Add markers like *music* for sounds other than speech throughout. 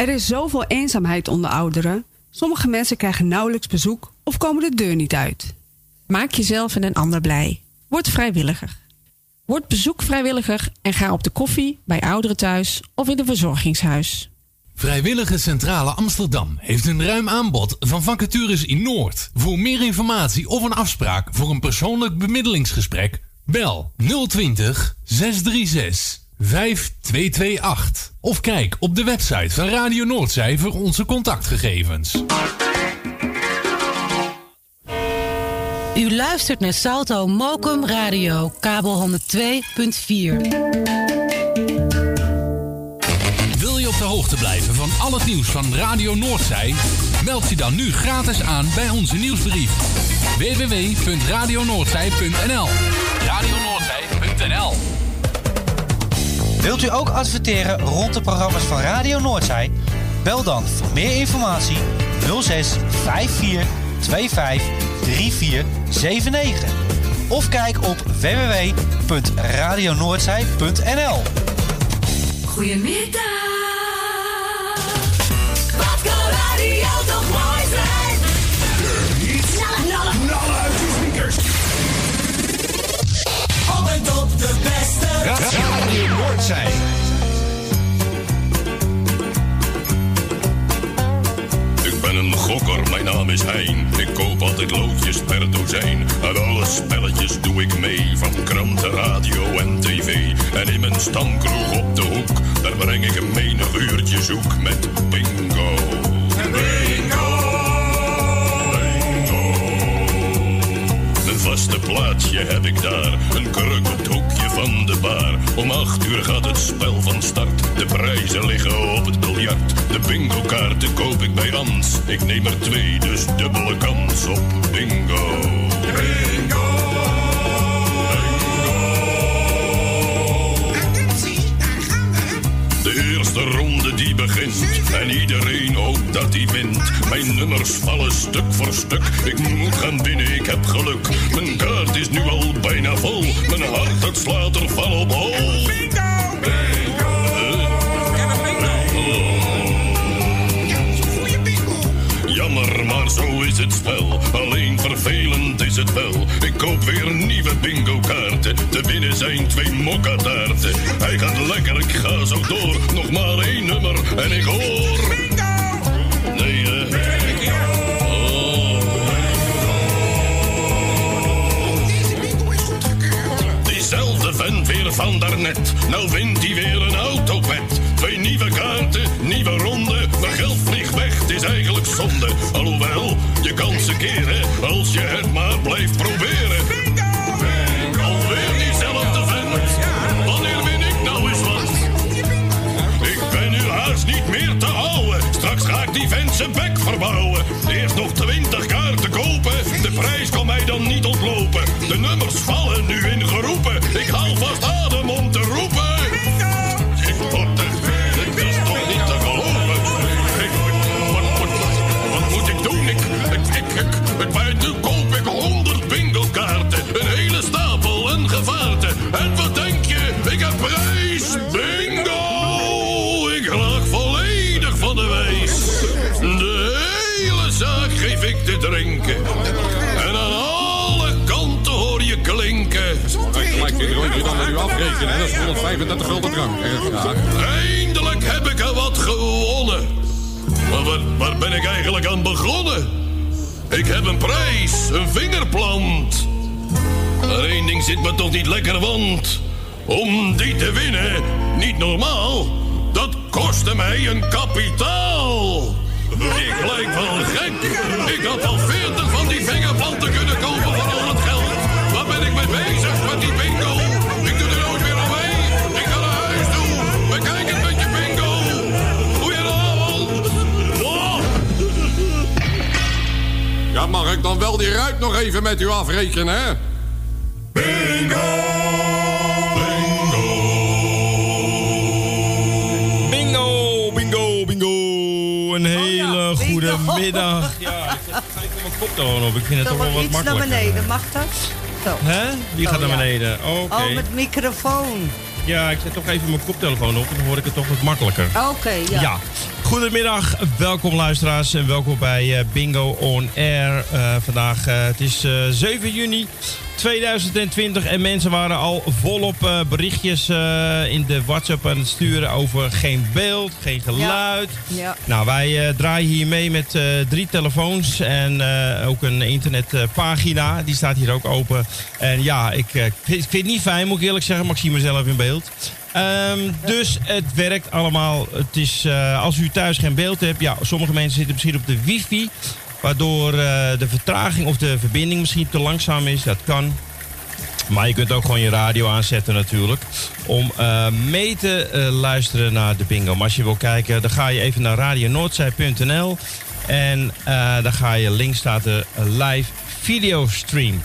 Er is zoveel eenzaamheid onder ouderen. Sommige mensen krijgen nauwelijks bezoek of komen de deur niet uit. Maak jezelf en een ander blij. Word vrijwilliger. Word bezoekvrijwilliger en ga op de koffie bij ouderen thuis of in een verzorgingshuis. Vrijwillige Centrale Amsterdam heeft een ruim aanbod van vacatures in Noord. Voor meer informatie of een afspraak voor een persoonlijk bemiddelingsgesprek, bel 020 636 5228. Of kijk op de website van Radio Noordzij voor onze contactgegevens. U luistert naar Salto Mokum Radio, kabel 102.4. Wil je op de hoogte blijven van al het nieuws van Radio Noordzij? Meld je dan nu gratis aan bij onze nieuwsbrief. www.radionoordzij.nl Radionoordzij.nl Wilt u ook adverteren rond de programma's van Radio Noordzij? Bel dan voor meer informatie 06 54 25 3479. Of kijk op www.radionoordzij.nl. Goedemiddag. Wat kan radio toch mooi zijn? Uit en de beste. Radio Noordzij. Ik ben een gokker, mijn naam is Hein. Ik koop altijd loodjes per dozijn. Aan alle spelletjes doe ik mee, van kranten, radio en tv. En in mijn stamkroeg op de hoek, daar breng ik een menig uurtje zoek met bingo. Bingo! Een vaste plaatsje heb ik daar, een kruk op het hoekje van de bar. Om acht uur gaat het spel van start, de prijzen liggen op het biljart. De bingo kaarten koop ik bij Ans, ik neem er twee, dus dubbele kans op. Bingo! De ronde die begint en iedereen hoopt dat hij wint. Mijn nummers vallen stuk voor stuk. Ik moet gaan binnen, ik heb geluk. Mijn kaart is nu al bijna vol. Mijn hart het slaat er van op hol. Jammer, zo is het spel. Alleen vervelend is het wel. Ik koop weer nieuwe bingo kaarten. Te binnen zijn twee mokkataarten. Hij gaat lekker, ik ga zo door. Nog maar één nummer en ik hoor. Nee, hè? Diezelfde vent weer van daarnet. Nou wint hij weer een autopet. Twee nieuwe kaarten, nieuwe ronde. Mijn geld vliegt weg, het is eigenlijk zonde. Alhoewel, je kan ze keren als je het maar blijft proberen. Alweer diezelfde vent. Wanneer win ik nou eens wat? Ik ben nu haast niet meer te houden. Straks ga ik die vent zijn bek verbouwen. Eerst nog twintig kaarten kopen. De prijs kan mij dan niet ontlopen. De nummers vallen nu in geroepen. Ik haal vast adem Dat is 135 gulden drank. Eindelijk heb ik er wat gewonnen. Maar waar, waar ben ik eigenlijk aan begonnen? Ik heb een prijs, een vingerplant. Maar één ding zit me toch niet lekker, want om die te winnen, niet normaal, dat kostte mij een kapitaal. Ik lijk wel gek. Ik had al veertig van die vingerplanten kunnen kopen voor al het geld. Waar ben ik mee bezig met die bingo? Nog even met u afrekenen, hè? Bingo, bingo, bingo. Een hele goede middag. *laughs* Ja, ik zet gelijk mijn koptelefoon op. Ik vind het toch wel wat iets naar makkelijker. beneden, mag dat? Zo. Hè? Wie gaat naar ja. beneden? Oké. Oh, met microfoon. Ja, ik zet toch even mijn koptelefoon op. Dan hoor ik het toch wat makkelijker. Oké, ja. Ja. Goedemiddag, welkom luisteraars en welkom bij eh, Bingo On Air. Eh, vandaag, eh, het is eh, 7 juni 2020 en mensen waren al volop berichtjes in de WhatsApp aan het sturen over geen beeld, geen geluid. Ja. Nou, wij draaien hier mee met drie telefoons en ook een internetpagina. Die staat hier ook open. En ja, ik, ik vind het niet fijn, moet ik eerlijk zeggen, maar ik zie mezelf in beeld. Ehm, dus het werkt allemaal. Het is, eh, als u thuis geen beeld hebt, ja, sommige mensen zitten misschien op de wifi. Waardoor eh, de vertraging of de verbinding misschien te langzaam is. Dat kan. Maar je kunt ook gewoon je radio aanzetten natuurlijk. Om eh, mee te luisteren naar de bingo. Maar als je wil kijken, dan ga je even naar radionoordzij.nl. En dan ga je links staat de live videostream.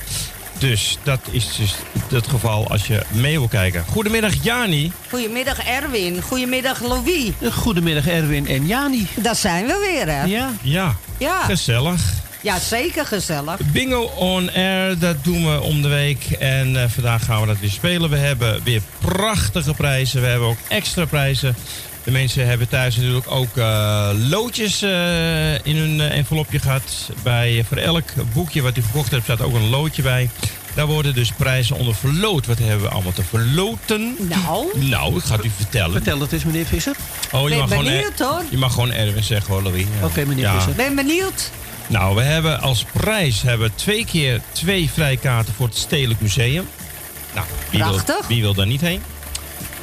Dus dat is dus het geval als je mee wil kijken. Goedemiddag Jani. Goedemiddag Erwin. Goedemiddag Louis. Goedemiddag Erwin en Jani. Daar zijn we weer, hè? Ja. Ja, Ja, gezellig. ja zeker gezellig. Bingo on air, dat doen we om de week. En eh, vandaag gaan we dat weer spelen. We hebben weer prachtige prijzen. We hebben ook extra prijzen. De mensen hebben thuis natuurlijk ook eh, loodjes eh, in hun eh, envelopje gehad. Bij, voor elk boekje wat u verkocht hebt staat ook een loodje bij. Daar worden dus prijzen onder verloot. Wat hebben we allemaal te verloten? Nou, Nou, ik ga het u vertellen. Vertel het eens meneer Visser. Oh, je ben mag, gewoon, benieuwd hoor. je mag gewoon Erwin zeggen hoor, Louis. Ja. Oké, meneer Ja. Visser. Ben benieuwd. Nou, we hebben als prijs hebben we twee keer twee vrijkaarten voor het Stedelijk Museum. Nou, wie wil, Prachtig. wie wil daar niet heen?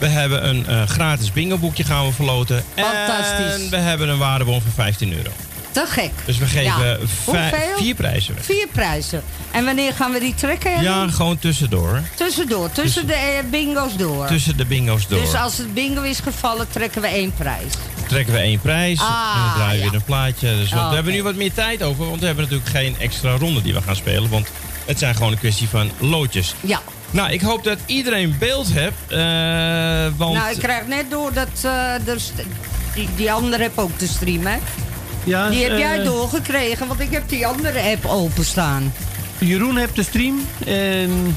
We hebben een eh, gratis bingo boekje gaan we verloten. Fantastisch. En we hebben een waardebon van 15 euro. Te gek. Dus we geven Ja. vijf- Hoeveel? vier prijzen weg. Vier prijzen. En wanneer gaan we die trekken? Ja, gewoon tussendoor. Tussendoor, tussen de eh, bingo's door. Tussen de bingo's door. Dus als het bingo is gevallen, trekken we één prijs. trekken we één prijs Ah, en dan draaien we ja. weer een plaatje. Dus Oh, we hebben nu wat meer tijd over, want we hebben natuurlijk geen extra ronde die we gaan spelen. Want het zijn gewoon een kwestie van loodjes. Ja. Nou, ik hoop dat iedereen beeld hebt. eh, want Nou, ik krijg net door dat eh, er st- die, die andere heb ook te streamen. Ja, Die heb eh, jij doorgekregen, want ik heb die andere app openstaan. Jeroen heeft de stream. En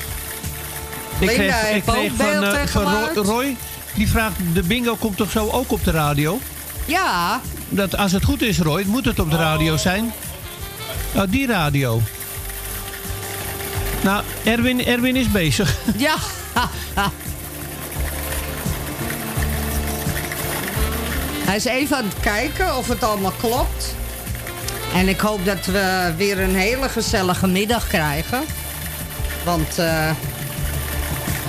ik Lena kreeg, ik van, eh, Roy, die vraagt, de bingo komt toch zo ook op de radio? Ja, Dat, als het goed is, Roy, moet het op de radio zijn? Oh, die radio. Nou, Erwin, Erwin is bezig. *laughs* ja. Hij is even aan het kijken of het allemaal klopt. En ik hoop dat we weer een hele gezellige middag krijgen. Want eh,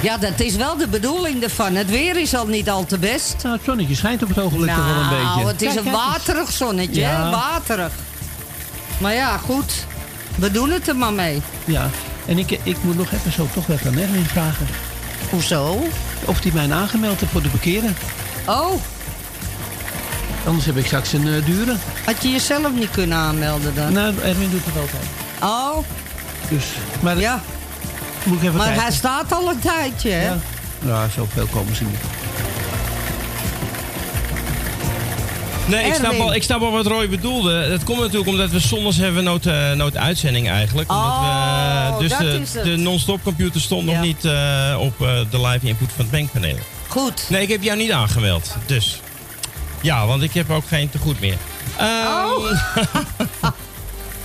ja, dat is wel de bedoeling ervan. Het weer is al niet al te best. Nou, het zonnetje schijnt op het ogenblik toch wel een beetje. Nou, het is Kijk, een kijk waterig zonnetje, Ja. Waterig. Maar ja, goed. We doen het er maar mee. Ja, en ik, ik moet nog even zo toch even aan Erwin vragen. Hoezo? Of hij mij aangemeld heeft voor de parkeren. Oh, Anders heb ik straks een eh, dure. had je jezelf niet kunnen aanmelden dan? Nou, Erwin doet het altijd. Oh, Dus, maar ja. moet ik even Maar kijken. hij staat al een tijdje, hè? Ja. Ja, zoveel komen ze niet. Nee, ik snap, al, ik snap al wat Roy bedoelde. Dat komt natuurlijk omdat we zondags hebben eh, nooit uitzending eigenlijk. Omdat Oh, we, dus dat de, non-stop computer stond Ja. nog niet eh, op eh, de live input van het bankpaneel. Goed. Nee, ik heb jou niet aangemeld. Dus ja, want ik heb ook geen tegoed meer. Ehm, Oh. *laughs*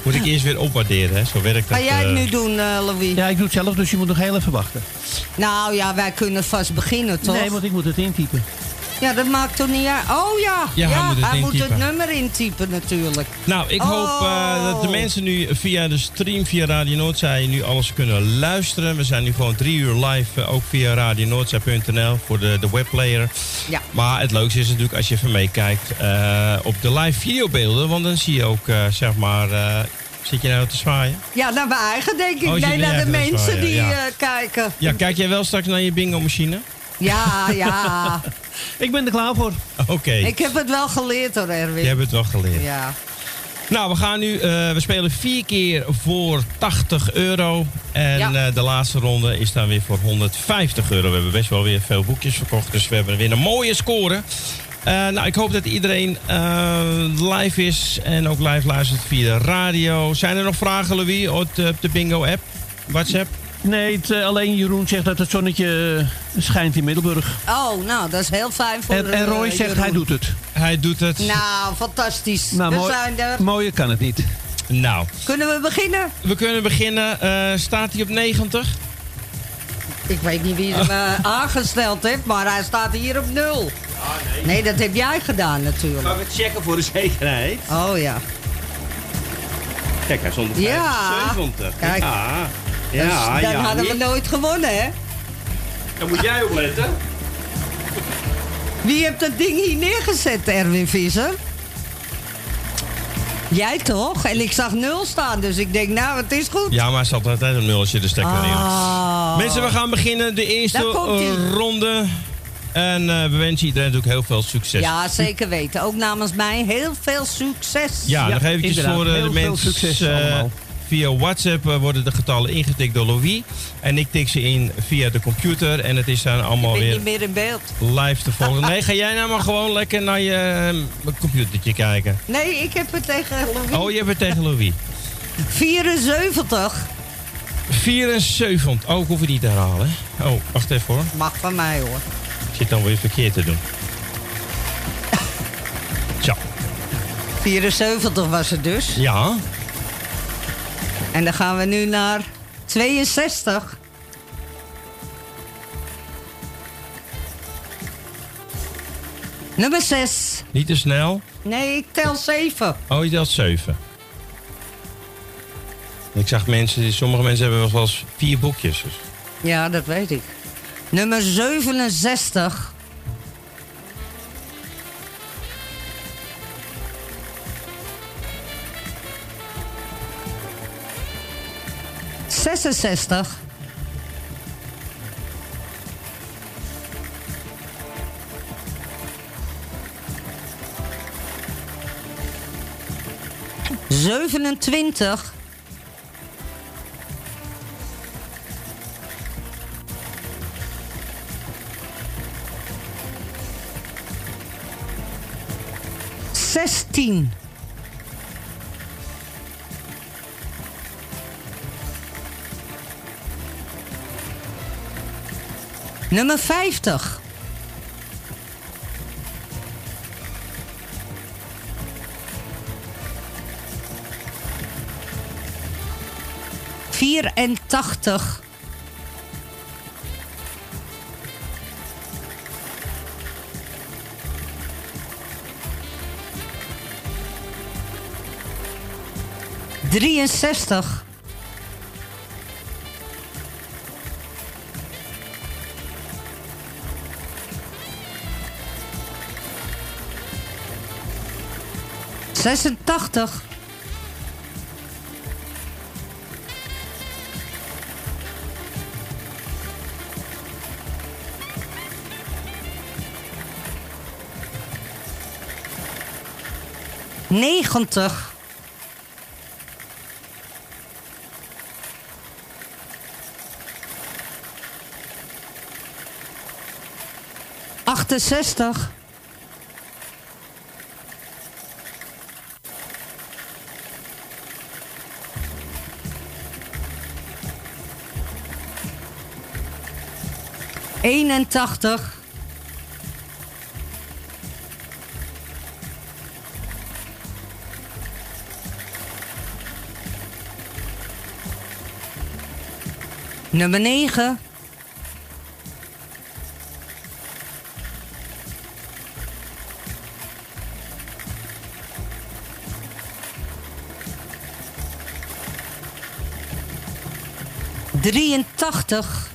Moet ik eerst weer opwaarderen, hè? Zo werkt dat. Ga jij het eh. nu doen, eh, Louis? Ja, ik doe het zelf, dus je moet nog heel even wachten. Nou ja, wij kunnen vast beginnen, toch? Nee, want ik moet het intypen. Ja, dat maakt toch niet uit. Oh ja, Ja, hij moet het hij moet het intypen. nummer intypen natuurlijk. Nou, ik hoop eh, dat de Oh. mensen nu via de stream, via Radio Noordzij, nu alles kunnen luisteren. We zijn nu gewoon drie uur live, eh, ook via radionoordzij.nl voor de, de webplayer. Ja. Maar het leukste is natuurlijk als je even meekijkt eh, op de live videobeelden. Want dan zie je ook, zeg maar, zit je nou te zwaaien? Ja, naar mijn eigen denk ik. Oh, nee, naar de mensen zwaaien, die ja. kijken. Ja, kijk jij wel straks naar je bingo-machine? Ja, ja. *laughs* Ik ben er klaar voor. Oké, ik heb het wel geleerd hoor, Erwin. je hebt het wel geleerd. Ja. Nou, we gaan nu, eh, we spelen vier keer voor 80 euro. En Ja. eh, de laatste ronde is dan weer voor 150 euro. We hebben best wel weer veel boekjes verkocht, dus we hebben weer een mooie score. Eh, nou, ik hoop dat iedereen eh, live is en ook live luistert via de radio. Zijn er nog vragen, Louis, op de, op de bingo-app? WhatsApp? Nee, het, eh, alleen Jeroen zegt dat het zonnetje eh, schijnt in Middelburg. Oh, nou, dat is heel fijn voor En, en Roy eh, zegt Jeroen. hij doet het. Hij doet het. Nou, fantastisch. Nou, we mooi- zijn er. Mooier kan het niet. Nou, Kunnen we beginnen? we kunnen beginnen. Eh, staat hij op 90? Ik weet niet wie hem *laughs* aangesteld heeft, maar hij staat hier op nul. nee. dat heb jij gedaan natuurlijk. Gaan we het checken voor de zekerheid? Oh ja. Kijk, hij stond op Ja. 75. Kijk. Ja, Dus ja, dan ja. hadden we nooit gewonnen, hè? Dan moet jij opletten. Wie heeft dat ding hier neergezet, Erwin Visser? Jij toch? En ik zag nul staan, dus ik denk, nou, het is goed. Ja, maar hij zat altijd een nul als je de stekker. Ah. Mensen, we gaan beginnen. De eerste eh, ronde. En eh, we wensen iedereen natuurlijk heel veel succes. Ja, zeker weten. Ook namens mij heel veel succes. Ja, nog eventjes voor eh, de Heel veel mensen. succes allemaal. Via WhatsApp eh, worden de getallen ingetikt door Louis. En ik tik ze in via de computer. En het is dan allemaal weer niet meer in beeld. live te volgen. Nee, ga jij nou maar gewoon lekker naar je eh, computertje kijken. Nee, ik heb het tegen Louis. Oh, je hebt het tegen Louis. 74 74. Oh, ik hoef het niet te herhalen. Oh, wacht even hoor. mag van mij hoor. Ik zit dan weer verkeerd te doen. Zo. 74 was het dus. Ja. En dan gaan we nu naar 62. Nummer 6. Niet te snel. Nee, ik tel 7. Oh, je telt 7. Ik zag mensen, sommige mensen hebben wel eens vier boekjes. Dus. Ja, dat weet ik. Nummer 67. Zesenzestig. Zevenentwintig. Zestien. Nummer 50. Vierentachtig. Drieënzestig. Zesentachtig. Negentig. Achtenzestig. Eenentachtig. Nummer 9. Drieëntachtig.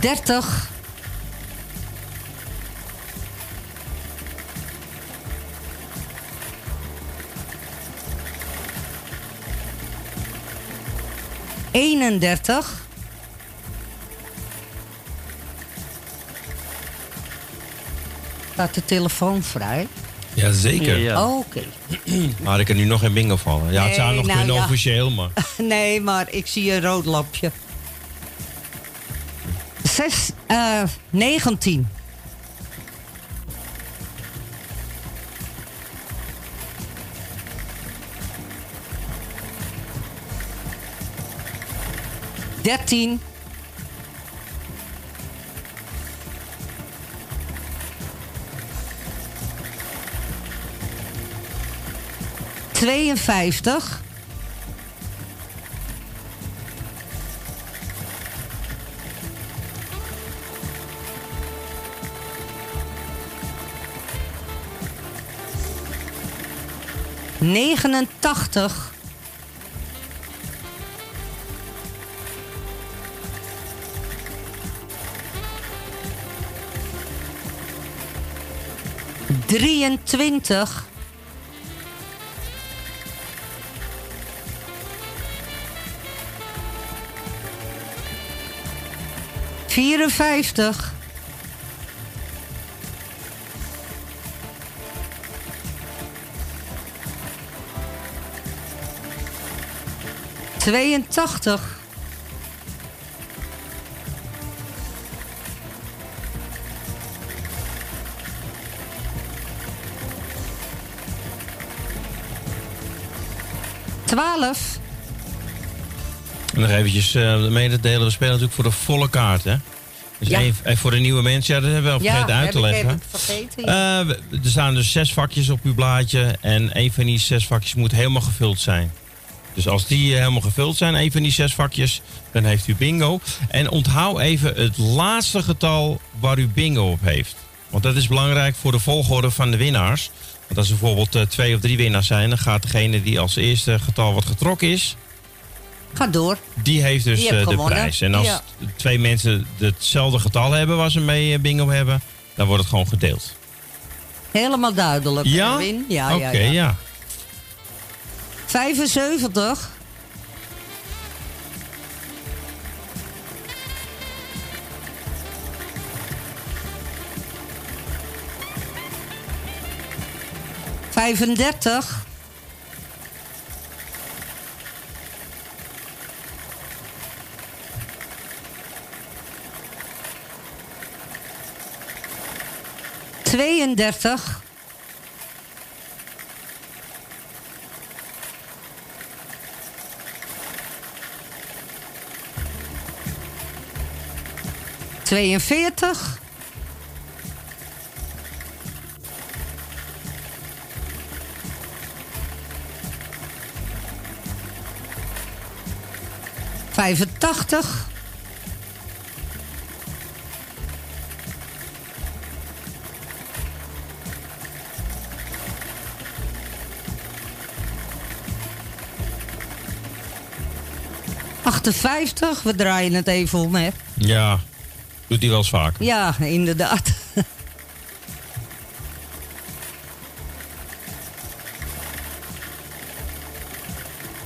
Dertig. 31. Staat de telefoon vrij? Jazeker. Oh, Oké. *clears throat* Maar ik kan nu nog geen bingo vallen. Ja, het zou Nee, nog nou kunnen ja. officieel, maar... *laughs* Nee, maar ik zie een rood lampje. Zes, eh 19. Dertien. Tweeënvijftig. 89. Drieëntwintig. Vierenvijftig. Tweeëntachtig. Twaalf. En nog eventjes eh, mededelen, we spelen natuurlijk voor de volle kaart, hè? Dus Ja. één- eh, voor de nieuwe mensen, ja, dat hebben we al Ja, vergeten uit te ik leggen. even vergeten, ja. Eh, er staan dus zes vakjes op uw blaadje en één van die zes vakjes moet helemaal gevuld zijn. Dus als die eh, helemaal gevuld zijn, één van die zes vakjes, dan heeft u bingo. En onthoud even het laatste getal waar u bingo op heeft. Want dat is belangrijk voor de volgorde van de winnaars. Want als er bijvoorbeeld eh, twee of drie winnaars zijn, dan gaat degene die als eerste getal wat getrokken is, Ga door. die heeft dus Die eh, de gewonnen. prijs. En als Ja. twee mensen hetzelfde getal hebben waar ze mee bingo hebben, dan wordt het gewoon gedeeld. Helemaal duidelijk. Ja? Erwin. Ja, Oké, ja, ja. ja. 75. Vijfendertig. Tweeëndertig. Tweeënveertig. Vijfentachtig. Achtenvijftig. We draaien het even om, hè. Ja, doet hij wel eens vaak. Ja, inderdaad.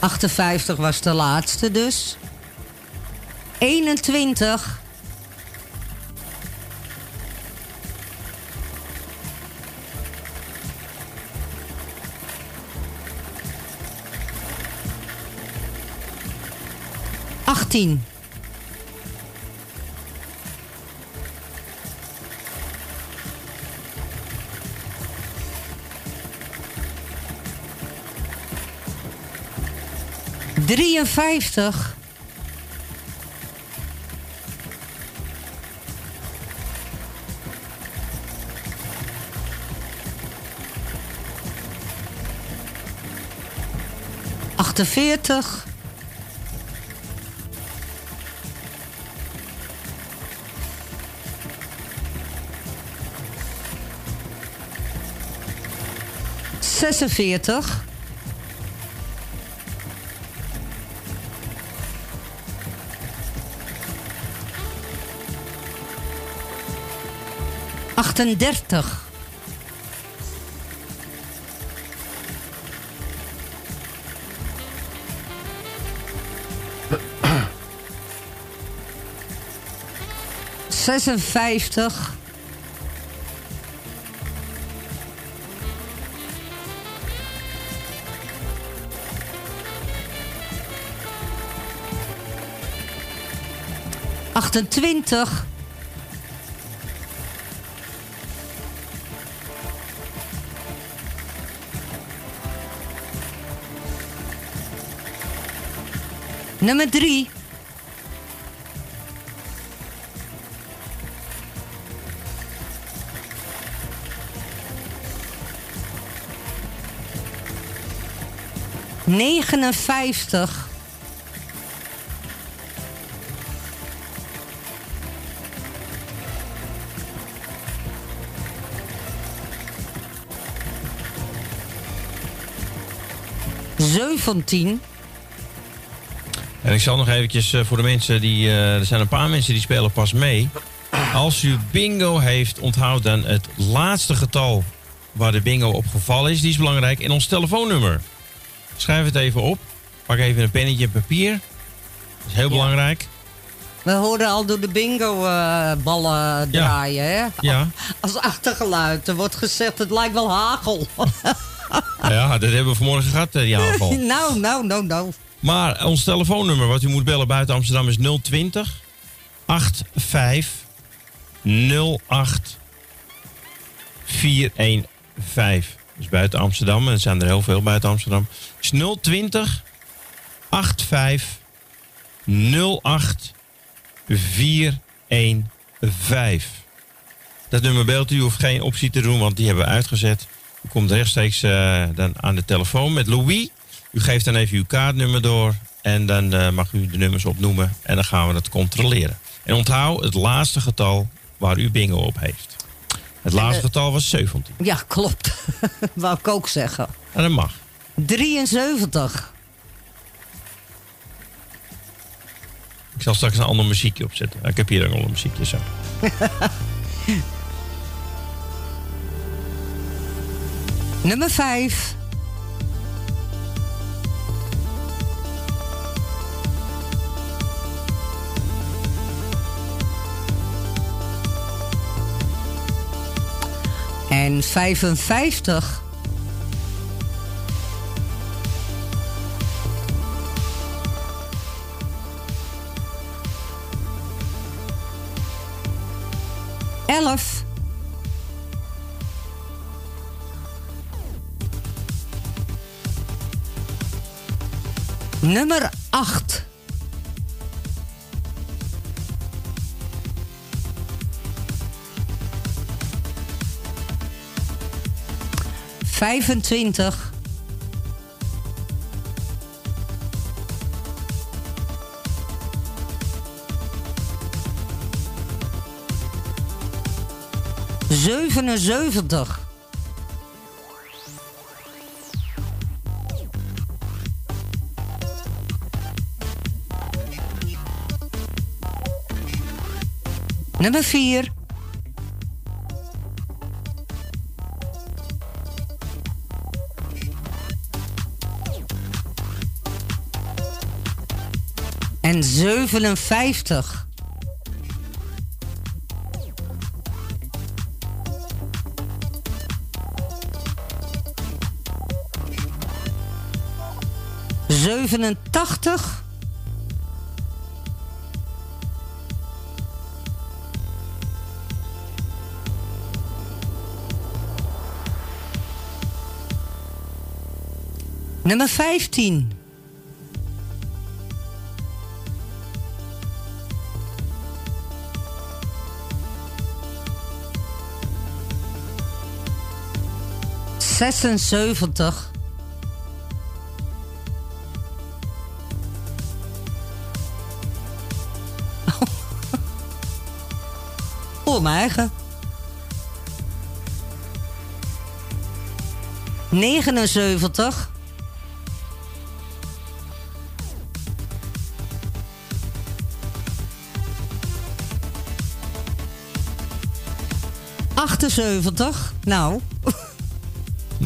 ...58 was de laatste dus. 21. Achttien. Drieënvijftig. Achtenveertig. Zesenveertig. 38. Zesenvijftig. Achtentwintig. Nummer drie. Negenenvijftig. Zeventien. En ik zal nog eventjes eh, voor de mensen die... eh, er zijn een paar mensen die spelen pas mee. Als u bingo heeft, onthoud dan het laatste getal waar de bingo op gevallen is. Die is belangrijk. En ons telefoonnummer. Schrijf het even op. Pak even een pennetje en papier. Dat is heel belangrijk. We horen al door de bingo-ballen draaien, hè? Ja. Als achtergeluid. Er wordt gezegd, het lijkt wel hagel. Ja, dat hebben we vanmorgen gehad, eh, die aanval. *laughs* nou, nou, nou, nou. Maar ons telefoonnummer wat u moet bellen buiten Amsterdam is 020 85 08 415. Dus buiten Amsterdam, en er zijn er heel veel buiten Amsterdam. is 020 85 08 415. Dat nummer belt u, hoeft geen optie te doen, want die hebben we uitgezet. U komt rechtstreeks eh, dan aan de telefoon met Louis. U geeft dan even uw kaartnummer door en dan eh, mag u de nummers opnoemen en dan gaan we het controleren. En onthoud het laatste getal waar u bingo op heeft. Het laatste eh, getal was 17. Ja, klopt. *laughs* Wou ik ook zeggen. En dat mag. 73. Ik zal straks een ander muziekje opzetten. Ik heb hier ook al een muziekje zo. *laughs* Nummer 5. en 55. Elf. Nummer acht. 25. Zevenenzeventig. Nummer vier. en 57. Zevenentachtig. Nummer vijftien. 76. *laughs* Voor mijn eigen. 79. 78. Nou. *laughs*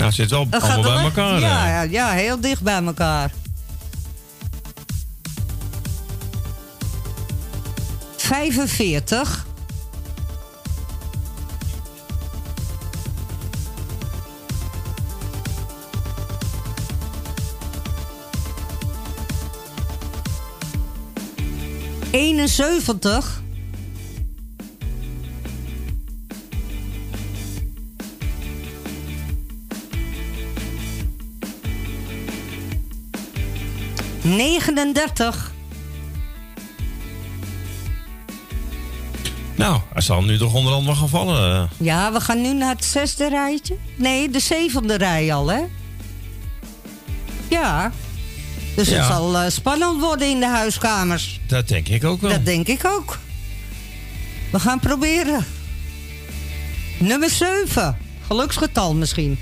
Nou, zit wel allemaal gaat bij elkaar. Ja, ja, ja, heel dicht bij elkaar. 45. Eenenzeventig. 39. Nou, hij zal nu toch onder andere gaan vallen. Ja, we gaan nu naar het zesde rijtje. Nee, de zevende rij al, hè? Ja. Dus het zal eh, spannend worden in de huiskamers. Dat denk ik ook wel. Dat denk ik ook. We gaan proberen. Nummer 7. Geluksgetal misschien.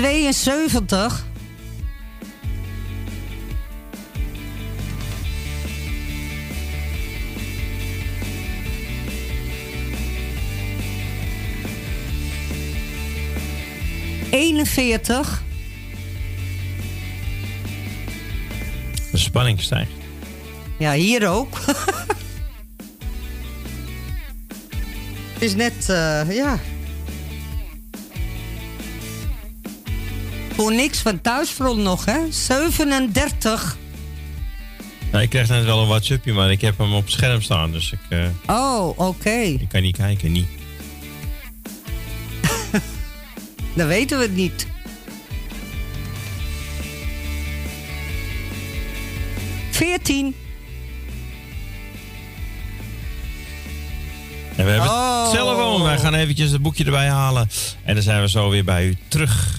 Tweeënzeventig. Eenenveertig. De spanning stijgt. Ja, hier ook. *laughs* Het is net, eh, ja. Voor niks van thuisfront nog, hè? 37. Nou, ik kreeg net wel een WhatsAppje, maar ik heb hem op scherm staan. Dus ik, eh, Oh, oké. ik kan niet kijken, niet. *laughs* Dan weten we het niet. Veertien. En we hebben Oh. het telefoon. Wij gaan eventjes het boekje erbij halen. En dan zijn we zo weer bij u terug.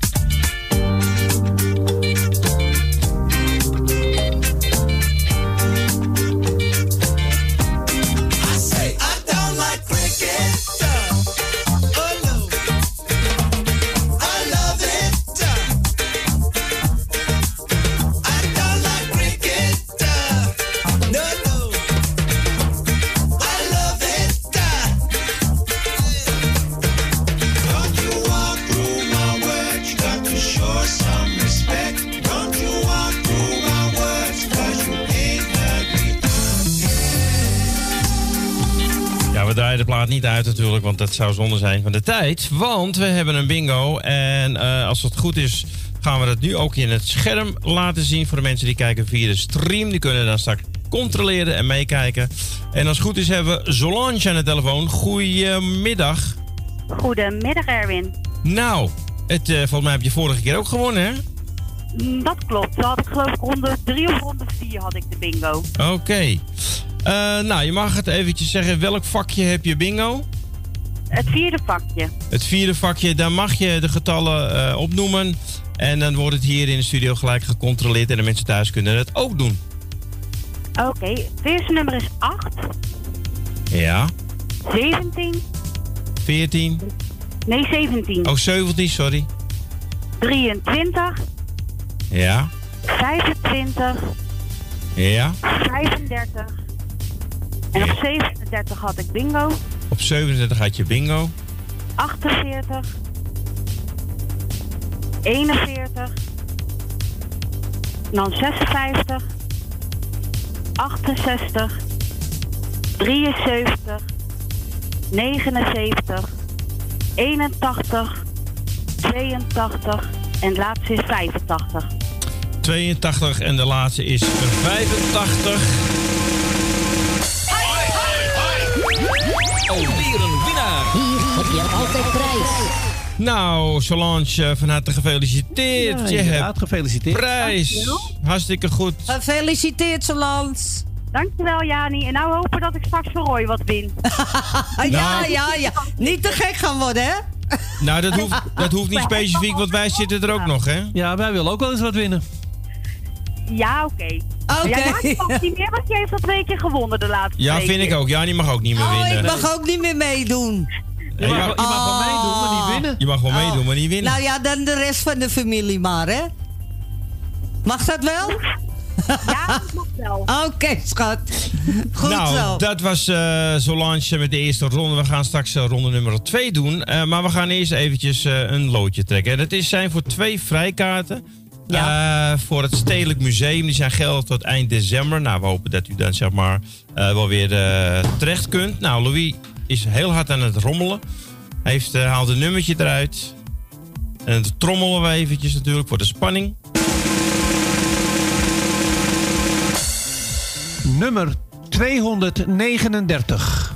Niet uit natuurlijk, want dat zou zonde zijn van de tijd. Want we hebben een bingo en eh, als het goed is gaan we dat nu ook in het scherm laten zien voor de mensen die kijken via de stream. Die kunnen dan straks controleren en meekijken. En als het goed is hebben we Solange aan de telefoon. Goedemiddag. Goedemiddag Erwin. Nou, het, eh, volgens mij heb je vorige keer ook gewonnen, hè? Mm, Dat klopt. Zo had ik geloof ik ronde 3 of ronde 4 had ik de bingo. Oké. Nou, je mag het eventjes zeggen. Welk vakje heb je bingo? Het vierde vakje. Het vierde vakje, daar mag je de getallen eh, opnoemen. En dan wordt het hier in de studio gelijk gecontroleerd. En de mensen thuis kunnen het ook doen. Oké, het eerste nummer is 8, Ja. 17, 14. nee 17, Oh, 17, sorry. 23, Ja. 25, Ja. 35 en op 37 had ik bingo, Op 37 had je bingo. 48, 41, dan 56, 68, 73, 79, 81, 82 en het laatste is 85. 82 en de laatste is 85. Alweer een winnaar. Hier heb je altijd prijs. Nou, Solange, eh, van harte gefeliciteerd. Ja, je hebt gefeliciteerd. prijs. Hartstikke goed. Gefeliciteerd, Solans. Dankjewel, Jani. En nou hopen dat ik straks voor Roy wat win. *laughs* ja, ja, ja. Niet te gek gaan worden, hè? Nou, dat hoeft, dat hoeft niet *laughs* specifiek, want wij zitten er ook nog, hè? Ja, wij willen ook wel eens wat winnen. Ja, oké. Oké. Ja, Jani mag niet meer, want je heeft al twee keer gewonnen de laatste Ja, vind ik ook. Ja, die mag ook niet meer Oh, winnen. ik mag ook niet meer meedoen. Je mag, Je mag wel meedoen, maar niet winnen. je mag wel meedoen, maar niet winnen. Nou ja, dan de rest van de familie maar, hè? Mag dat wel? Ja, dat mag wel. *laughs* Oké, schat. Goed nou, zo. dat was eh Solange met de eerste ronde. We gaan straks eh, ronde nummer 2 doen. Eh, maar we gaan eerst eventjes eh, een loodje trekken. En dat is, zijn voor twee vrijkaarten. Eh, voor het Stedelijk Museum. Die zijn geldig tot eind december. Nou, we hopen dat u dan zeg maar eh, wel weer eh, terecht kunt. Nou, Louis is heel hard aan het rommelen. Hij heeft, eh, haalt een nummertje eruit. En dan trommelen we eventjes natuurlijk voor de spanning. Nummer 239.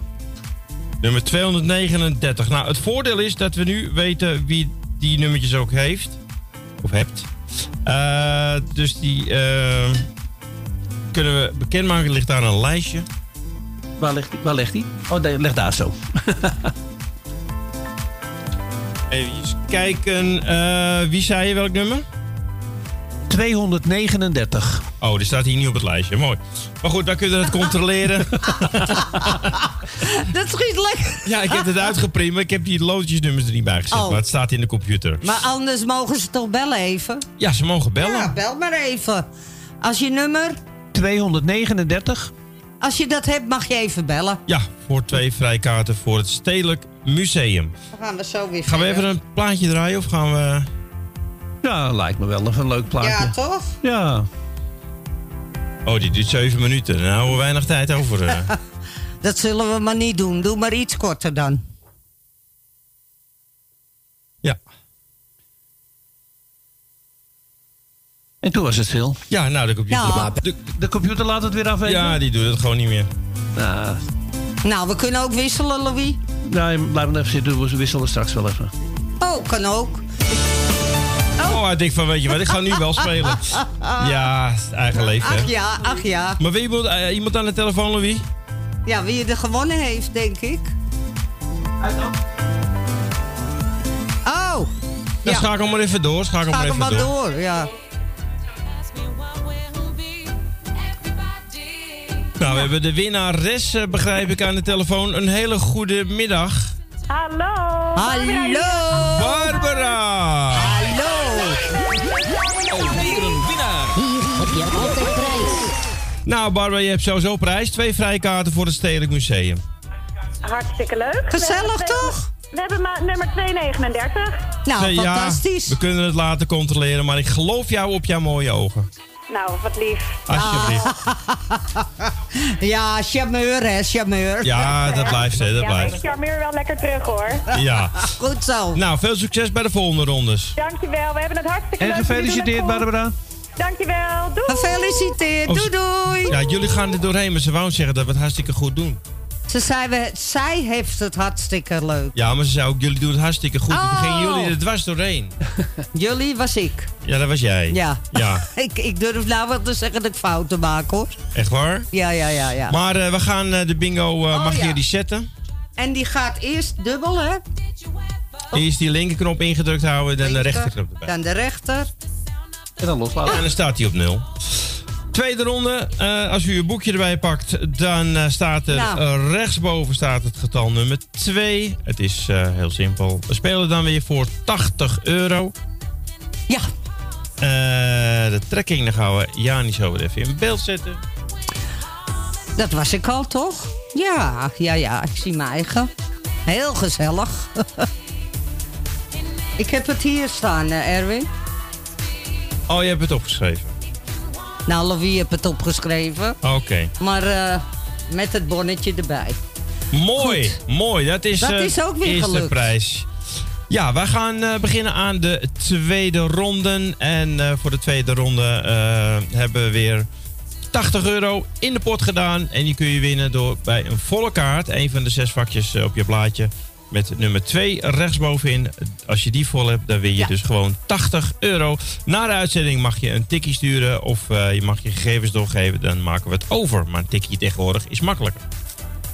Nummer 239. Nou, het voordeel is dat we nu weten wie die nummertjes ook heeft. Of hebt. Eh, dus die eh, kunnen we bekendmaken. Ligt daar een lijstje. Waar ligt die? Waar ligt die? Oh, daar, ligt daar zo. *laughs* Even kijken. eh, wie zei je welk nummer? 239. Oh, die staat hier niet op het lijstje. Mooi. Maar goed, dan kunnen we het controleren. *laughs* Dat schiet lekker. ja, ik heb het uitgeprint. maar Ik heb die loodjesnummers er niet bij gezet. Oh. Maar het staat in de computer. Maar anders mogen ze toch bellen even? Ja, ze mogen bellen. Ja, bel maar even. Als je nummer, 239. als je dat hebt, mag je even bellen. Ja, voor twee vrijkaarten voor het Stedelijk Museum. Dan gaan we zo weer Gaan we even een plaatje draaien of gaan we... Ja, lijkt me wel een leuk plaatje. Ja, toch? Ja. Oh, die duurt zeven minuten. Nou, hebben we weinig tijd over. eh. *laughs* Dat zullen we maar niet doen. Doe maar iets korter dan. ja. En toen was het stil. Ja, nou, de computer... Ja. De, De computer laat het weer afweten. ja, die doet het gewoon niet meer. Nou, Nou, we kunnen ook wisselen, Louis. nee, blijf maar even zitten. We wisselen straks wel even. Oh, kan ook. Hij denkt van, weet je wat, ik ga nu wel spelen. *laughs* Ja, het eigen leven, hè. Ach ja, ach ja. Maar wie iemand, eh, iemand aan de telefoon, Louis? Ja, wie er gewonnen heeft, denk ik. Oh, Ja. Ja. Schakel maar even door, schakel ga maar even maar door. door. Ja. Nou, we hebben de winnares, eh, begrijp ik, aan de telefoon. Een hele goede middag. Hallo. Hallo. Nou, Barbara, je hebt sowieso prijs. Twee vrijkaarten voor het Stedelijk Museum. Hartstikke leuk. Gezellig, toch? We hebben maar nummer 239. Nou, ja, fantastisch. we kunnen het laten controleren, maar ik geloof jou op jouw mooie ogen. Nou, wat lief. Alsjeblieft. *laughs* Ja, charmeur, hè, charmeur. Ja, dat blijft, hè, dat ja, ik blijft. charmeer wel lekker terug hoor. Ja. Goed zo. Nou, veel succes bij de volgende rondes. Dankjewel, we hebben het hartstikke En leuk. Het gefeliciteerd, goed. Barbara. Dankjewel, doei. Gefeliciteerd. Oh, Doei, doei. Ja, jullie gaan er doorheen, maar ze wou zeggen dat we het hartstikke goed doen. Ze zei, we, zij heeft het hartstikke leuk. Ja, maar ze zei ook, jullie doen het hartstikke goed. Oh. Toen gingen jullie er dwars doorheen. *laughs* Jullie was ik. Ja, dat was jij. Ja. Ja, *laughs* Ik, ik durf nou wel te zeggen dat ik fouten maak, hoor. echt waar? Ja, ja, ja, ja. Maar eh, we gaan eh, de bingo, eh, Oh, mag je ja. die zetten? En die gaat eerst dubbel, hè? Eerst die linkerknop ingedrukt houden, dan de rechterknop erbij. Dan de rechter. En dan loslaten. En dan staat hij op nul. Tweede ronde. eh, als u uw boekje erbij pakt, dan eh, staat er Nou. eh, rechtsboven staat het getal nummer 2. Het is eh, heel simpel. We spelen dan weer voor 80 euro. Ja. Eh, de trekking, dan gaan we Jani zo weer even in beeld zetten. Dat was ik al, toch? Ja, ja, ja. Ik zie mijn eigen. Heel gezellig. *laughs* ik heb het hier staan, Erwin. Oh, je hebt het opgeschreven. Nou, Louis heeft het opgeschreven. Oké. Maar eh, met het bonnetje erbij. Mooi, mooi. Dat is, Dat eh, is ook weer eerste gelukt. prijs. Ja, wij gaan eh, beginnen aan de tweede ronde. En voor de tweede ronde hebben we weer 80 euro in de pot gedaan. En die kun je winnen door bij een volle kaart, een van de zes vakjes op je blaadje, Met nummer 2 rechtsbovenin. Als je die vol hebt, dan win je dus gewoon 80 euro. Na de uitzending mag je een tikkie sturen of eh, je mag je gegevens doorgeven. Dan maken we het over. Maar een tikkie tegenwoordig is makkelijker.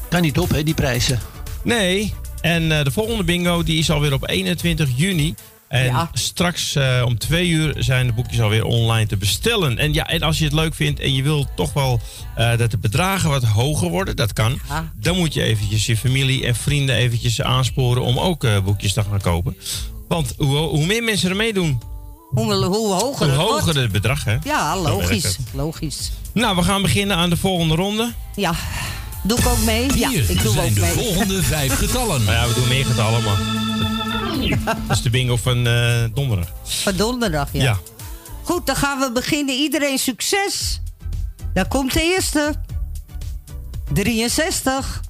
Kan niet op, hè, die prijzen. Nee. En eh, de volgende bingo die is alweer op 21 juni. En straks eh, om twee uur zijn de boekjes alweer online te bestellen. En ja, en als je het leuk vindt en je wilt toch wel eh, dat de bedragen wat hoger worden, dat kan. Dan moet je eventjes je familie en vrienden eventjes aansporen om ook eh, boekjes te gaan kopen. Want hoe, hoe meer mensen er meedoen, Hoe, hoe hoger hoe het hoger wordt. het bedrag, hè? Ja, logisch. Logisch. Nou, we gaan beginnen aan de volgende ronde. Ja. Doe ik ook mee? ja, Hier ik doe zijn ook de mee. volgende vijf getallen. Nou *laughs* ja, we doen meer getallen, maar... Dat is de bingo van eh, donderdag. Van donderdag, ja. Ja. Goed, dan gaan we beginnen. Iedereen succes. Daar komt de eerste. 63.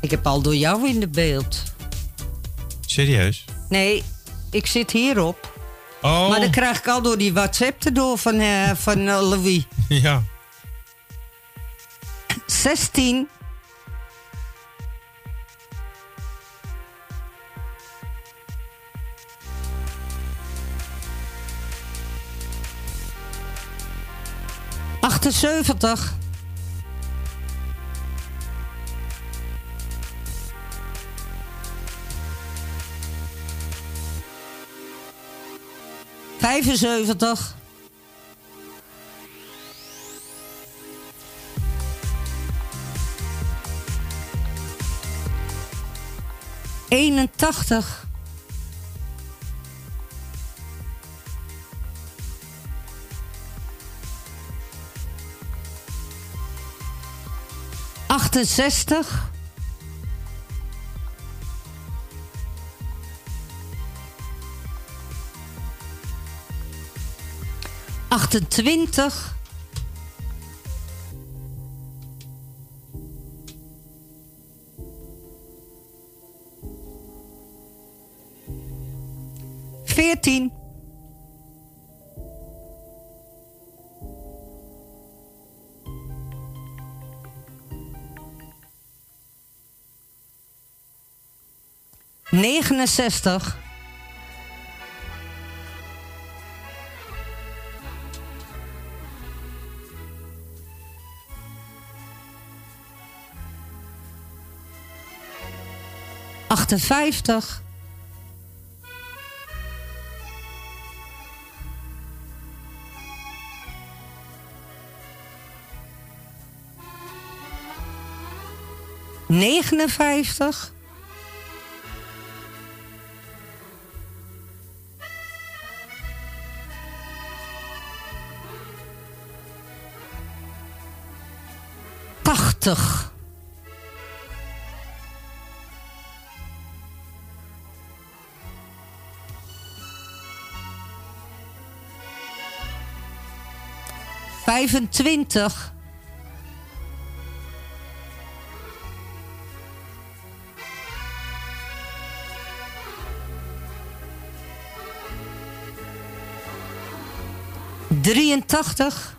Ik heb al door jou in de beeld. Serieus? Nee, ik zit hierop. Oh. Maar dan krijg ik al door die WhatsApp erdoor van, eh, van eh, Louis. *laughs* Ja. 16. Achtenzeventig. Vijfenzeventig. Eenentachtig. Achtenzestig. Achtentwintig. Veertien. Negenenzestig. Achtenvijftig. Negenenvijftig. Tachtig. Vijfentwintig. Drieëntachtig.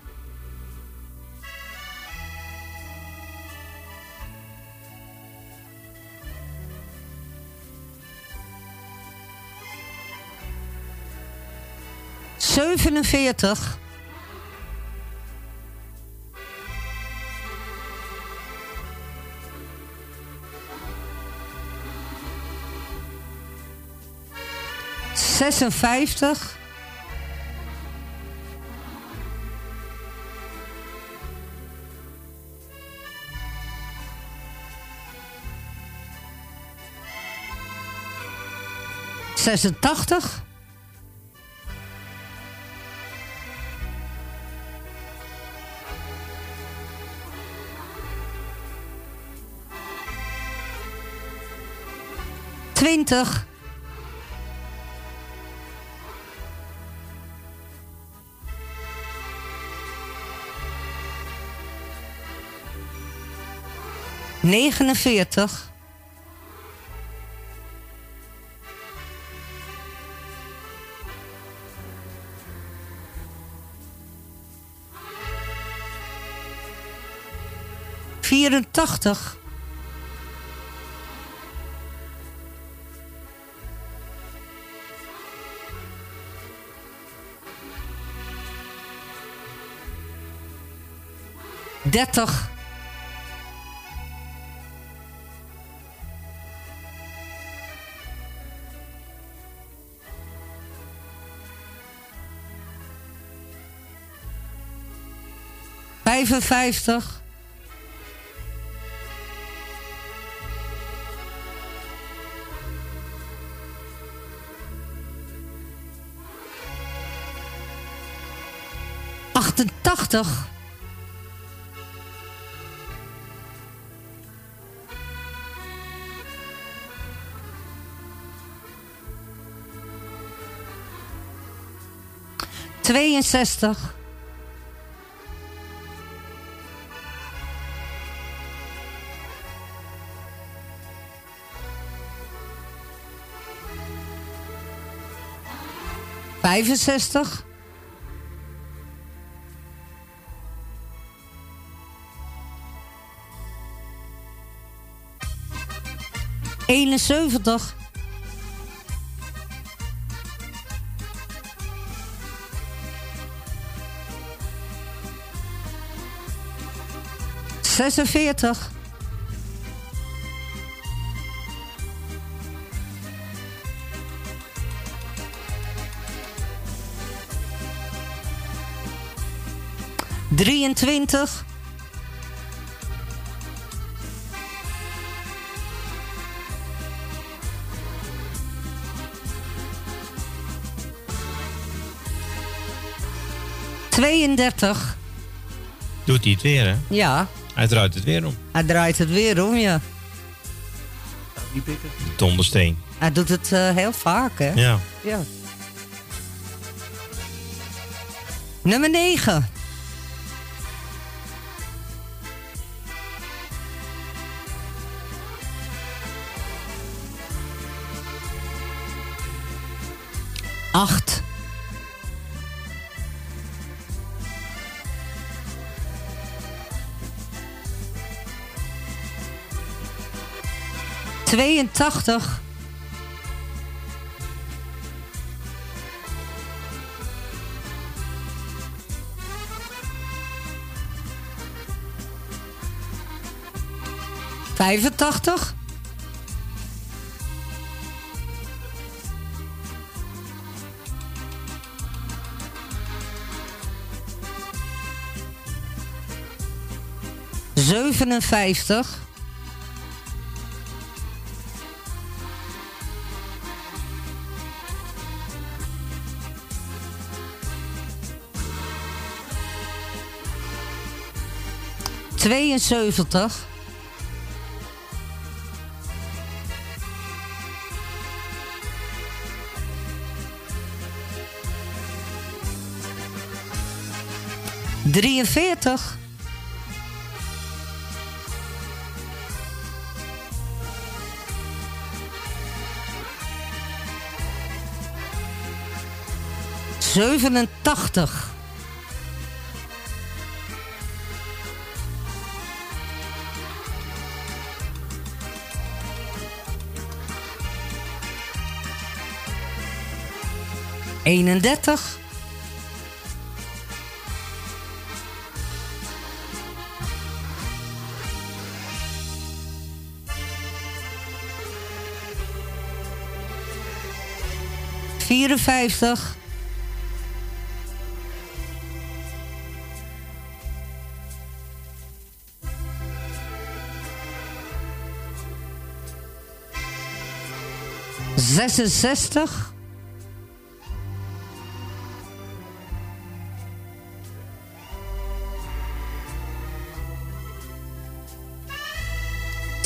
Zevenenveertig. Zesenvijftig. Zesentachtig. Twintig. Negenenveertig. 84. Dertig. Vijfenvijftig. Achtentachtig. Tweeënzestig. Vijfenzestig. Eenenzeventig. Zesenveertig. Drieëntwintig. Tweeëndertig. Doet hij het weer, hè? Ja, Hij draait het weer om. hij draait het weer om, ja. Die pikken. De Dondersteen. Hij doet het eh, heel vaak, hè? Ja. ja. Nummer 9. 82. Vijfentachtig. Zevenenvijftig. Tweeënzeventig. Drieënveertig. Zevenentachtig. Eenendertig. Vierenvijftig. Zesenzestig.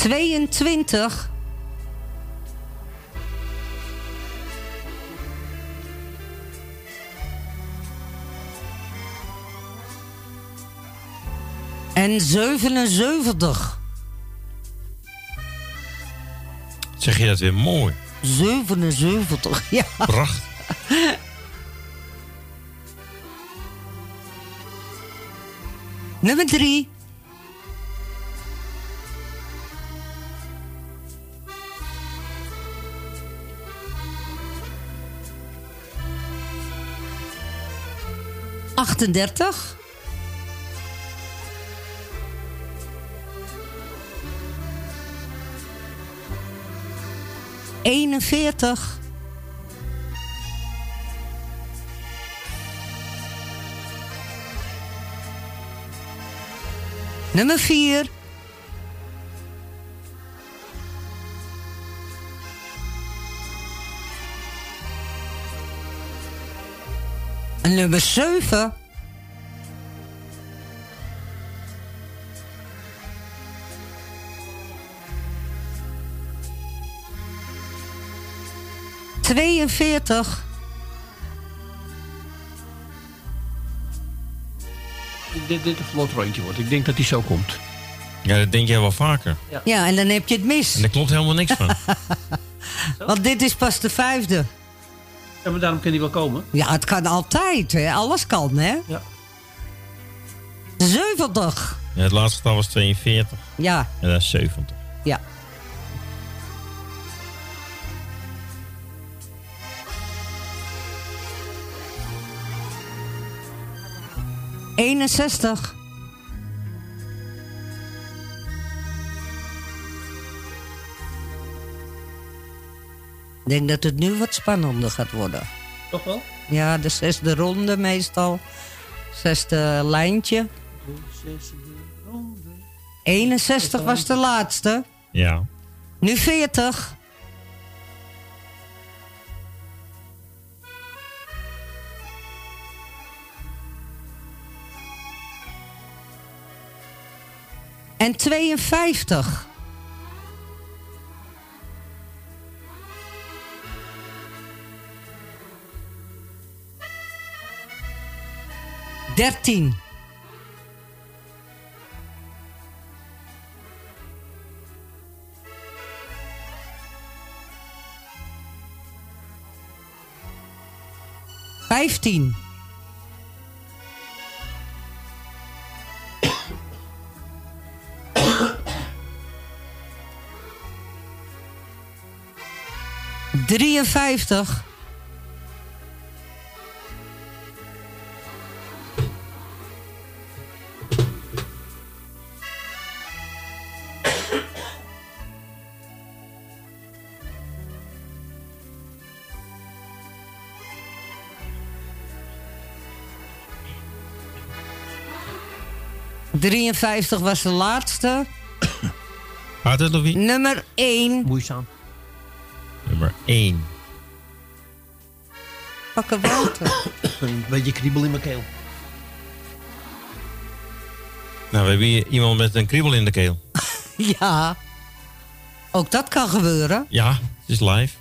Tweeëntwintig. En 77. Zeg je dat weer mooi. 77, *laughs* ja. Prachtig. Nummer 3. 38. Eenenveertig. Nummer vier. En nummer zeven. Tweeënveertig. Ik denk dat dit een vlot rondje wordt. Ik denk dat hij zo komt. Ja, dat denk jij wel vaker. Ja. en dan heb je het mis. En daar klopt helemaal niks van. *laughs* Want dit is pas de vijfde. Ja, maar daarom kan hij wel komen. Ja, het kan altijd. Hè. Alles kan, hè? Ja. 70. Ja, het laatste getal was 42. Ja, En dat is 70. ja. Eenenzestig. Ik denk dat het nu wat spannender gaat worden. Toch wel? Ja, de zesde ronde meestal. Zesde lijntje. 61 was de laatste. Ja. Nu 40. En 52. Dertien. Vijftien. Drieënvijftig. Drieënvijftig was de laatste. Gaat het, Louis? Nummer 1. Moeizaam. Nummer 1. Pakken water. *coughs* Een beetje kriebel in mijn keel. Nou, we hebben hier iemand met een kriebel in de keel. *laughs* ja. Ook dat kan gebeuren. Ja, het is live.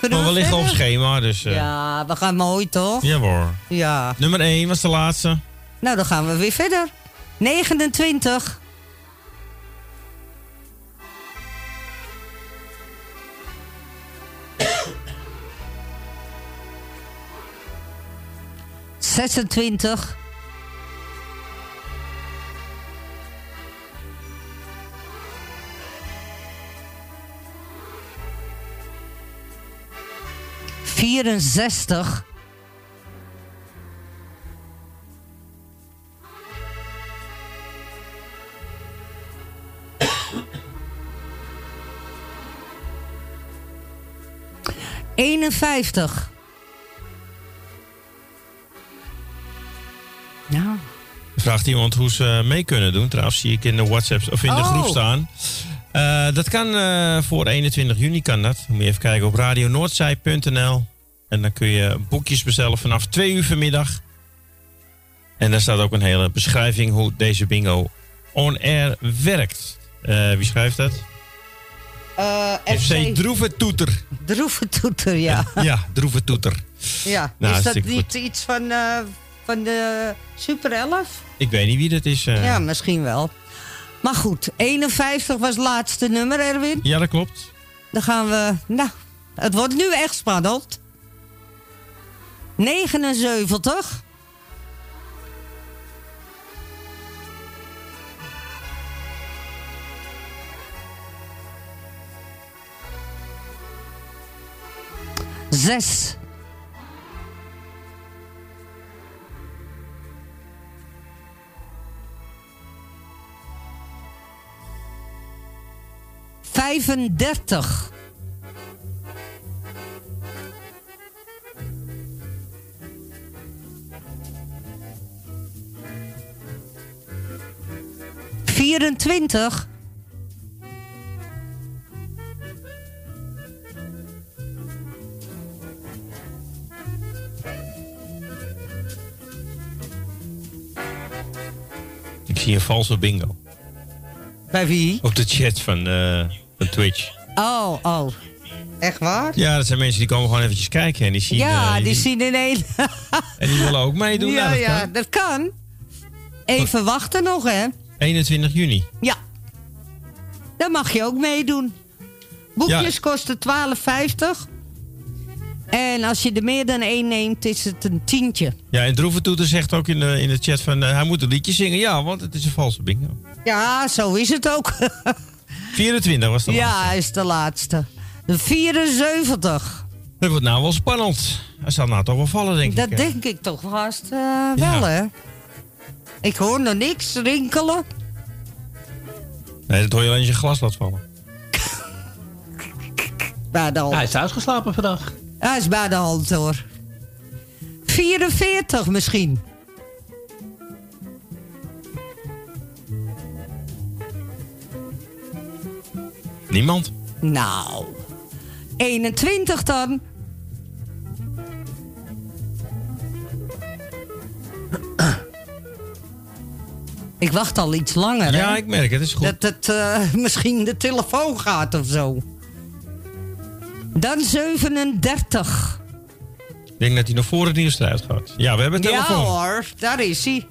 Kunnen Maar we liggen op schema, dus... eh Ja, we gaan mooi toch? Ja hoor. Ja. Nummer 1 was de laatste. Nou, dan gaan we weer verder. 29. Zesentwintig. Vierenzestig. Eenenvijftig. Ja. Vraagt iemand hoe ze mee kunnen doen. Trouwens zie ik in de WhatsApp of in de Oh. groep staan. Eh, dat kan eh, voor 21 juni kan dat. Dan moet je even kijken op radionoordzij.nl. En dan kun je boekjes bestellen vanaf 2 uur vanmiddag. En daar staat ook een hele beschrijving hoe deze bingo on air werkt. Eh, wie schrijft dat? Eh, FC Droeve Toeter. Droeve Toeter, ja. *laughs* Ja, Droeve Toeter. ja. Nou, is dat niet iets van, eh, van de Super 11? Ik weet niet wie dat is. eh. Ja, misschien wel. Maar goed, 51 was het laatste nummer, Erwin. ja, dat klopt. Dan gaan we... Nou, het wordt nu echt spannend. 79. Zes. Vijfendertig. Vierentwintig. Zie een valse bingo. Bij wie? Op de chat van, eh, van Twitch. Oh, oh. Echt waar? Ja, dat zijn mensen die komen gewoon eventjes kijken en die zien... ja, eh, die zien in één. *laughs* En die willen ook meedoen. ja, Nou, dat ja, kan. dat kan. Even wachten nog, hè? 21 juni. Ja. Dan mag je ook meedoen. Boekjes kosten 12,50. En als je er meer dan één neemt, is het een tientje. Ja, en Droeventoeter zegt ook in de, in de chat van... eh, hij moet een liedje zingen. Ja, want het is een valse bingo. Ja, zo is het ook. *laughs* 24 was dat. ja, is de laatste. De 74. Dat wordt nou wel spannend. Hij zal nou toch wel vallen, denk Dat ik. hè? denk ik toch vast eh, wel, hè? Ik hoor nog niks rinkelen. Nee, dat hoor je alleen als je glas laat vallen. *laughs* De hand. Hij is uitgeslapen vandaag. Hij is bij de hand, hoor. 44 misschien. Niemand? Nou. 21 dan. Ik wacht al iets langer, hè? Ja, ik merk het. Het is goed. Dat het eh, misschien de telefoon gaat of zo. Dan 37. Ik denk dat hij nog voor het nieuws eruit gaat. Ja, we hebben een telefoon. Ja hoor, daar is hij.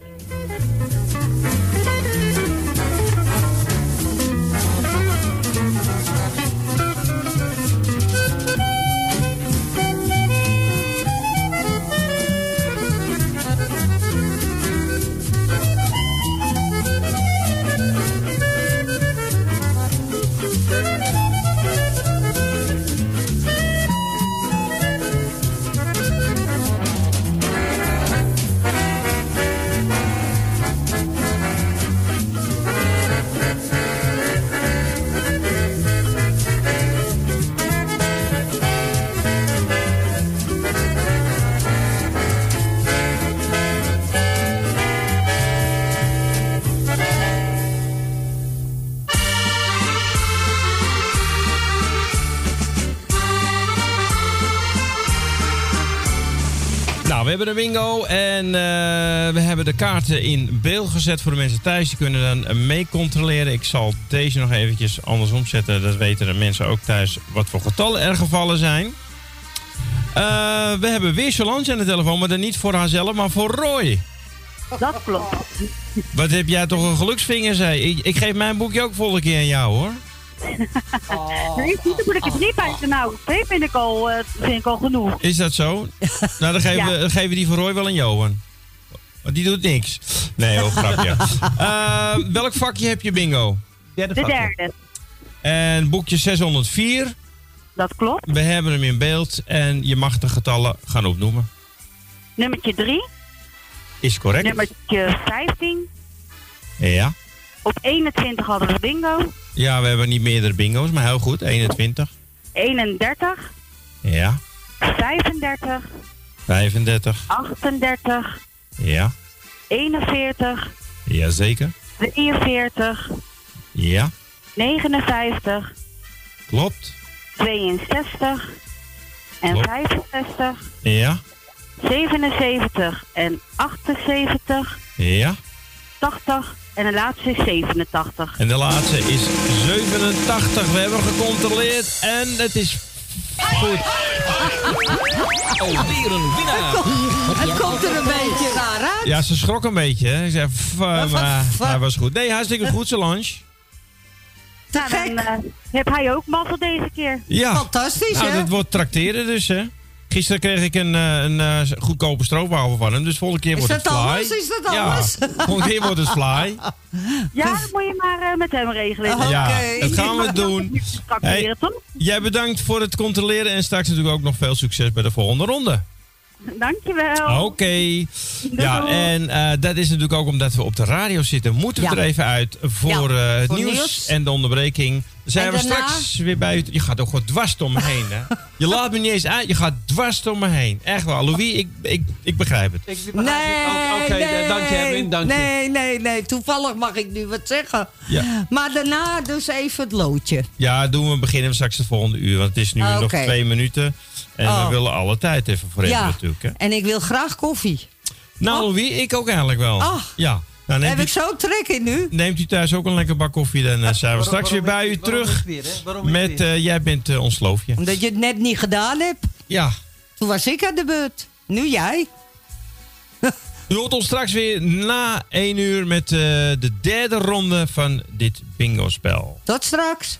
Hebben een bingo en eh, we hebben de kaarten in beeld gezet voor de mensen thuis. Die kunnen dan mee controleren. Ik zal deze nog eventjes andersom zetten. Dat weten de mensen ook thuis wat voor getallen er gevallen zijn. Eh, we hebben weer Solange aan de telefoon, maar dan niet voor haarzelf, maar voor Roy. Dat klopt. Wat heb jij toch een geluksvinger, zei. Ik, ik geef mijn boekje ook volgende keer aan jou, hoor. Nee, dan moet ik het niet bij de nou. Twee vind ik al, eh, vind ik al genoeg. Is dat zo? nou, dan geven, Ja. we, dan geven we die voor Roy wel aan Johan. Want die doet niks. Nee, hoor, grapje. *laughs* Eh, welk vakje heb je bingo? De derde. En boekje 604. Dat klopt. We hebben hem in beeld en je mag de getallen gaan opnoemen. Nummertje 3. Is correct? Nummertje 15. Ja. Op 21 hadden we bingo. Ja, we hebben niet meerdere bingo's, maar heel goed. 21. 31. Ja. 35. 35. 38. Ja. 41. Jazeker. 43. Ja. 59. Klopt. 62. En Klopt. 65. Ja. 77 en 78. Ja. 80. En de laatste is 87. En de laatste is 87. We hebben gecontroleerd en het is goed. Alweer een winnaar. Het komt er een beetje raar uit. Ja, ze schrok een beetje. Hè. Ik zei, "F- eh, maar hij was goed. Nee, hartstikke goed, Solange. Nou, dan eh, heb hij ook mazzel deze keer. Ja. Fantastisch, nou, hè? dat wordt trakteren dus, hè. Gisteren kreeg ik een, eh, een eh, goedkope stroopwafel van hem. Dus volgende keer Is wordt het dat fly. alles? Is dat alles? Ja, volgende keer wordt het fly. *laughs* Ja, dat moet je maar eh, met hem regelen. Ja, dat gaan we doen. Hey, jij bedankt voor het controleren en straks natuurlijk ook nog veel succes bij de volgende ronde. *laughs* Dankjewel. Oké. Ja, en eh, dat is natuurlijk ook omdat we op de radio zitten. Moeten we Ja. er even uit voor Ja, eh, het voor nieuws, nieuws. en de onderbreking. Zijn En we daarna? straks weer bij u. Je gaat ook gewoon dwars door me heen, hè? *laughs* Je laat me niet eens uit, je gaat dwars door me heen. Echt wel. Louis, ik, ik, ik begrijp het. Nee, Oké, nee, dank je, Erwin, dank je. Nee, nee, nee. Toevallig mag ik nu wat zeggen. Ja. Maar daarna dus even het loodje. Ja, doen we beginnen we straks het volgende uur. Want het is nu nog twee minuten. En Oh. we willen alle tijd even voor Ja. natuurlijk. Hè? En ik wil graag koffie. Nou, Louis, ik ook eigenlijk wel. Ah. Ja. Nou, Heb u, ik zo trek in nu? neemt u thuis ook een lekker bak koffie. Dan eh, zijn we straks weer bij u terug. Met, eh, jij bent eh, ons sloofje. Omdat je het net niet gedaan hebt. Ja. Toen was ik aan de beurt. Nu jij. *laughs* U hoort ons straks weer na 1 uur met eh, de derde ronde van dit bingo-spel. Tot straks.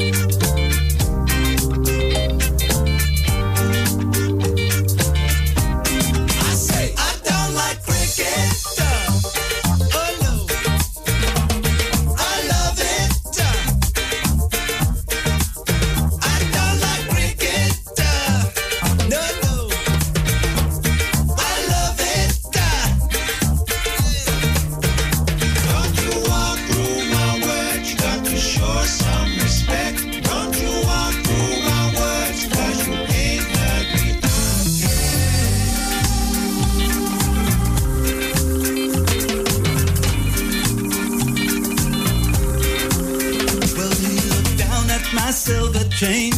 Silver chain.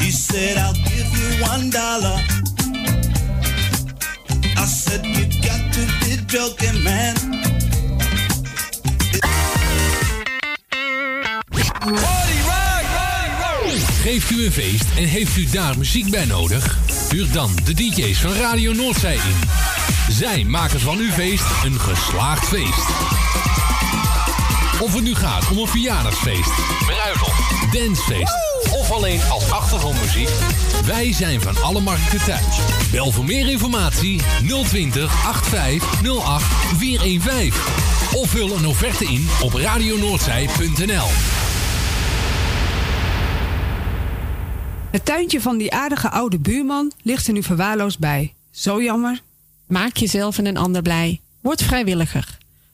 He said, I'll give you one dollar. I said, You got to be joking, man. Geeft u een feest en heeft u daar muziek bij nodig? Huur dan de DJ's van Radio Noordzij in. Zij maken van uw feest een geslaagd feest. Of het nu gaat om een verjaardagsfeest, bruiloft, dancefeest of alleen als achtergrondmuziek. Wij zijn van alle markten thuis. Bel voor meer informatie 020 8508 415. Of vul een offerte in op radionoordzij.nl. Het tuintje van die aardige oude buurman ligt er nu verwaarloosd bij. Zo jammer. Maak jezelf en een ander blij. Word vrijwilliger.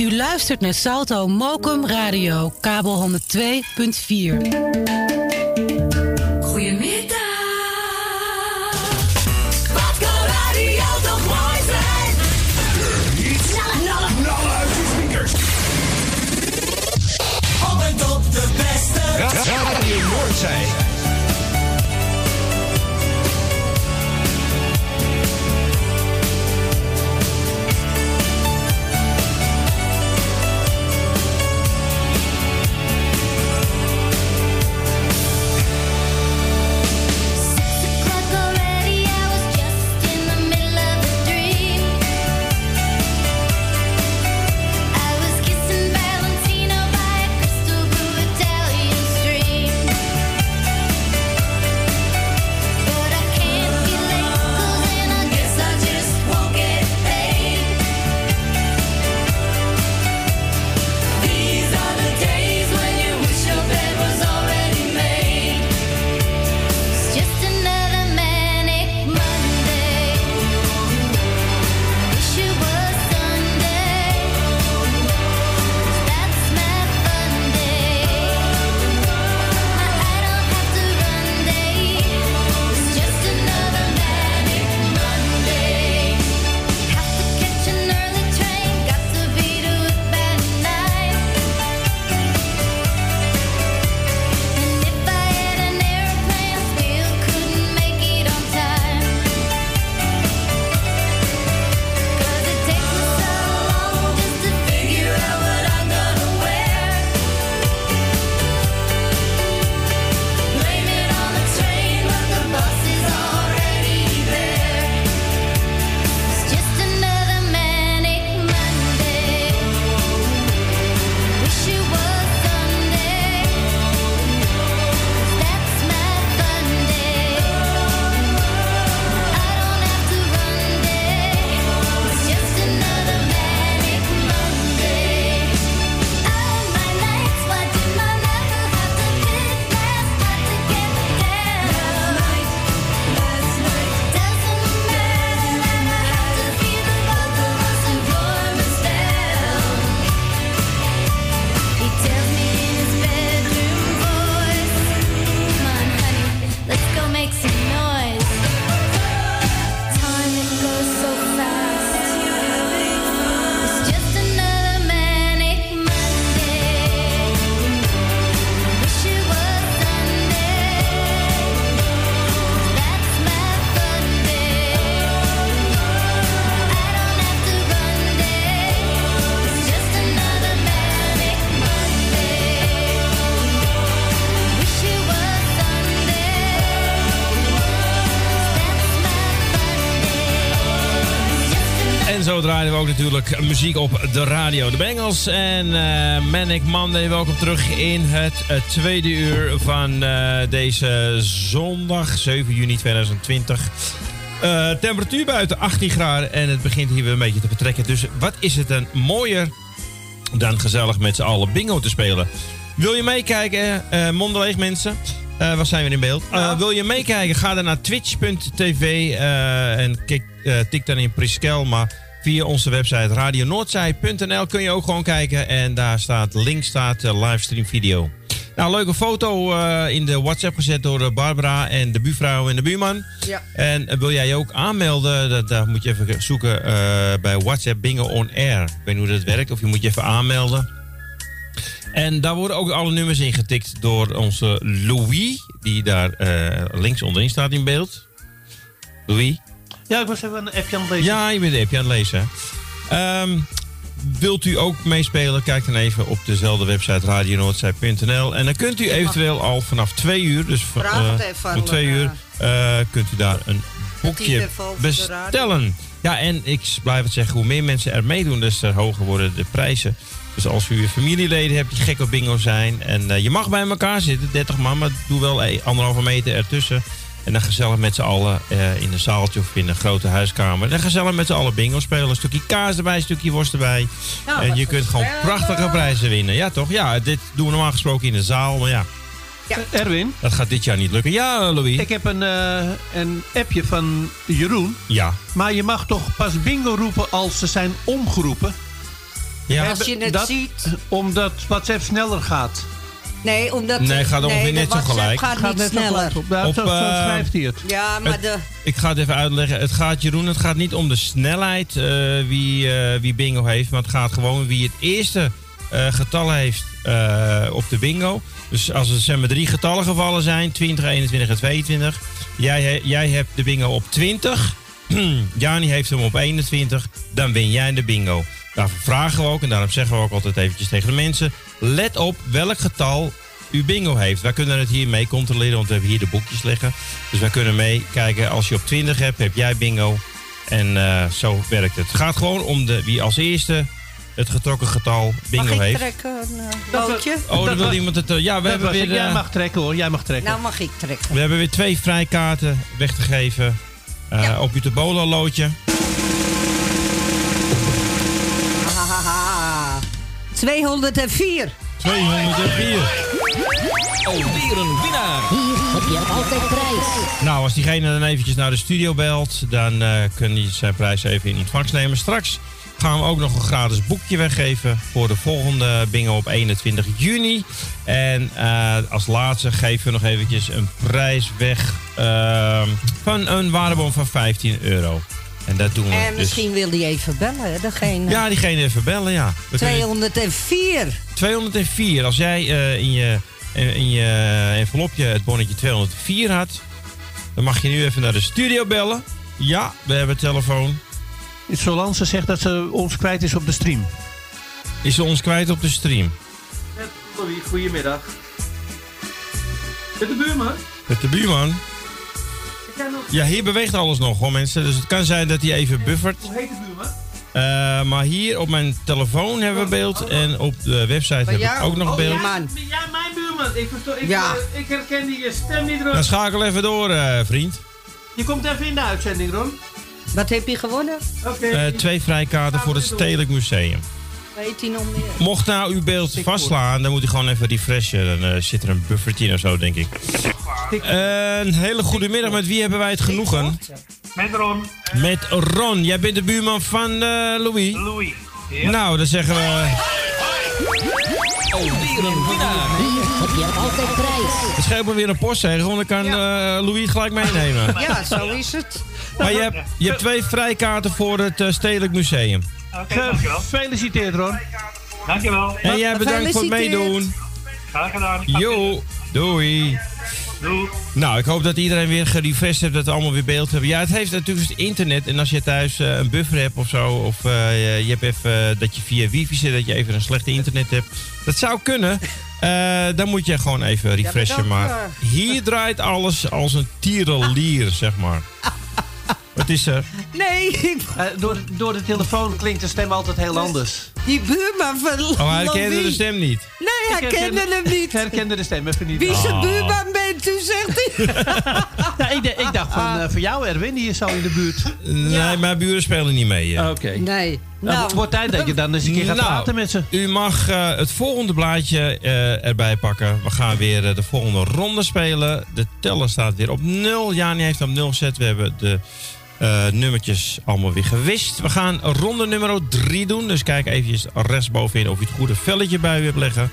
U luistert naar Salto Mokum Radio, kabel 102.4. ook natuurlijk muziek op de radio. De Bengals en eh Manic Monday. Welkom terug in het eh, tweede uur van eh, deze zondag, 7 juni 2020. Eh, temperatuur buiten 18 graden en het begint hier weer een beetje te vertrekken. Dus wat is het dan mooier dan gezellig met z'n allen bingo te spelen? Wil je meekijken, monden leeg mensen? Eh waar zijn we in beeld? Wil je meekijken? Ga dan naar twitch.tv en tik dan in Priskel. Maar via onze website radionoordzij.nl kun je ook gewoon kijken. En daar staat, link staat eh, livestream video. Nou, leuke foto eh, in de WhatsApp gezet door eh, Barbara en de buurvrouw en de buurman. Ja. En wil jij je ook aanmelden? Dat, daar moet je even zoeken bij WhatsApp Bingo On Air. Ik weet niet hoe dat werkt, of je moet je even aanmelden. En daar worden ook alle nummers ingetikt door onze Louis, die daar links onderin staat in beeld. Louis? Ja, ik was even een appje aan het lezen. Ja, je bent een appje aan het lezen. Ehm, wilt u ook meespelen? Kijk dan even op dezelfde website radionoordzij.nl. En dan kunt u eventueel al vanaf twee uur, dus van, eh, om twee uur, eh, kunt u daar een boekje bestellen. Ja, en ik blijf het zeggen, hoe meer mensen er meedoen, des te hoger worden de prijzen. Dus als u familieleden hebt die gek op bingo zijn en eh, je mag bij elkaar zitten, 30 man, maar doe wel eh, anderhalve meter ertussen. En dan gezellig met z'n allen eh, in een zaaltje of in een grote huiskamer. En dan gezellig met z'n allen bingo spelen. Een stukje kaas erbij, een stukje worst erbij. Nou, en je kunt gewoon prachtige prijzen winnen. Ja, toch? Ja, dit doen we normaal gesproken in de zaal. Maar ja, Erwin, dat gaat dit jaar niet lukken. Ja, Louis. ik heb een, eh, een appje van Jeroen. Ja. Maar je mag toch pas bingo roepen als ze zijn omgeroepen? Ja. Als je het dat, ziet. Omdat WhatsApp sneller gaat. Nee, omdat... Nee, gaat ongeveer net zo gelijk. gaat, Gaat niet net zo sneller. gelijk op. Op, eh, schrijft hij het. Ja, maar Het- de... Ik ga het even uitleggen. Het gaat, Jeroen, het gaat niet om de snelheid eh, wie, eh, wie bingo heeft. Maar het gaat gewoon wie het eerste eh, getal heeft eh, op de bingo. Dus als er zeg maar, drie getallen gevallen zijn, 20, 21 en 22. Jij, he- jij hebt de bingo op 20. *clears throat* Jani heeft hem op 21. Dan win jij de bingo. Daarvoor vragen we ook, en daarom zeggen we ook altijd eventjes tegen de mensen. Let op welk getal uw bingo heeft. Wij kunnen het hier mee controleren, want we hebben hier de boekjes liggen. Dus wij kunnen meekijken. Als je op 20 hebt, heb jij bingo. En eh, zo werkt het. Het gaat gewoon om de, wie als eerste het getrokken getal bingo Mag ik heeft. trekken een eh, bootje? Oh, dan wil iemand het. eh, ja, we Dat hebben weer. Jij mag trekken hoor, jij mag trekken. Nou mag ik trekken. we hebben weer twee vrijkaarten weg te geven. eh, Op je loodje. 204. 204. Alweer een winnaar. Hier heb je altijd prijs. Nou, als diegene dan eventjes naar de studio belt, dan eh kun je zijn prijs even in ontvangst nemen. Straks gaan we ook nog een gratis boekje weggeven voor de volgende bingo op 21 juni. En eh, als laatste geven we nog eventjes een prijs weg eh, van een waardebon van 15 euro. En dat doen we En dus. misschien wil die even bellen, hè, degene. Ja, diegene even bellen, ja. We kunnen- 204. 204. Als jij eh, in, je, eh, in je envelopje het bonnetje 204 had, dan mag je nu even naar de studio bellen. Ja, we hebben telefoon. Solance zegt dat ze ons kwijt is op de stream. Is ze ons kwijt op de stream? Louis, goedemiddag. Met de buurman? Met de buurman. Ja, hier beweegt alles nog hoor mensen. Dus het kan zijn dat hij even buffert. Hoe heet de buurman? Eh, maar hier op mijn telefoon hebben we beeld. En op de website heb ik ook nog beeld. Oh, Ja, mijn buurman. Ik, ik, Ja. eh, ik herkende je stem niet, Ron. Dan schakel even door, eh, vriend. Je komt even in de uitzending, Ron. Wat heb je gewonnen? Eh, twee vrijkaarten voor het Stedelijk Museum. Weet hij nog meer? Mocht nou uw beeld vastslaan, dan moet u gewoon even refreshen. Dan eh, zit er een buffertje in of zo, denk ik. een hele goede middag. Met wie hebben wij het genoegen? Met Ron. Met Ron. Jij bent de buurman van eh, Louis. Louis. Nou, dan zeggen we... Een winnaar. Hier heb je altijd prijs. Het scheelt me weer een postzegel, want dan kan eh, Louis gelijk meenemen. Ja, zo is het. Maar je hebt, je hebt twee vrijkaarten voor het eh, Stedelijk Museum. Oké, dankjewel. Gefeliciteerd, Ron. Dankjewel. En jij bedankt voor het meedoen. Graag gedaan. Jo, doei. Nou, ik hoop dat iedereen weer gerefreshed heeft, dat we allemaal weer beeld hebben. Ja, het heeft natuurlijk het internet. En als je thuis eh, een buffer hebt of zo, of eh, je hebt even eh, dat je via wifi zit, dat je even een slechte internet hebt. Dat zou kunnen. Dan moet je gewoon even refreshen. maar hier draait alles als een tierenlier, zeg maar. *laughs* Wat is er? Nee, ik- Eh, door, door de telefoon klinkt de stem altijd heel anders. die buurman van Oh, hij kende Louis. de stem niet. Nee, hij Ik herken- kende hem niet. Herkende de stem even niet. Wie zijn Oh. buurman bent u, zegt hij. *laughs* Ja, ik, dacht van, eh, voor jou Erwin, die is zo in de buurt. Nee, mijn buren spelen niet mee. eh. Oké. Nee. Nou, Nou, het wordt tijd dat je dan eens een keer gaat Nou, praten met ze. U mag eh, het volgende blaadje eh, erbij pakken. We gaan weer de volgende ronde spelen. De teller staat weer op 0. Jani heeft op 0 gezet. We hebben de eh, nummertjes allemaal weer gewist. We gaan ronde nummer 3 doen. Dus kijk eventjes rechtsbovenin of je het goede velletje bij u hebt leggen.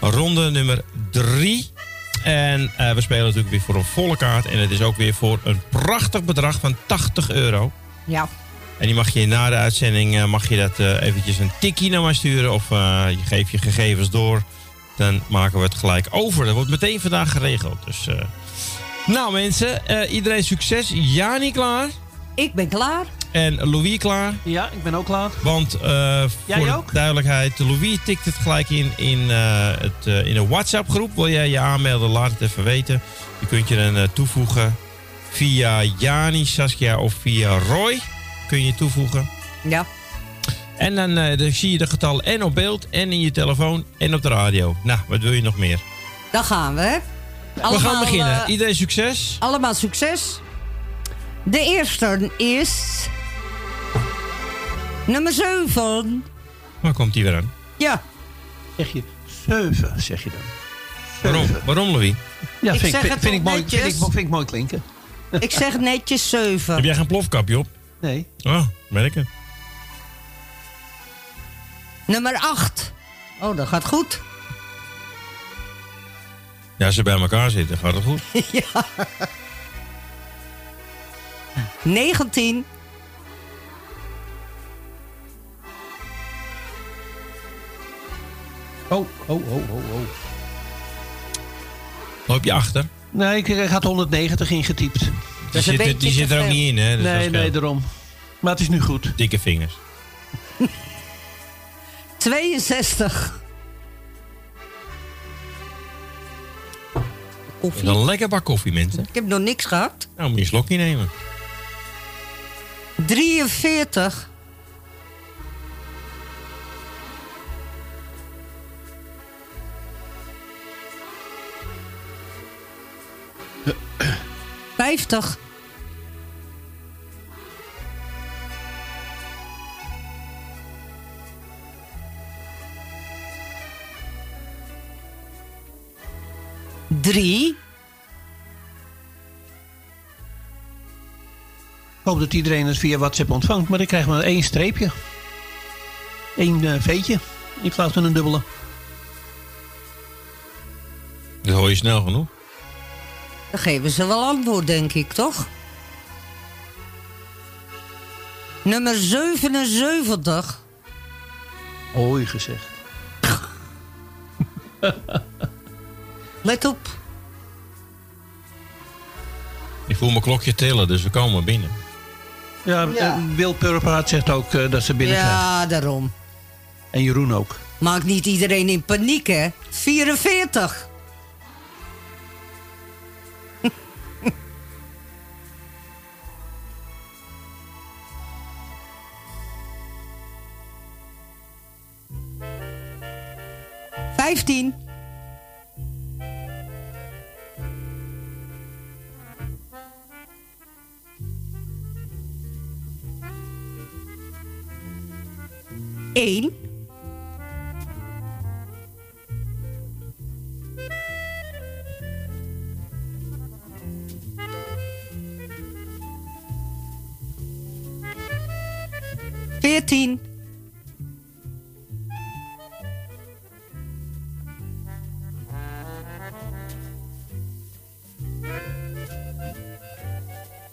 Ronde nummer 3. En eh, we spelen natuurlijk weer voor een volle kaart. En het is ook weer voor een prachtig bedrag van 80 euro. ja. En die mag je na de uitzending eh, mag je dat eventjes een tikkie naar mij sturen. Of je geeft je gegevens door. Dan maken we het gelijk over. Dat wordt meteen vandaag geregeld. Dus, Nou mensen, iedereen succes. Jani klaar. Ik ben klaar. En Louis klaar. Ja, ik ben ook klaar. Want eh, Jij voor ook? duidelijkheid, Louis tikt het gelijk in in, eh, het, eh, in een WhatsApp groep. Wil jij je aanmelden, laat het even weten. Je kunt je dan eh, toevoegen via Jani, Saskia of via Roy. Kun je je toevoegen. Ja. En dan, eh, dan zie je de getallen en op beeld en in je telefoon en op de radio. Nou, wat wil je nog meer? Dan gaan we, hè. we gaan beginnen. Iedereen succes. allemaal succes. De eerste is... Nummer 7. Waar komt die weer aan? Ja. Zeg je 7, zeg je dan. Waarom? Zeven. Waarom, Louis? Ja, Ik vind, zeg vind, het vind toch ik mooi, vind, ik, vind ik mooi klinken. *laughs* Ik zeg netjes 7. Heb jij geen plofkapje op? Nee. Oh, merk het. Nummer 8. Oh, dat gaat goed. Ja, als ze bij elkaar zitten, gaat het goed. *laughs* ja. 19. Oh, oh, oh, oh, oh. Loop je achter? Nee, ik ik had 190 ingetypt. Die zit, er- die zit er ook veel. niet in, hè? Dus dat Nee, nee, daarom. Maar het is nu goed. Dikke vingers. *laughs* 62. Koffie. Een lekker bak koffie, mensen. Ik heb nog niks gehad. Nou, moet je een slokje nemen. 43. Vijftig. Drie. Hoop dat iedereen het via WhatsApp ontvangt, maar ik krijg maar één streepje. Eén eh, veetje in plaats van een dubbele. Dat hoor je snel genoeg. Dan geven ze wel antwoord, denk ik, toch? Nummer 77. Hoi gezegd. *laughs* Let op. Ik voel mijn klokje trillen, dus we komen binnen. Ja, Ja. eh, Wil Purperhart zegt ook eh, dat ze binnenkrijgt. Ja, daarom. En Jeroen ook. Maak niet iedereen in paniek, hè? 44. *laughs* Vijftien. Eén. Veertien.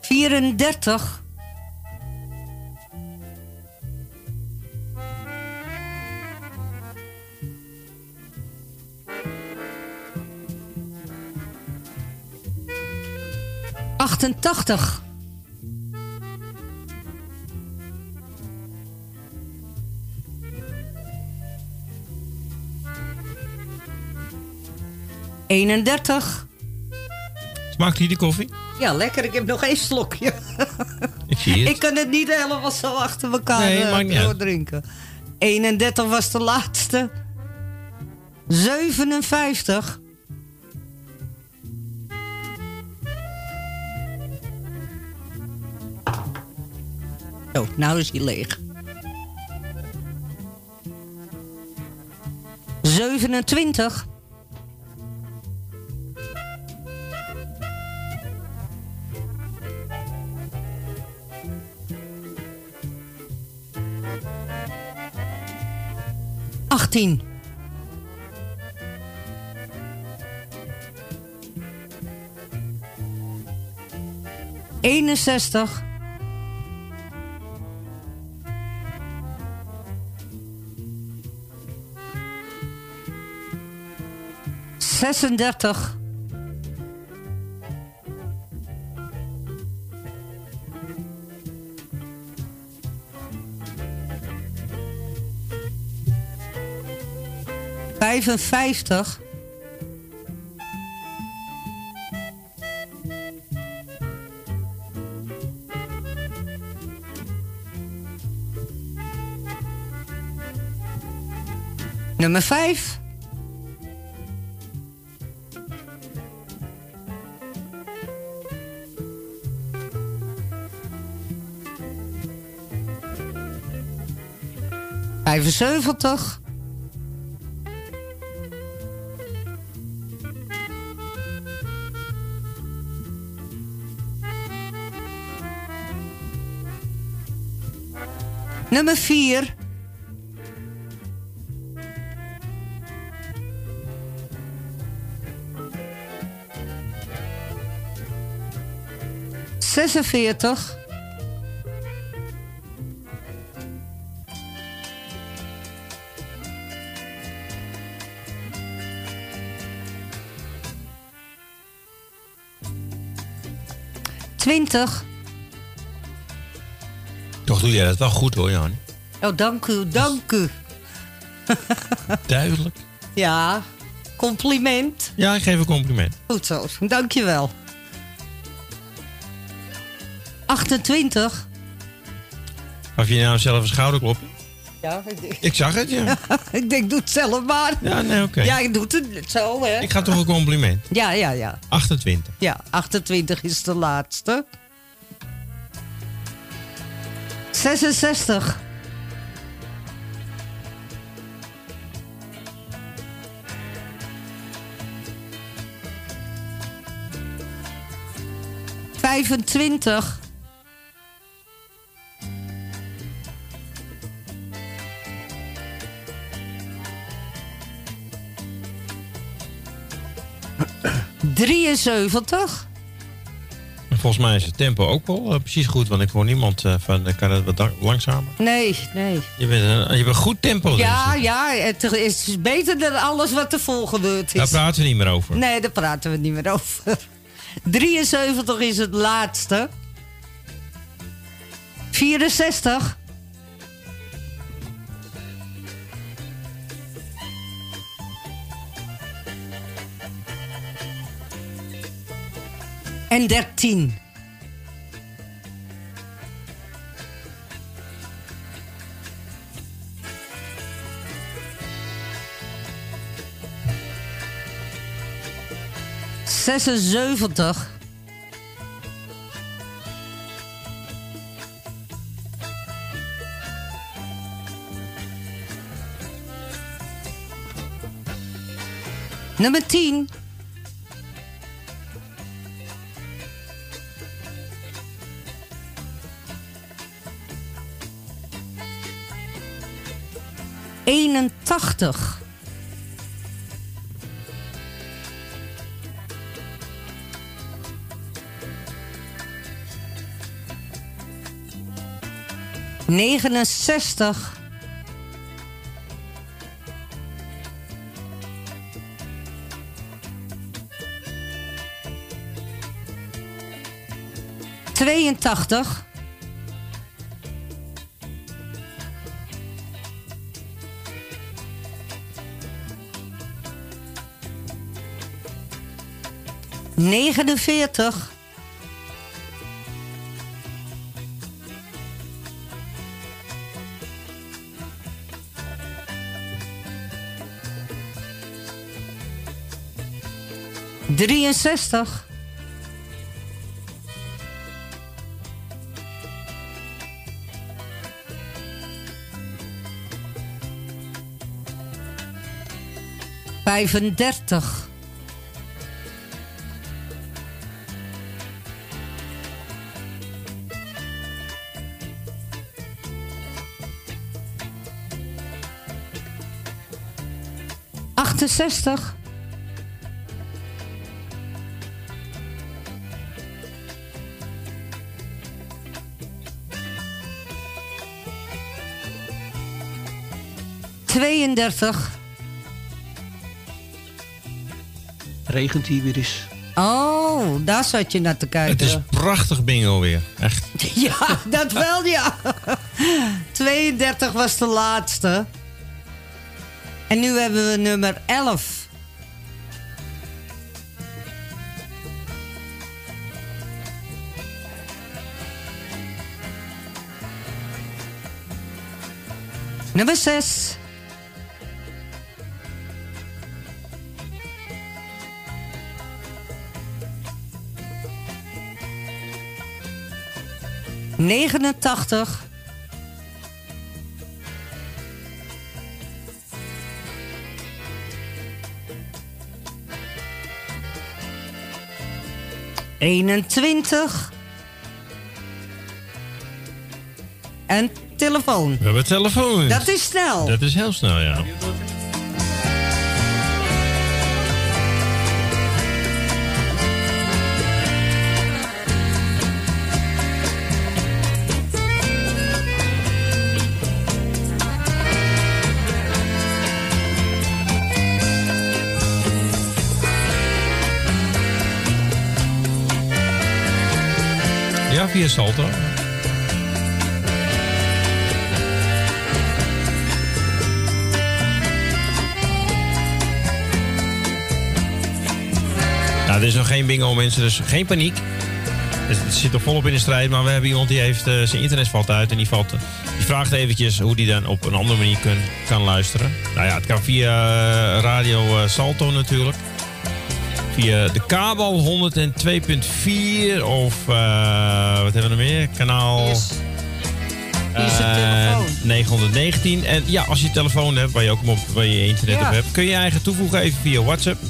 Vierendertig. Achtentachtig. Eenendertig. Smaakt hier die koffie? Ja, lekker. Ik heb nog één slokje. Ik zie het. Ik kan het niet helemaal zo achter elkaar Nee, eh, uit. doordrinken. 31 was de laatste. 57. Nou is hij leeg. 27. Achttien. Eenenzestig. Zesendertig. Vijfenvijftig. Nummer vijf. Vijfenzeventig. Nummer vier. Zesenveertig. Twintig. Toch doe jij dat wel goed hoor, Jan. Oh, dank u, dank u. *laughs* Duidelijk. Ja, compliment. Ja, ik geef een compliment. Goed zo, dank je wel. 28. Gaf je nou zelf een schouderklopje? Ja, ik zag het, ja. *laughs* ik denk, doe het zelf maar. Ja, nee, oké. Ja, ik doe het zo, hè. Ik ga toch een compliment. Ja, ja, ja. 28. Ja, 28 is de laatste. 66. Vijfentwintig. Drieënzeventig. En Volgens mij is het tempo ook wel eh, precies goed, want ik hoor niemand eh, van, eh, kan het wat langzamer? Nee, nee. Je bent een, je hebt een goed tempo. Ja, ja, het is beter dan alles wat ervoor gebeurd Daar is. praten we niet meer over. Nee, daar praten we niet meer over. *laughs* 73 is het laatste. 64. En 13. Zesenzeventig. Nummer 10. Eenentachtig. Negenenzestig. Tweeëntachtig. 49. Drieënzestig. Vijfendertig. Achtenzestig. Tweeëndertig. Regent hier weer eens. Oh, daar zat je naar te kijken. Het is prachtig bingo weer. Echt. *laughs* Ja, dat wel, ja. 32 was de laatste. En nu hebben we nummer 11. Nummer 6. Negenentachtig. Eenentwintig. En telefoon. We hebben telefoon. Dat is snel. Dat is heel snel, ja. Via Salto. Nou, er is nog geen bingo, mensen, dus geen paniek. Het zit nog volop in de strijd, maar we hebben iemand die heeft eh, zijn internet valt uit en die, valt, eh, die vraagt eventjes hoe die dan op een andere manier kun, kan luisteren. Nou ja, het kan via eh, Radio Salto natuurlijk. Via de kabel 102.4 of eh, wat hebben we nog meer? Kanaal eh, 919. En ja, als je telefoon hebt waar je ook op, waar je internet Ja. op hebt, kun je je eigen toevoegen even via WhatsApp.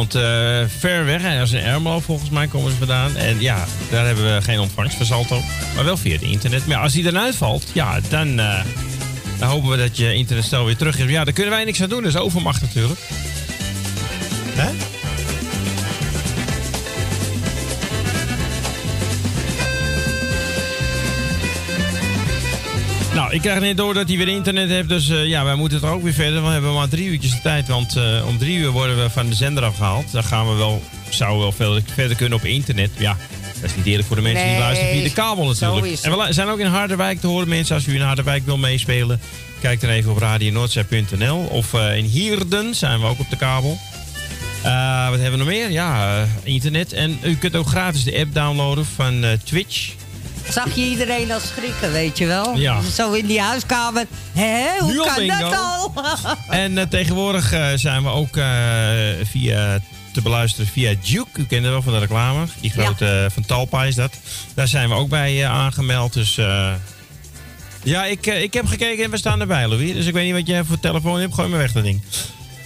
Iemand eh, ver weg. Hij is in Ermelo volgens mij komen ze vandaan. En ja, daar hebben we geen ontvangst voor Salto. Maar wel via het internet. Maar als die dan uitvalt, ja, dan, eh, dan hopen we dat je internetstel weer terug is. Ja, daar kunnen wij niks aan doen. Dat is overmacht natuurlijk. Nou, ik krijg net door dat hij weer internet heeft. Dus eh, ja, wij moeten er ook weer verder. We hebben maar drie uurtjes de tijd. Want eh, om drie uur worden we van de zender afgehaald. Dan gaan we wel, zouden we wel veel verder kunnen op internet. Ja, dat is niet eerlijk voor de mensen die luisteren via de kabel natuurlijk. En we zijn ook in Harderwijk te horen, mensen. Als u in Harderwijk wil meespelen, kijk dan even op radionoordzij.nl. Of eh, in Hierden zijn we ook op de kabel. Wat hebben we nog meer? Ja, internet. En u kunt ook gratis de app downloaden van Twitch. Zag je iedereen al schrikken, weet je wel? Ja. Zo in die huiskamer. Hé, hoe kan bingo. dat al? *laughs* En eh, tegenwoordig eh, zijn we ook eh, via, te beluisteren via Duke. U kent het wel van de reclame. Die grote van Talpa is dat. Daar zijn we ook bij aangemeld. Dus ja, ik, ik heb gekeken en we staan erbij, Louis. Dus ik weet niet wat jij voor telefoon hebt. Gooi maar weg dat ding.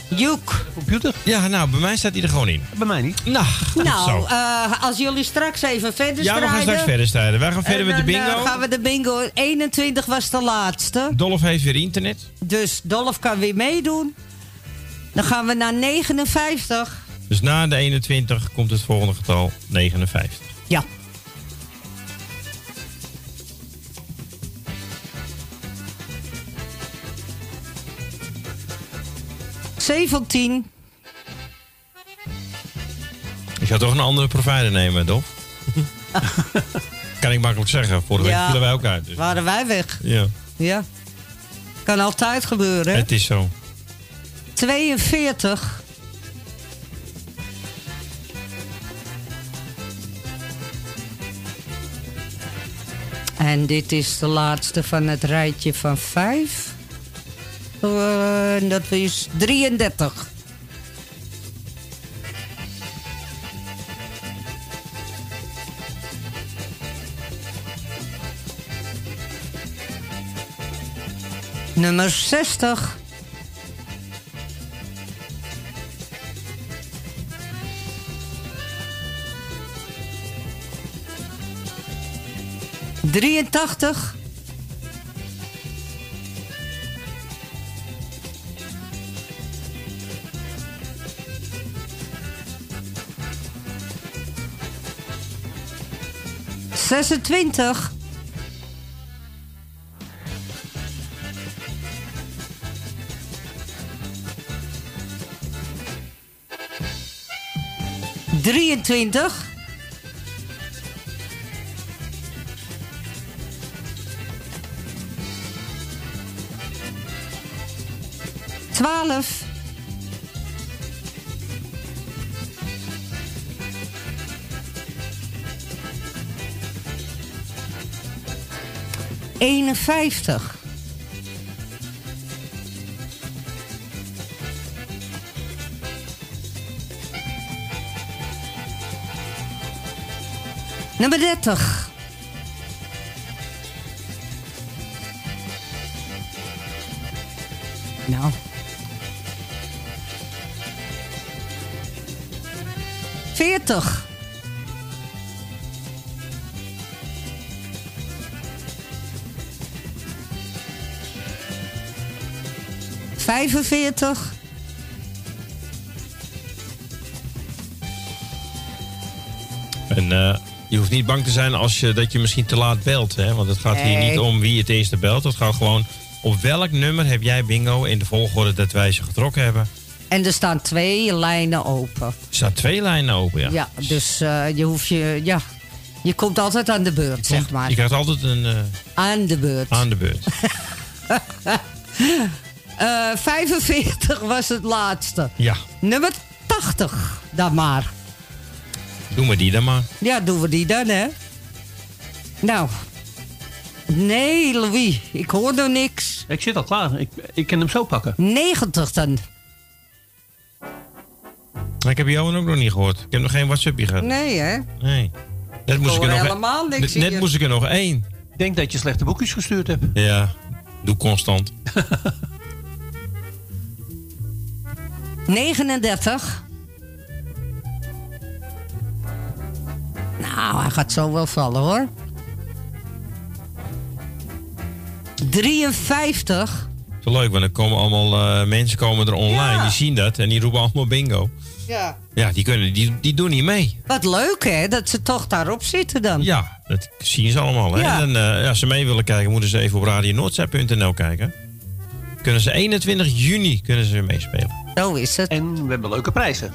Joek. Computer? Ja, nou, bij mij staat hij er gewoon in. Bij mij niet. Nou, Nou, *laughs* zo. eh, als jullie straks even verder Ja, strijden... we gaan straks verder strijden. Wij gaan verder en met de dan, eh, bingo. gaan we de bingo. 21 was de laatste. Dolph heeft weer internet. Dus Dolph kan weer meedoen. Dan gaan we naar 59. Dus na de 21 komt het volgende getal 59. Ja. 17. Ik zou toch een andere provider nemen, toch? *laughs* kan ik makkelijk zeggen. Vorige week Ja. vielen wij ook uit. Dus. Waren wij weg? Ja, Ja. Kan altijd gebeuren, hè? het is zo. 42. En dit is de laatste van het rijtje van vijf. Eh, En dat is 33. Nummer 60. Drieëntachtig. Zesentwintig. Drieëntwintig. Twaalf. Eenenvijftig. Nummer dertig. Nou. Veertig. Vijfenveertig. En eh, je hoeft niet bang te zijn als je, dat je misschien te laat belt. Hè? Want het gaat hier niet om wie het eerste belt. Het gaat gewoon op welk nummer heb jij bingo in de volgorde dat wij ze getrokken hebben. En er staan twee lijnen open. Er staan twee lijnen open, ja. Ja, dus eh, je hoeft je... Ja, je komt altijd aan de beurt, zeg maar. Je krijgt altijd een eh, Aan de beurt. aan de beurt. *laughs* *laughs* Eh 45 was het laatste. Ja, Nummer 80 dan maar. doen we die dan maar. Ja, doen we die dan, hè? Nou. Nee, Louis. Ik hoor nog niks. Ik zit al klaar. Ik, ik kan hem zo pakken. 90 dan. Ik heb Johan ook nog niet gehoord. Ik heb nog geen WhatsAppje gehad. Nee, hè? Nee. Net moest ik er nog helemaal niks net, net moest ik er nog één. Ik denk dat je slechte boekjes gestuurd hebt. Ja, doe constant. *laughs* 39. Nou, hij gaat zo wel vallen, hoor. 53. Zo leuk, want dan komen allemaal eh, mensen komen er online, die zien dat en die roepen allemaal bingo. Ja. Ja, die, kunnen, die, die doen niet mee. Wat leuk, hè? Dat ze toch daarop zitten dan. Ja, dat zien ze allemaal. Hè? Ja. En eh, als ze mee willen kijken, moeten ze even op radionoordzij.nl kijken. Kunnen ze 21 juni kunnen ze meespelen. Zo is het. En we hebben leuke prijzen.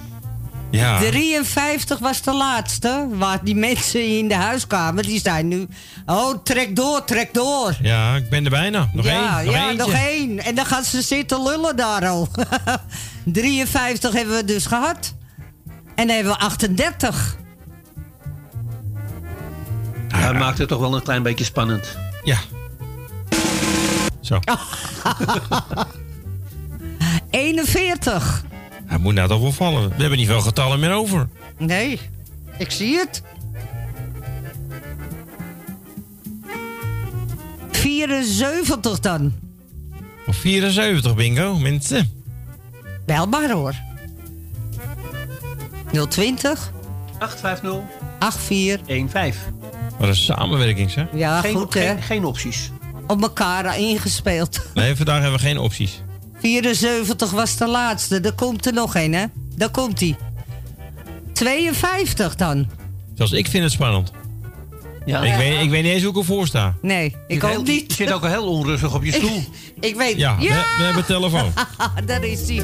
Ja. 53 was de laatste. Waar die mensen in de huiskamer, die zijn nu... Oh, trek door, trek door. Ja, ik ben er bijna. Nog ja, één. Nog ja, eentje. nog één. En dan gaan ze zitten lullen daar al. *laughs* 53 hebben we dus gehad. En dan hebben we 38. Ja, dat maakt het toch wel een klein beetje spannend. Ja. Zo. *laughs* 41. Hij moet nou toch wel vallen. We hebben niet veel getallen meer over. Nee, ik zie het. 74 dan. Of 74 bingo, mensen. Bel maar hoor. 020 850 8415. Wat een samenwerking, zeg. Ja, geen, goed hè. geen, geen opties. Op elkaar ingespeeld. Nee, vandaag hebben we geen opties. 74 was de laatste. Er komt er nog een, hè? Daar komt hij. 52 dan. Zelfs ik vind het spannend. Ja. Ik, weet, ik weet niet eens hoe ik ervoor sta. Nee, ik ook niet. Je zit ook al heel onrustig op je stoel. *laughs* Ik weet Ja, we- we hebben telefoon. *laughs* Daar is hij.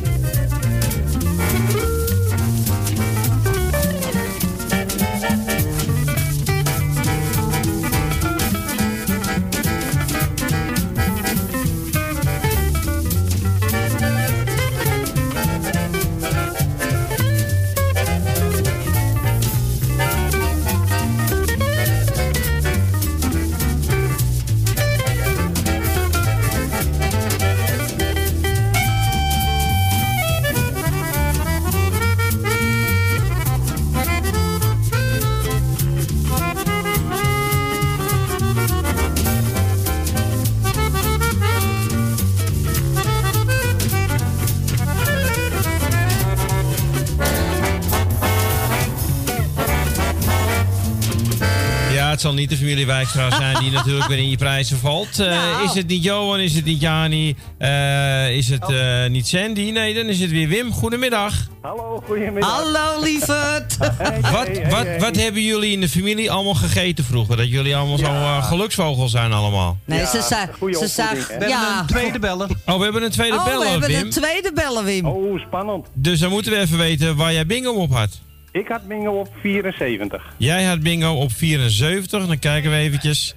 Zal niet de familie Wijkstra *laughs* zijn die natuurlijk weer in je prijzen valt. Eh, Nou. Is het niet Johan? Is het niet Jani? Eh, is het eh, niet Sandy? Nee, dan is het weer Wim. Goedemiddag. Hallo, goedemiddag. Hallo, lieverd. Wat, wat, wat hebben jullie in de familie allemaal gegeten vroeger? Dat jullie allemaal zo eh, geluksvogels zijn allemaal. Nee, ze zei... Ze zei ja. tweede bellen. Oh, we hebben een tweede Oh, we bellen, hebben Wim. een tweede bellen, Wim. Oh, spannend. Dus dan moeten we even weten waar jij bingo op had. Ik had bingo op 74. Jij had bingo op 74. Dan kijken we eventjes.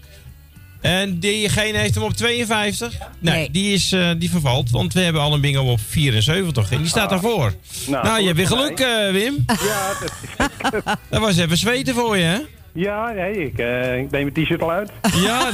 En diegene heeft hem op 52? Nee, Die, is, eh, die vervalt. Want we hebben al een bingo op 74. En die staat daarvoor. Nou, Nou, je hebt weer geluk, eh, Wim. Ja, dat, *laughs* Dat was even zweten voor je, hè? Ja nee, ik, eh, ik neem mijn t-shirt al uit. *laughs* Ja,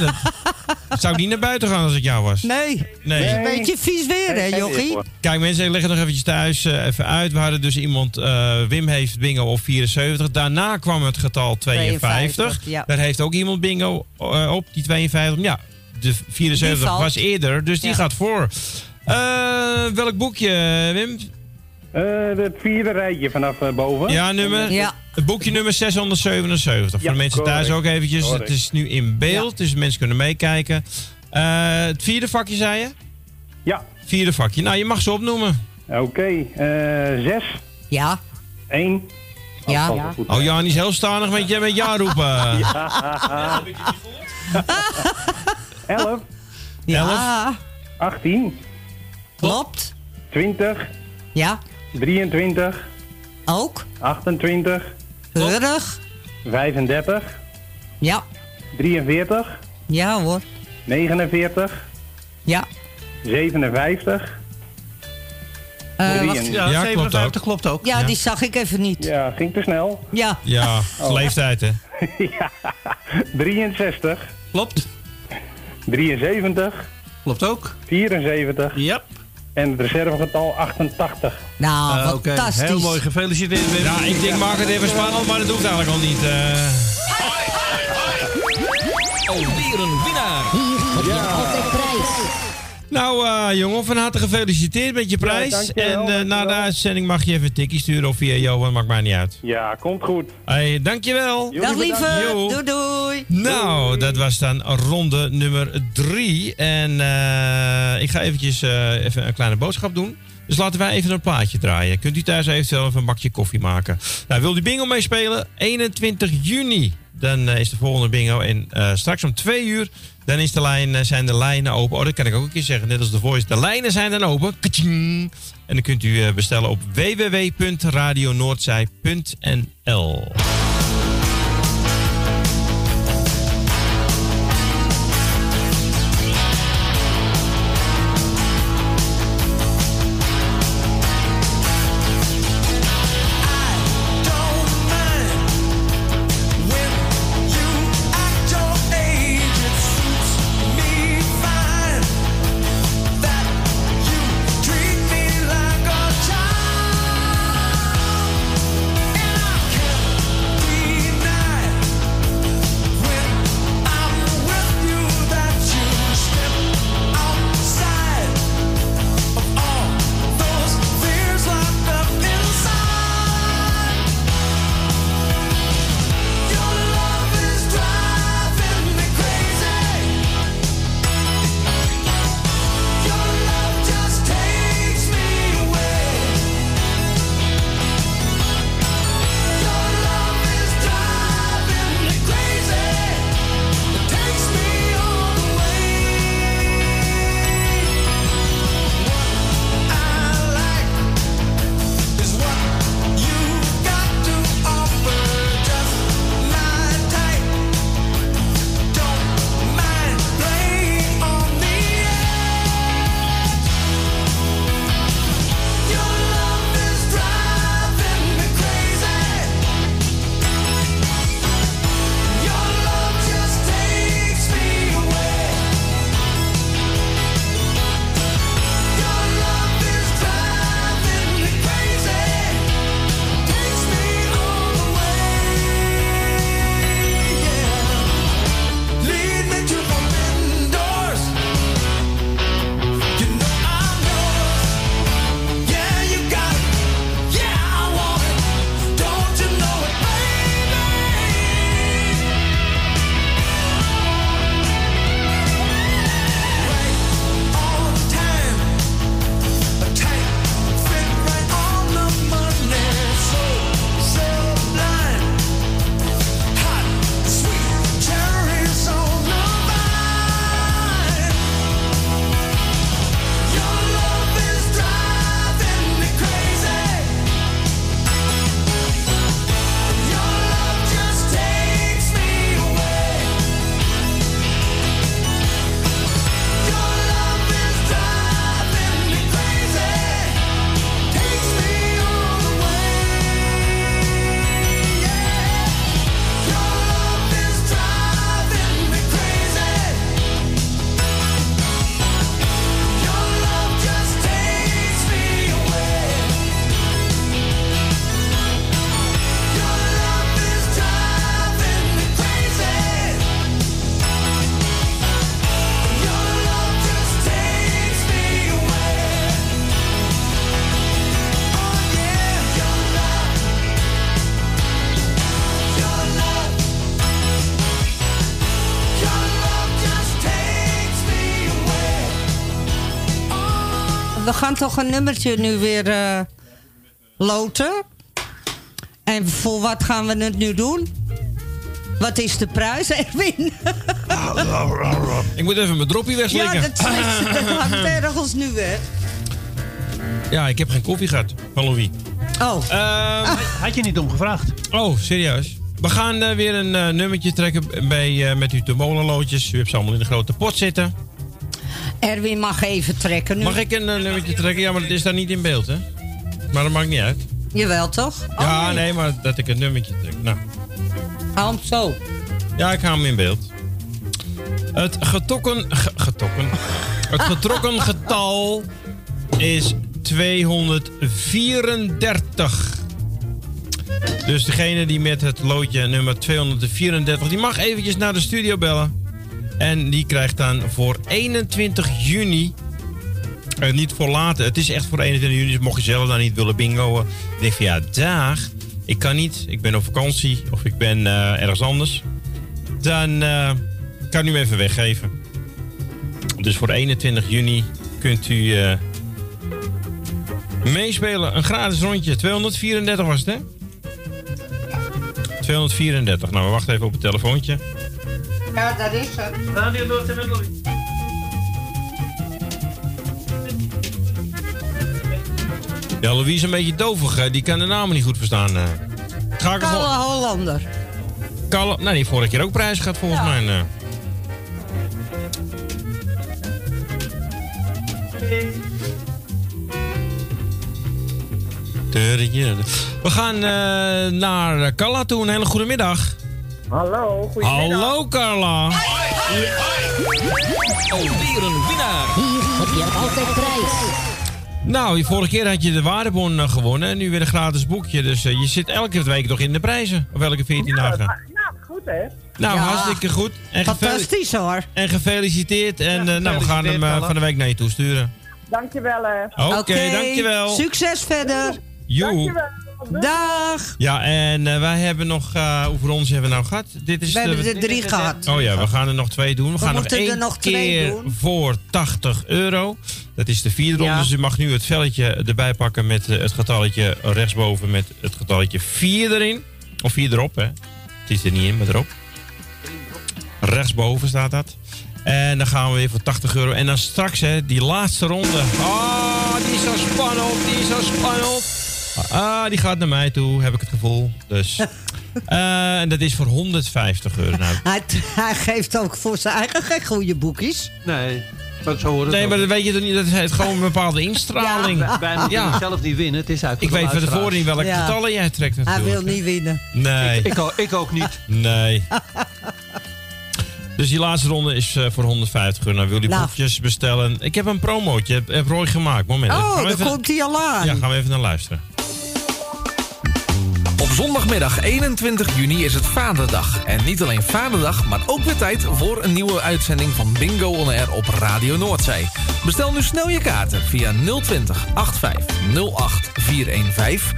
dat zou ik niet naar buiten gaan als ik jou was. Nee. Nee. Een beetje vies weer, hè, jochie? Kijk mensen, leg het nog eventjes thuis eh, even uit. We hadden dus iemand, eh, Wim heeft bingo op 74. Daarna kwam het getal 52. 52, ja. Daar heeft ook iemand bingo op, die 52. Ja, de 74 Die valt. was eerder, dus die Ja. gaat voor. Eh, welk boekje, Wim? Eh, het vierde rijtje vanaf eh, boven. Ja, nummer? Het boekje nummer 677. Voor de mensen thuis ook eventjes. Correct. Het is nu in beeld, dus mensen kunnen meekijken. Eh, het vierde vakje, zei je? Ja. Vierde vakje. Nou, je mag ze opnoemen. Oké, eh, zes. Ja. Eén. Ja. Oh, goed. Oh, Jan is heel stanig met je met *laughs* ja roepen. Ja. Elf. Ja. 18. Klopt. 20. Ja. 23. Ook. 28. Keurig. 35. Ja. 43. Ja hoor. 49. Ja. 57. Eh, Drie- wacht. Ja, klopt ook. klopt ook. Ja, die zag ik even niet. Ja, ging te snel. Ja. Ja, *laughs* Oh. leeftijd hè. *laughs* ja. 63. Klopt. 73. Klopt ook. 74. Ja. En het reservegetal 88. Nou, oké. fantastisch. Heel mooi, gefeliciteerd Wim. Ja, ik denk maak het even spannend, maar dat hoeft eigenlijk al niet. eh. Alweer een winnaar. Hier altijd prijs. Nou uh, jongen, van harte gefeliciteerd met je prijs. en uh, na de uitzending mag je even een tikkie sturen of via Johan, maakt mij niet uit. Ja, komt goed. Hey, dankjewel. Dag lieve. Jo. Doei doei. Nou, dat was dan ronde nummer drie. En uh, ik ga eventjes uh, even een kleine boodschap doen. Dus laten wij even een plaatje draaien. Kunt u thuis eventueel even een bakje koffie maken. Nou, wil u bingo meespelen? 21 juni. Dan uh, is de volgende bingo. En uh, straks om twee uur dan is de lijn, zijn de lijnen open. Oh, dat kan ik ook een keer zeggen. Net als de voice. De lijnen zijn dan open. En dan kunt u bestellen op www.radionoordzij.nl gaan toch een nummertje nu weer eh, loten. En voor wat gaan we het nu doen? Wat is de prijs, *laughs* Erwin? *laughs* Ik moet even mijn droppie ja, wegslikken. dat, is- *laughs* dat hangt ergens nu weg. Ja, ik heb geen koffie gehad van Louis. Oh. Had je niet om gevraagd? Oh, serieus? We gaan eh, weer een eh, nummertje trekken bij, eh, met uw tomolenloodjes. U hebt ze allemaal in de grote pot zitten. Erwin mag even trekken nu. Mag ik een eh, nummertje trekken? Ja, maar dat is daar niet in beeld, hè? Maar dat maakt niet uit. Jawel, toch? ja, nee, maar dat ik een nummertje trek. Nou, Hou hem zo. ja, ik hou hem in beeld. Het getokken... ge- getokken? Het *laughs* getrokken getal is 234. Dus degene die met het loodje nummer 234... die mag eventjes naar de studio bellen. En die krijgt dan voor 21 juni... eh, niet voor later. Het is echt voor 21 juni. Dus mocht je zelf dan niet willen bingoen... denk van ja, dag... Ik kan niet. Ik ben op vakantie. Of ik ben eh, ergens anders. Dan eh, kan u even weggeven. Dus voor 21 juni kunt u meespelen. Een gratis rondje. 234 was het, hè? 234. Nou, we wachten even op het telefoontje. Ja, dat is het. Ja, Louise is een beetje dovig. Die kan de namen niet goed verstaan. eh. Ga ik er Kalle vol- Hollander. Kalle, nou, die vorige keer ook prijs gehad volgens mij. eh. We gaan eh, naar Carla toe. Een hele goede middag. Hallo, goedemiddag. Hallo Carla. Alweer een winnaar. Hier heb je altijd prijs. Nou, vorige keer had je de waardebon eh, gewonnen en nu weer een gratis boekje. Dus eh, je zit elke week toch in de prijzen. Of elke 14 dagen. Nou, goed hè. Nou, Ja. hartstikke goed. En Fantastisch hoor. En gefeliciteerd. En eh, nou, we gaan hem van de week naar je toe sturen. Dankjewel hè. Oké, dankjewel. Succes verder. Joe. Dag. Ja, en eh, wij hebben nog... eh hoeveel rondes hebben we nou gehad? Dit is We de- hebben er drie gehad. Oh ja, we gaan er nog twee doen. We, We gaan nog moeten er één nog twee keer doen. voor 80 euro. Dat is de vierde ronde. Ja. Dus u mag nu het velletje erbij pakken met eh, het getalletje rechtsboven met het getalletje 4 erin. Of 4 erop, hè. Het is er niet in, maar erop. Rechtsboven staat dat. En dan gaan we weer voor 80 euro. En dan straks, hè, die laatste ronde. Ah, die is zo spannend, die is zo spannend. Ah, die gaat naar mij toe, heb ik het gevoel. Dus. *laughs* Eh, en dat is voor 150 euro. Nou, Hij, hij geeft ook voor zijn eigen geen goede boekjes. Nee, maar zo hoort Nee, ook. maar dat weet je toch niet? Dat heeft gewoon een bepaalde instraling. Wij- Wij moeten Ja. het zelf niet winnen. Het is uit Ik weet van tevoren niet welke Ja. getallen jij trekt Hij natuurlijk. wil niet winnen. Nee. Ik, ik, ook, ik ook niet. Nee. *laughs* Dus die laatste ronde is eh, voor 150 euro. Nou, wil je Nou. boekjes bestellen? Ik heb een promootje. Heb, heb Roy gemaakt. Moment. Oh, daar even- komt hij al aan. Ja, gaan we even naar luisteren. Zondagmiddag 21 juni is het Vaderdag. En niet alleen Vaderdag, maar ook weer tijd voor een nieuwe uitzending van Bingo On Air op Radio Noordzee. Bestel nu snel je kaarten via 020 85 08 415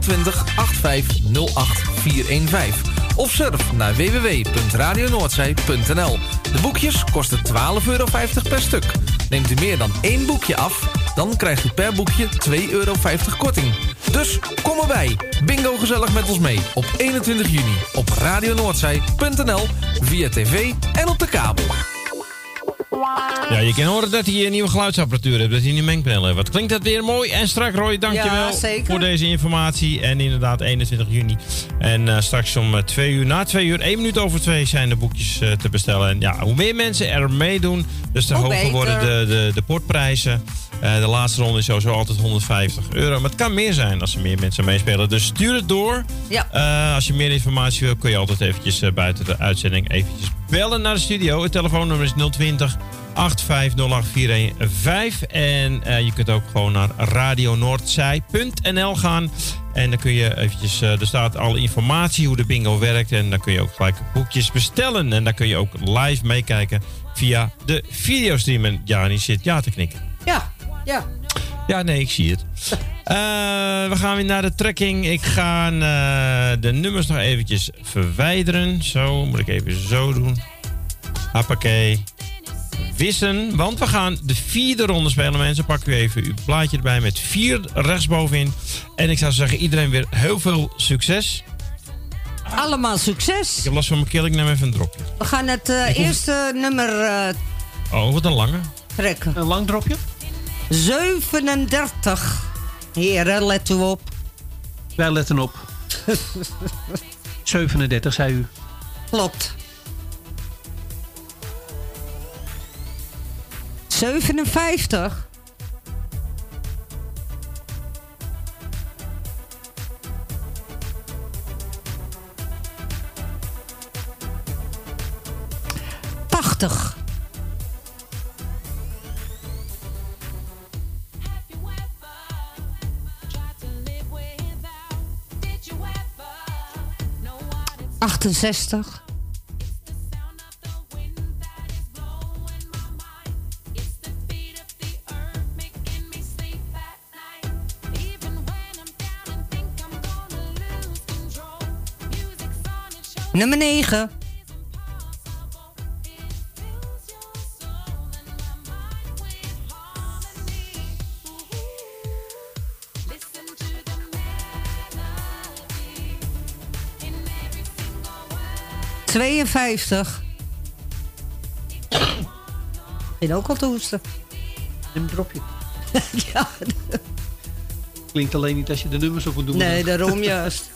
020 85 08 415 of surf naar www.radionoordzee.nl. De boekjes kosten 12,50 euro per stuk. Neemt u meer dan één boekje af, dan krijgt u per boekje 2,50 euro korting. Dus kom erbij. Bingo gezellig met ons mee op 21 juni op radionoordzee.nl via tv en op de kabel. Ja, je kan horen dat hij een nieuwe geluidsapparatuur heeft. Dat hij een mengpaneel heeft. Wat klinkt dat weer mooi en strak, Roy. Dankjewel Ja, voor deze informatie. En inderdaad, 21 juni. En eh, straks om 2 uur, na 2 uur, 1 minuut over 2 zijn de boekjes eh, te bestellen. En ja, hoe meer mensen er meedoen, dus te Hoe hoger worden de, de, de portprijzen. Eh, de laatste ronde is sowieso altijd 150 euro. Maar het kan meer zijn als er meer mensen meespelen. Dus stuur het door. Ja. Eh, als je meer informatie wil, kun je altijd eventjes eh, buiten de uitzending eventjes bellen naar de studio. Het telefoonnummer is 020 8508415. En je kunt ook gewoon naar radionoordzij.nl gaan. En dan kun je eventjes, er staat alle informatie hoe de bingo werkt. En dan kun je ook gelijk boekjes bestellen. En dan kun je ook live meekijken via de videostream. En Jani zit ja te knikken. Ja, ja. Ja, nee, ik zie het. *laughs* Eh, we gaan weer naar de trekking. Ik ga eh, de nummers nog eventjes verwijderen. Zo, moet ik even zo doen. Hoppakee. wissen. Want we gaan de vierde ronde spelen. Mensen, pak u even uw plaatje erbij met vier rechtsbovenin. En ik zou zeggen, iedereen weer heel veel succes. Allemaal succes. Ik heb last van mijn keel, ik neem even een dropje. We gaan het eh, hoef- eerste nummer Oh, wat een lange. trekken. Een lang dropje? 37. Heren, let u op. Wij letten op. *laughs* 37, zei u. Klopt. 57. Tachtig. Achtenzestig. Nummer 9. Tweeënvijftig. Begin ook al te hoesten. Een dropje. *laughs* ja. Klinkt alleen niet als je de nummers op moet doen. Nee, daarom *laughs* juist.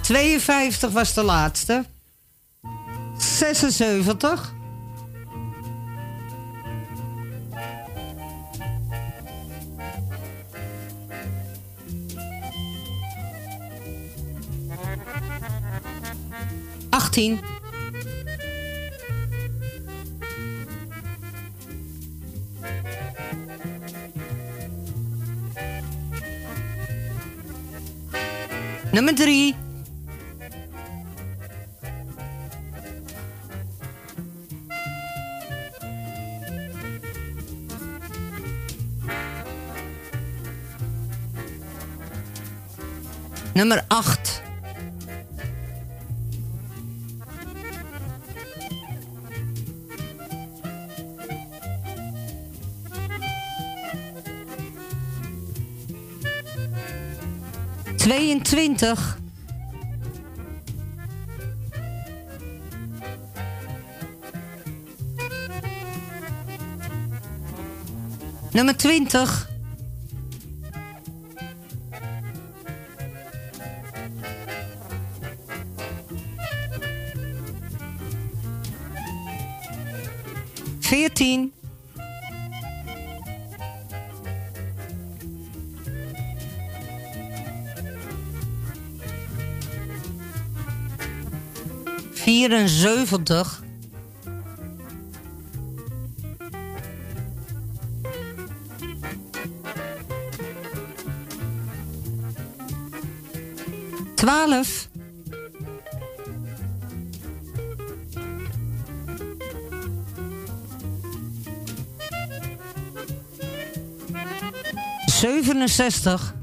52 was de laatste. 76. Achttien. Nummer drie. Nummer 8. Tweeëntwintig. Nummer twintig. Veertien. Vierenzeventig. Twaalf. Zevenenzestig.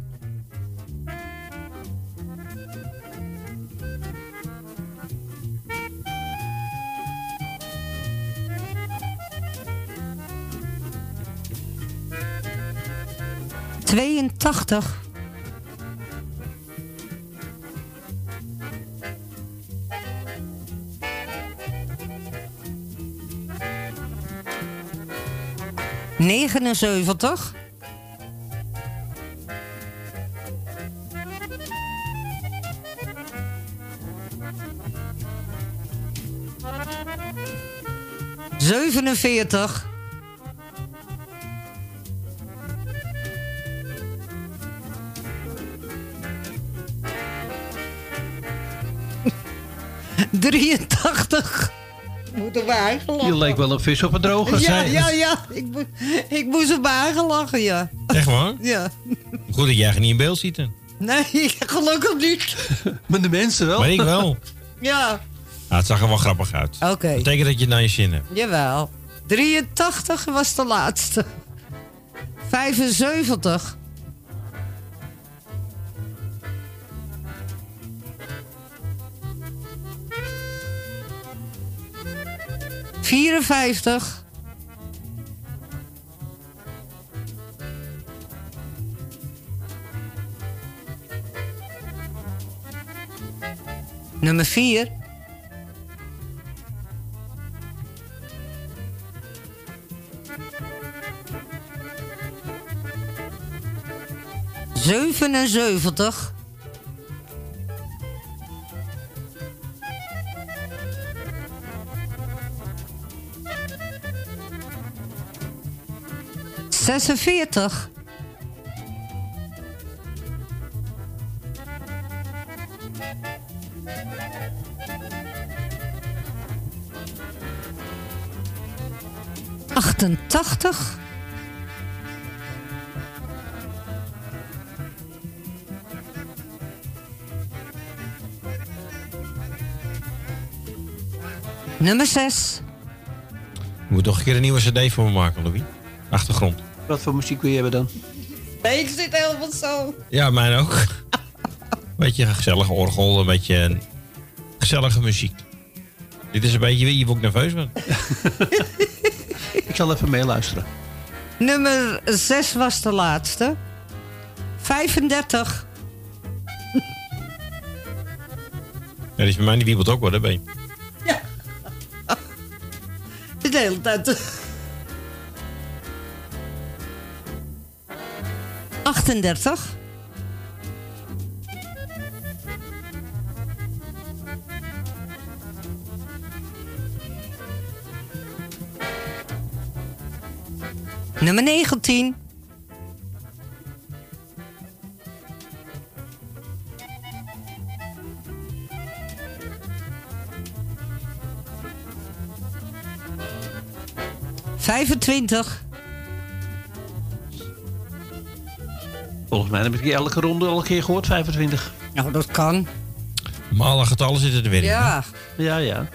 Tweeëntachtig. Negenenzeventig. Zevenenveertig. Drieëntachtig. Moet er bij gelachen. Je leek wel een vis op het droge. Ja, ja, ja. Ik, mo- ik moest erbij eigen lachen, ja. Echt waar? Ja. Goed dat jij eigenlijk niet in beeld ziet. hè. Nee, *laughs* gelukkig niet. Maar de mensen wel. Maar ik wel. Ja. Ah, het zag er wel grappig uit. Oké. Betekent dat je het naar je zin hebt. Jawel. 83 was de laatste. 75. 54. Nummer 4. Zevenenzeventig. Zesenveertig. Achtentachtig. Nummer 6. Je moet toch een keer een nieuwe cd voor me maken, Louis. Achtergrond. Wat voor muziek wil je hebben dan? Nee, ik zit helemaal zo. Ja, mijn ook. *laughs* beetje gezellige orgel, een beetje gezellige muziek. Dit is een beetje wie je ook nerveus bent. *laughs* Ik zal even meeluisteren. Nummer 6 was de laatste. 35. Ja, die is bij mij die wiebelt ook wel, dat ben je. *laughs* De hele tijd. 38. Nummer 19. Vijfentwintig. Volgens mij heb ik die elke ronde al een keer gehoord, 25. Nou, dat kan. Maar alle getallen zitten er weer in. hè? Ja. Ja, ja.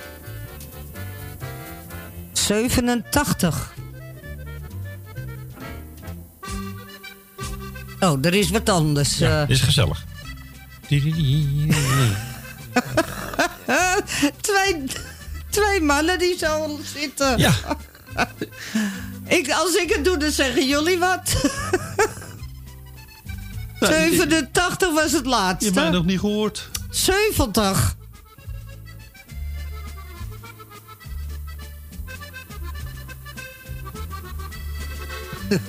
87. Oh, er is wat anders. Ja, eh. is gezellig. *laughs* twee, twee mannen die zo zitten. Ja. ik, als ik het doe, dan zeggen jullie wat. *laughs* 87 was het laatste. Je hebt mij nog niet gehoord. 70. *laughs*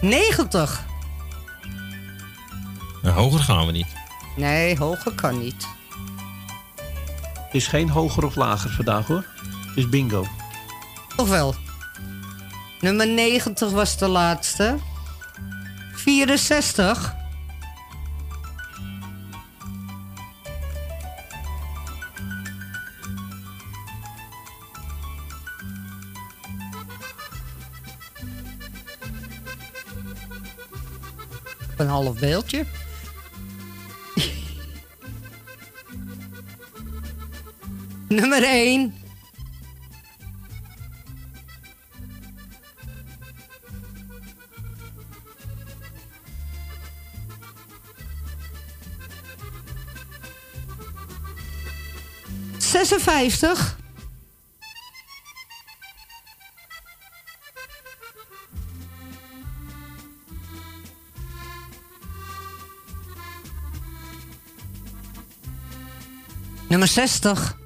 Negentig. Nou, hoger gaan we niet. Nee, hoger kan niet. Het is geen hoger of lager vandaag hoor. Het is bingo. Toch wel. Nummer 90 was de laatste. 64. Een half beeldje. *laughs* Nummer 1. Zesenvijftig. Nummer zestig.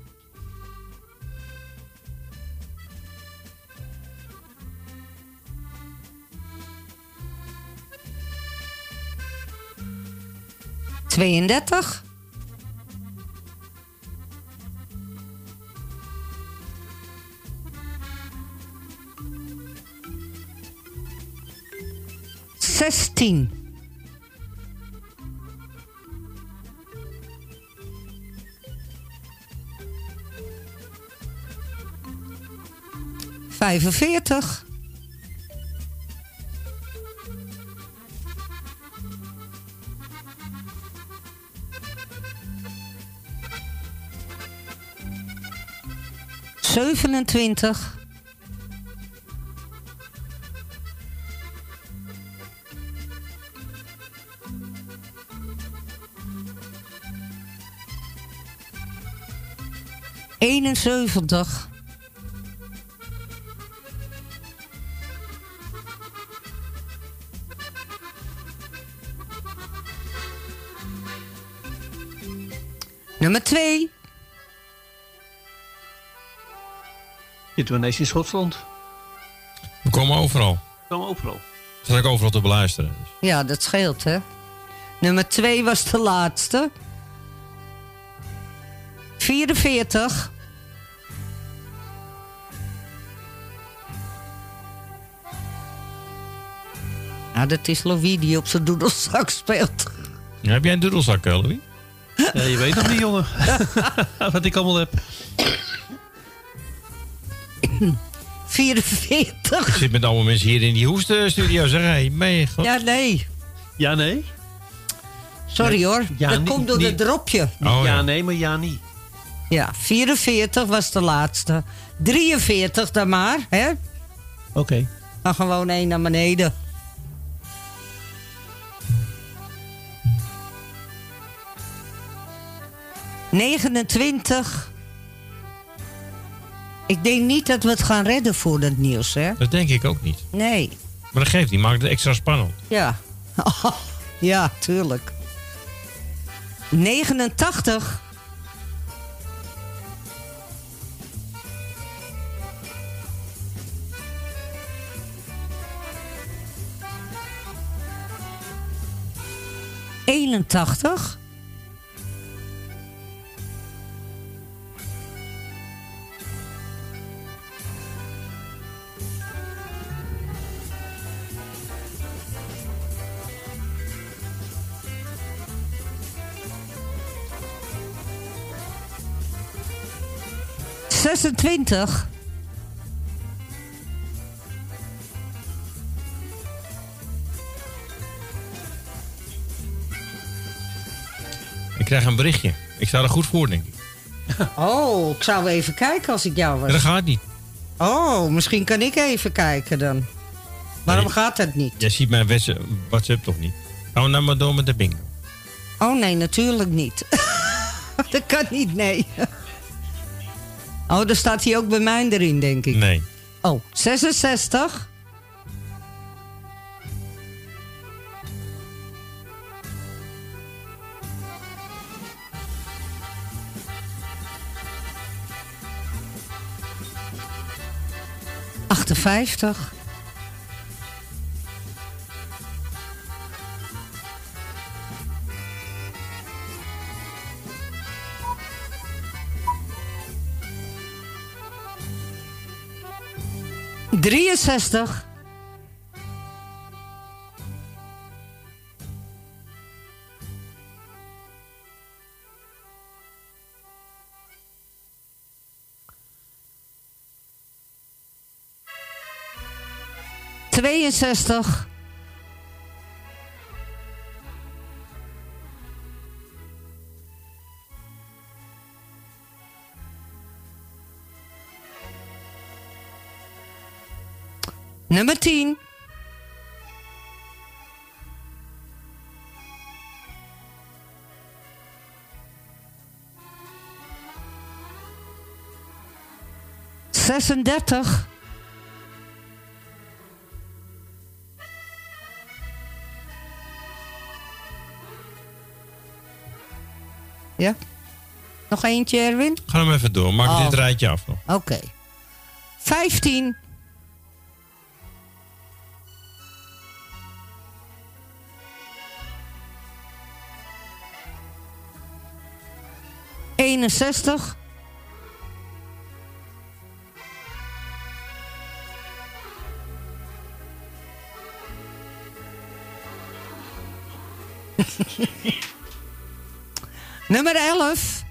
Tweeëndertig. Zestien. Vijfenveertig. Zevenentwintig. Eenenzeventig. Nummer 2. Zitten we ineens in Schotland? We komen overal. We komen overal. We zijn ook overal te beluisteren. Ja, dat scheelt, hè. Nummer 2 was de laatste. 44. Nou, dat is Louis die op zijn doedelzak speelt. Ja, heb jij een doedelzak, eh, Louis? *laughs* Ja, je weet nog niet, jongen. *laughs* Wat ik allemaal heb. 44. Ik zit met allemaal mensen hier in die hoestenstudio. Zeg, hé, mee. Ja, nee. Ja, nee? Sorry Nee. hoor. Ja, dat niet- komt door niet- het dropje. Oh, ja, ja. nee, maar ja, niet. Ja, 44 was de laatste. 43 dan maar, hè? Oké. Dan gewoon één naar beneden. Negenentwintig. Ik denk niet dat we het gaan redden voor het nieuws, hè? Dat denk ik ook niet. Nee. Maar dat geeft niet. Maakt het extra spannend. Ja. *laughs* ja, tuurlijk. 89. Eenentachtig. Zesentwintig. Ik krijg een berichtje. Ik sta er goed voor, denk ik. Oh, ik zou even kijken als ik jou was. Dat gaat niet. Oh, misschien kan ik even kijken dan. Waarom Nee. gaat dat niet? Jij ziet mijn WhatsApp toch niet? Gaan we nou maar door met de bingo. Oh nee, natuurlijk niet. *laughs* dat kan niet, nee. Oh, dan staat hij ook bij mij erin, denk ik. Nee. Oh, 66. Achtenvijftig. Drieënzestig. Tweeënzestig. Nummer 10. Zesendertig. Ja? Nog eentje, Erwin? Ga hem even door. Maak Oh. dit rijtje af nog. Oké. Vijftien. Eenenzestig. *laughs* Nummer 11.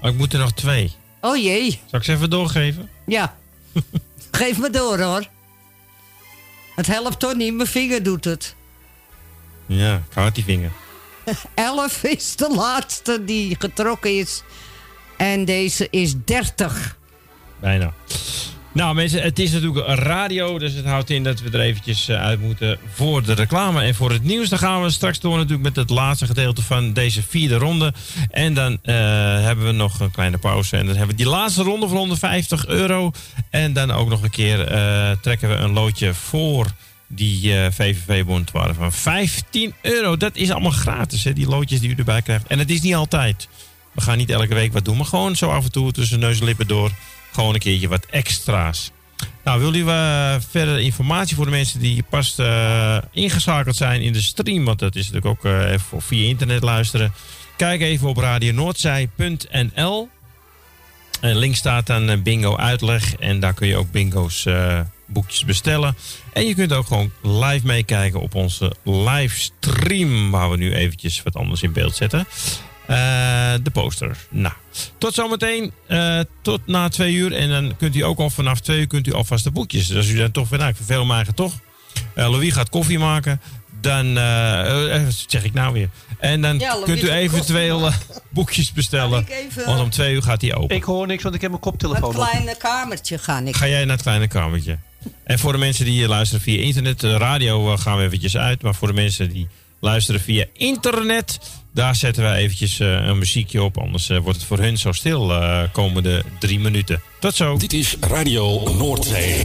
Oh, ik moet er nog twee. Oh jee. Zal ik ze even doorgeven? Ja. *laughs* Geef me door hoor. Het helpt toch niet, mijn vinger doet het. Ja, ik die vinger. *laughs* 11 is de laatste die getrokken is. En deze is 30. Bijna. Nou mensen, het is natuurlijk radio, dus het houdt in dat we er eventjes eh, uit moeten voor de reclame en voor het nieuws. Dan gaan we straks door natuurlijk met het laatste gedeelte van deze vierde ronde. En dan eh, hebben we nog een kleine pauze en dan hebben we die laatste ronde voor 150 euro. En dan ook nog een keer eh, trekken we een loodje voor die eh VVV-bondwaarde van 15 euro. Dat is allemaal gratis, hè, die loodjes die u erbij krijgt. En het is niet altijd. We gaan niet elke week wat doen, maar gewoon zo af en toe tussen neus en lippen door. Gewoon een keertje wat extra's. Nou, wil u eh, verder informatie voor de mensen die pas eh, ingeschakeld zijn in de stream? Want dat is natuurlijk ook even via internet luisteren. Kijk even op radionoordzij.nl. En link staat eh, bingo uitleg. En daar kun je ook bingo's boekjes bestellen. En je kunt ook gewoon live meekijken op onze livestream. Waar we nu eventjes wat anders in beeld zetten. Eh, de poster. Nou, tot zometeen. eh tot na twee uur. En dan kunt u ook al vanaf twee uur kunt u alvast de boekjes. Dus als u dan toch vindt, nou, ik verveel me eigenlijk toch. Eh, Louis gaat koffie maken. Dan, zeg ik nou weer? En dan Ja, kunt u eventueel *laughs* boekjes bestellen. Even- Want om twee uur gaat hij open. Ik hoor niks, want ik heb mijn koptelefoon Een op. kleine kamertje gaan ik. Ga jij naar het kleine kamertje. En voor de mensen die luisteren via internet, de radio eh, gaan we eventjes uit. Maar voor de mensen die luisteren via internet, daar zetten wij eventjes eh, een muziekje op. Anders eh, wordt het voor hun zo stil eh komende drie minuten. Tot zo. Dit is Radio Noordzee.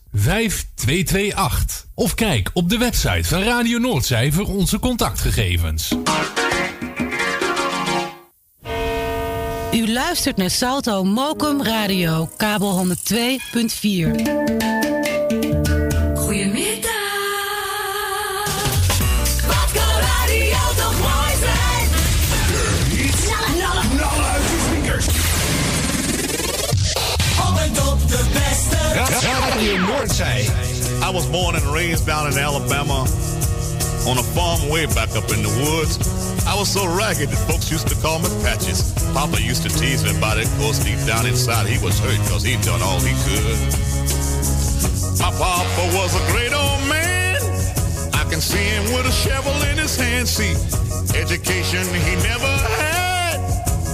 5228. Of kijk op de website van Radio Noordzij voor onze contactgegevens. U luistert naar Salto Mokum Radio, kabel 102.4. Noordzij. I was born and raised down in Alabama on a farm way back up in the woods. I was so ragged that folks used to call me Patches. Papa used to tease me about it, of course, deep down inside he was hurt because he'd done all he could. My papa was a great old man. I can see him with a shovel in his hand. See, education he never had.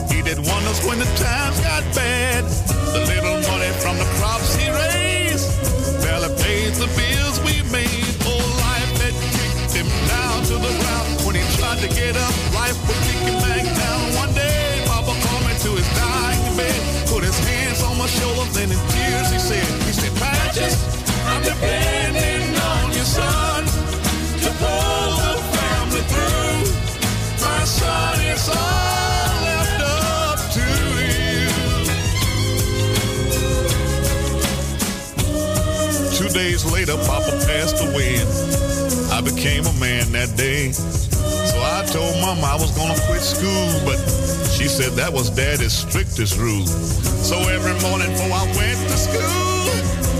He did wonders when the times got bad. The little money from the crops he paid the bills we made. Oh, life had kicked him down to the ground. When he tried to get up, life would kick him back down. One day, Papa called me to his dying bed, put his hands on my shoulders, then in tears he said, he said, Patches, I'm depending days later, Papa passed away, and I became a man that day. So I told Mama I was gonna quit school, but she said that was Daddy's strictest rule. So every morning before I went to school,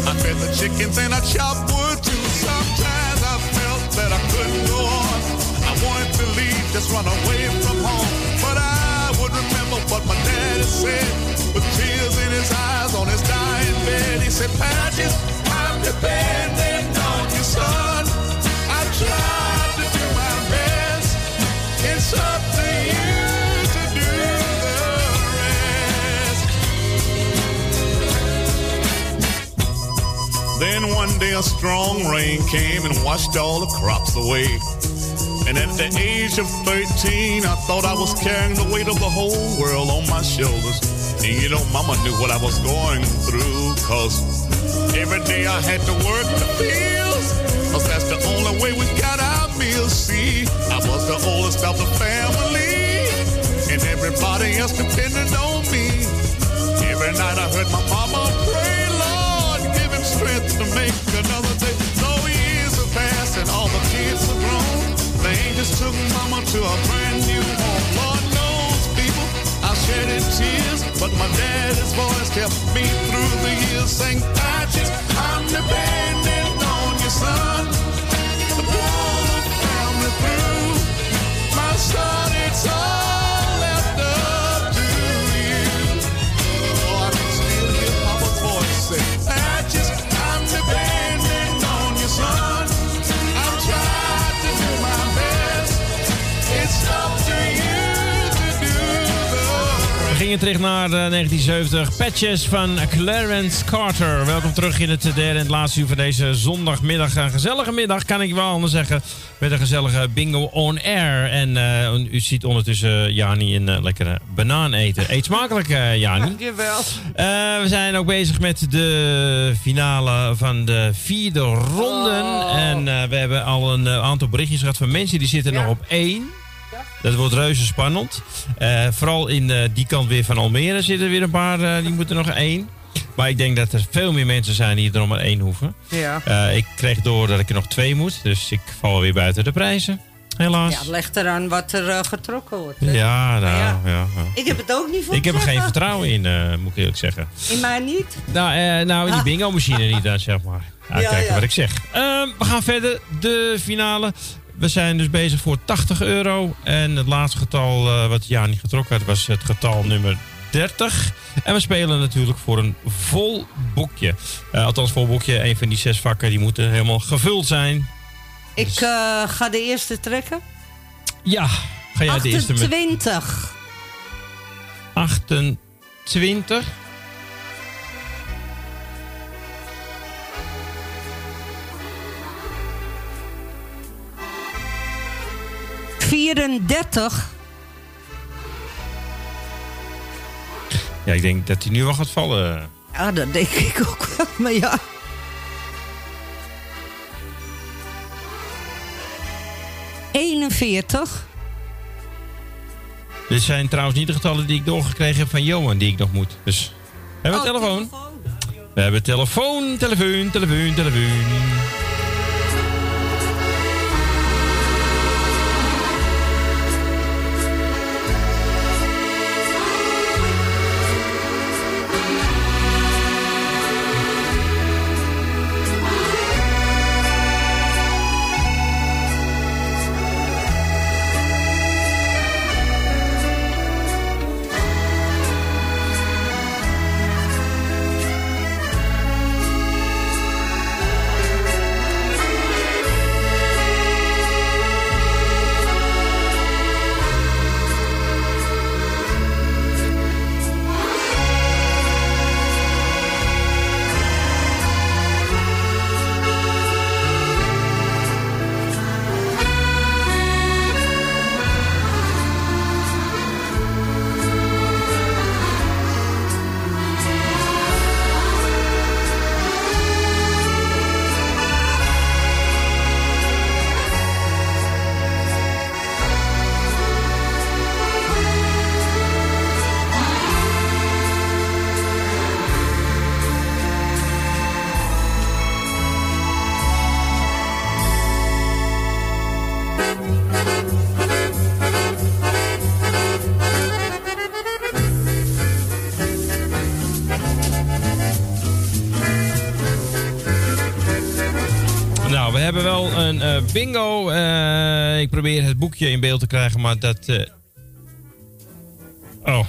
I fed the chickens and I chopped wood too. Sometimes I felt that I couldn't go on. I wanted to leave, just run away from home. But I would remember what my daddy said with tears in his eyes on his dying bed. He said, Patches, on son. I tried to do my best. It's up to you to do the rest. Then one day a strong rain came and washed all the crops away. And at the age of 13, I thought I was carrying the weight of the whole world on my shoulders. And you know, Mama knew what I was going through, cause every day I had to work the fields. Cause that's the only way we got our meals. See, I was the oldest of the family, and everybody else depended on me. Every night I heard my mama pray, Lord, give him strength to make another day. Though years have passed and all the kids are grown, the angels took mama to a brand new home. But my daddy's voice kept me through the years saying, I just, I'm depending on your son. The pull the family through, my son, it's all. Gingen terug naar eh, 1970. Patches van Clarence Carter. Welkom terug in het derde en het laatste uur van deze zondagmiddag. Een gezellige middag, kan ik wel anders zeggen. Met een gezellige bingo on air. En eh, u ziet ondertussen Jani een eh, lekkere banaan eten. Eet smakelijk, eh Jani. Dankjewel. Eh, we zijn ook bezig met de finale van de vierde ronden. En eh, we hebben al een eh, aantal berichtjes gehad van mensen die zitten nog op één. Dat wordt reuze spannend. Eh, vooral in eh, die kant weer van Almere zitten er weer een paar, eh, die moeten nog één. Maar ik denk dat er veel meer mensen zijn die er nog maar één hoeven. Ja. Ik kreeg door dat ik er nog twee moet, dus ik val weer buiten de prijzen. Helaas. Ja, ligt eraan wat er getrokken wordt. hè. Ja, nou, ja. ja. Ik heb het ook niet voor Ik heb er geen vertrouwen in, moet ik eerlijk zeggen. In mij niet? Nou, nou in die bingo-machine niet dan, zeg maar. Ja, kijken wat ik zeg. Ehm, we gaan verder. De finale. We zijn dus bezig voor 80 euro. En het laatste getal eh, wat Jani getrokken had was het getal nummer 30. En we spelen natuurlijk voor een vol boekje. Eh, althans, vol boekje. Een van die zes vakken die moeten helemaal gevuld zijn. Ik eh, ga de eerste trekken. Ja, ga jij de eerste met 28. 28. Vierendertig. Ja, ik denk dat hij nu wel gaat vallen. Ja, dat denk ik ook wel. Maar ja. Eenenveertig. Dit zijn trouwens niet de getallen die ik doorgekregen heb van Johan, die ik nog moet. Dus, hebben we Oh, telefoon? We hebben telefoon, telefoon, telefoon, telefoon. Bingo. Eh, ik probeer het boekje in beeld te krijgen, maar dat... eh, Oh.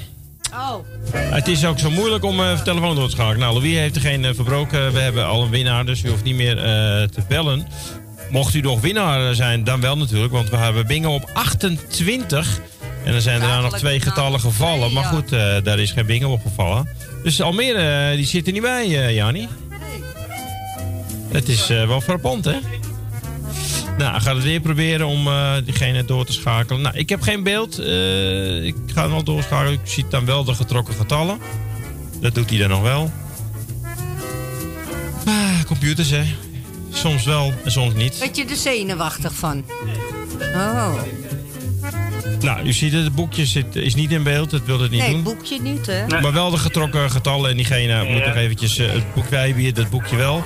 Oh. Het is ook zo moeilijk om eh telefoon door te schakelen. Nou, Louis heeft er geen verbroken. We hebben al een winnaar, dus u hoeft niet meer te bellen. Mocht u nog winnaar zijn, dan wel natuurlijk. Want we hebben bingo op 28. En er zijn daarna nog twee getallen gevallen. Maar goed, daar is geen bingo op gevallen. Dus Almere, die zit er niet bij, Jani. Het is wel frappant, hè? Nou, ik ga het weer proberen om eh, diegene door te schakelen. Nou, ik heb geen beeld. Eh, ik ga hem wel doorschakelen. Ik zie dan wel de getrokken getallen. Dat doet hij dan nog wel. Ah, computers, hè. Soms wel en soms niet. Werd je er zenuwachtig van? Oh. Nou, u ziet het, het boekje zit, is niet in beeld. Dat wil het niet Nee, doen. boekje niet, hè? Maar wel de getrokken getallen. En diegene moet nog eventjes eh, het boek, wij hebben hier dat boekje wel.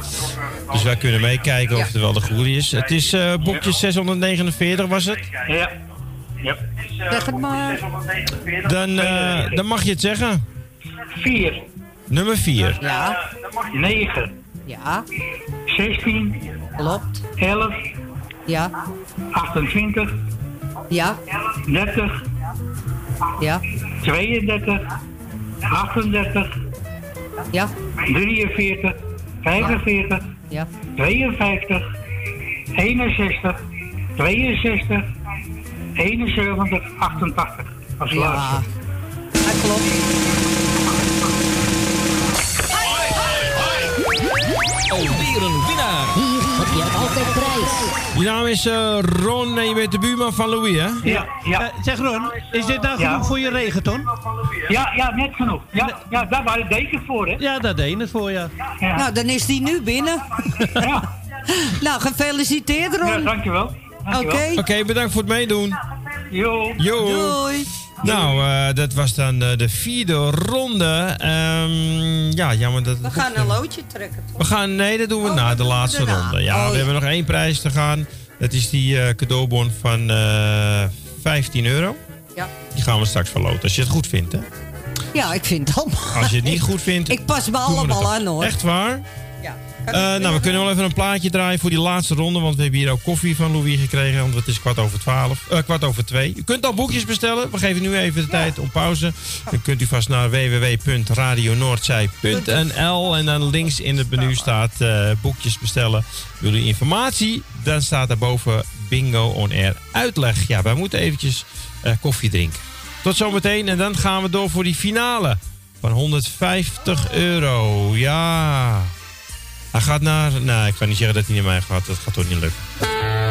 Dus wij kunnen meekijken of het wel de goede is. Het is eh, boekje 649, was het? Ja. ja. Zeg het maar. Dan, eh, dan mag je het zeggen. Vier. Nummer 4. Ja. 9, Ja. 16, Klopt. 11, Ja. 28, Ja. 30, Ja. 32, 38, Ja. 43, 45, Ja. 52, 61, 62, 71, 88. Als Ja. laatste. Dat klopt. Alweer een winnaar. Hier heb je altijd prijs. Je naam is eh, Ron en je bent de buurman van Louis, hè? Ja, ja. Eh, zeg Ron, is dit nou Ja. genoeg voor je regenton? Ja, ja, net genoeg. Ja, ja daar waren de deken voor, hè? Ja, daar deed het voor je. Ja. Nou, dan is die nu binnen. Ja. *laughs* nou, gefeliciteerd, Ja, Ron. dankjewel. Oké. Dankjewel. Oké, bedankt voor het meedoen. Jo. Jo. Doei. Nou, eh, dat was dan eh, de vierde ronde. Ehm, ja, jammer dat... We gaan een loodje trekken. toch? We gaan, nee, dat doen we na de laatste daarna. ronde. Ja, Oh, we ja. hebben nog één prijs te gaan. Dat is die eh, cadeaubon van eh 15 euro. Ja. Die gaan we straks verloten, als je het goed vindt, hè? Ja, ik vind het allemaal. Als je het niet goed vindt... Ik pas me allemaal aan, hoor. Echt waar? Eh, nou, we kunnen wel even een plaatje draaien voor die laatste ronde. Want we hebben hier ook koffie van Louis gekregen. Want het is kwart over twaalf. eh, kwart over twee. U kunt al boekjes bestellen. We geven nu even de tijd om pauze. Dan kunt u vast naar www.radionoordzij.nl En dan links in het menu staat eh, boekjes bestellen. Wil u informatie? Dan staat daarboven bingo on air uitleg. Ja, wij moeten eventjes koffie drinken. Tot zometeen. En dan gaan we door voor die finale. Van 150 euro. Ja. Hij gaat naar... Nou, ik kan niet zeggen dat hij naar mij gaat. Dat gaat toch niet lukken.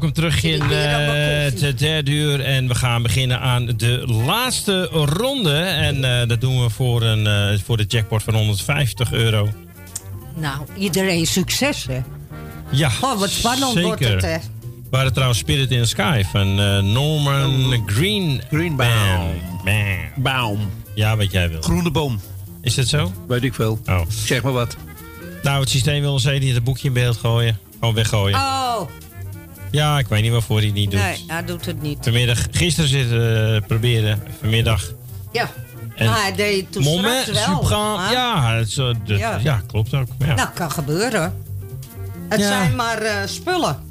Welkom terug in eh, het derde uur. En we gaan beginnen aan de laatste ronde. En eh, dat doen we voor, een, eh, voor de jackpot van 150 euro. Nou, iedereen succes, hè? Ja, Oh, wat spannend zeker. wordt het, hè? We hadden trouwens Spirit in the Sky van eh, Norman Green Greenbaum. Baum. Ja, wat jij wil. Groene boom. Is dat zo? Weet ik veel. Oh. Zeg maar wat. Nou, het systeem wil ons even niet het boekje in beeld gooien. Gewoon weggooien. Oh, Ja, ik weet niet waarvoor hij het niet doet. nee, hij doet het niet. Vanmiddag, gisteren zitten eh, proberen, vanmiddag. Ja. En maar hij deed toen Moment, wel. Ja, het, is, eh, Ja. ja. klopt ook. Ja. Nou, kan gebeuren. Het Ja. zijn maar eh, spullen.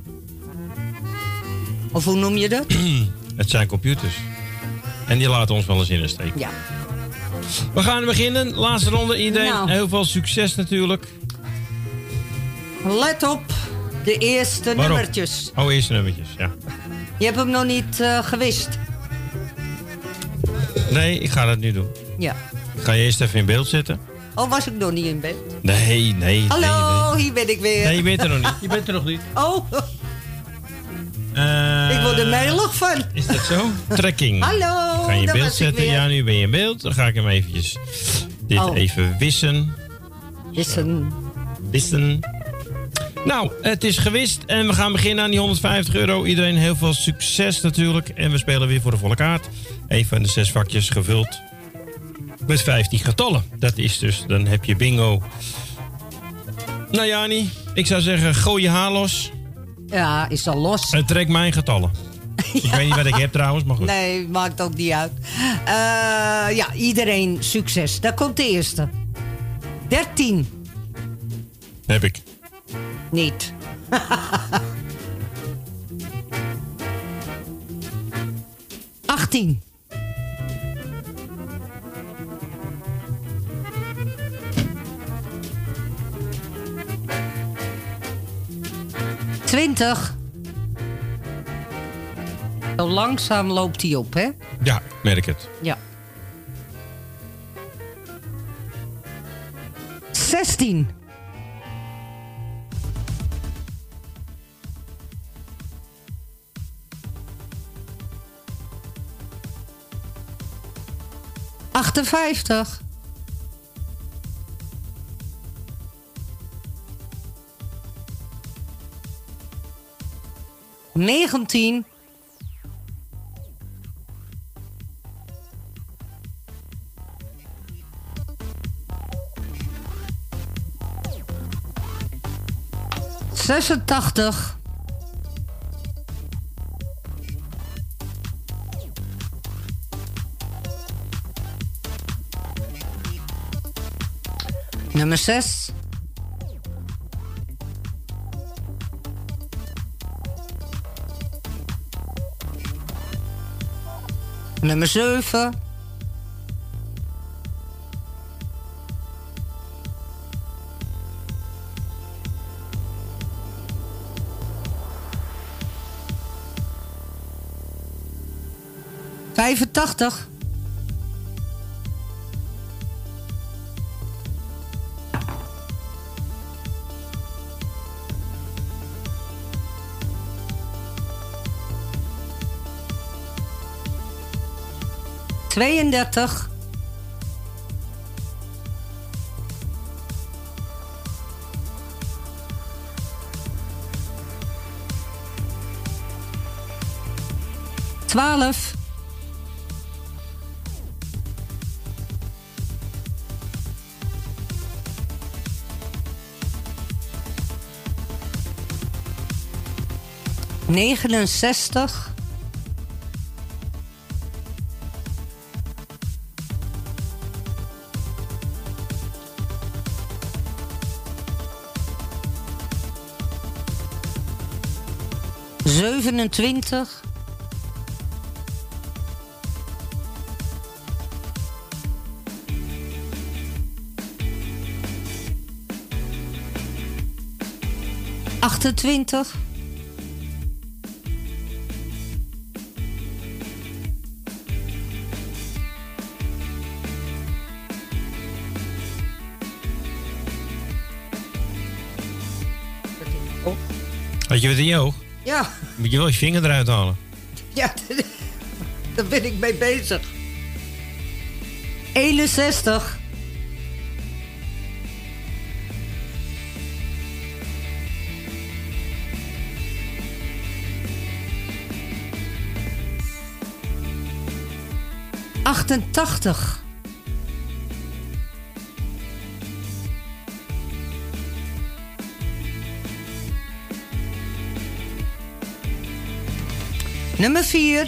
Of hoe noem je dat? *clears throat* het zijn computers. En die laten ons wel eens in de steek. Ja. We gaan beginnen. Laatste ronde. Iedereen Nou. heel veel succes natuurlijk. Let op, de eerste nummertjes. Oh, eerste nummertjes, ja. Je hebt hem nog niet eh, gewist. Nee, ik ga dat nu doen. Ja. Ik ga je eerst even in beeld zetten. Oh, was ik nog niet in beeld? Nee, nee. Hallo, Nee, hier ben ik weer. nee. nee, je bent er nog niet. Je bent er nog niet. *laughs* Oh, Eh, ik word er melig van. Is dat zo? *laughs* Trekking. Hallo, Ik ga je in beeld zetten. Ja, nu ben je in beeld. Dan ga ik hem eventjes dit Oh. even wissen. Is een... Wissen. Nou, het is gewist en we gaan beginnen aan die 150 euro. Iedereen heel veel succes natuurlijk. En we spelen weer voor de volle kaart. Een van de zes vakjes gevuld met 15 getallen. Dat is dus, dan heb je bingo. Nou Jani, ik zou zeggen, gooi je haar los. Ja, is al los. En trek mijn getallen. *laughs* Ik weet niet wat ik heb trouwens, maar goed. Nee, maakt ook niet uit. Eh, ja, iedereen succes. Daar komt de eerste. 13. Heb ik. Niet. *laughs* Achttien. Twintig. Zo langzaam loopt hij op, hè? Ja, merk het. Ja. 16. Achtenvijftig. Negentien. Zesentachtig. Nummer zes. Nummer zeven. Vijfentachtig. Tweeëndertig. Twaalf. Negenenzestig. Zevenentwintig. Achtentwintig. Oog? Ja, Moet je wel je vinger eruit halen. ja *laughs* daar ben ik mee bezig. 61. Achtentachtig. Nummer 4.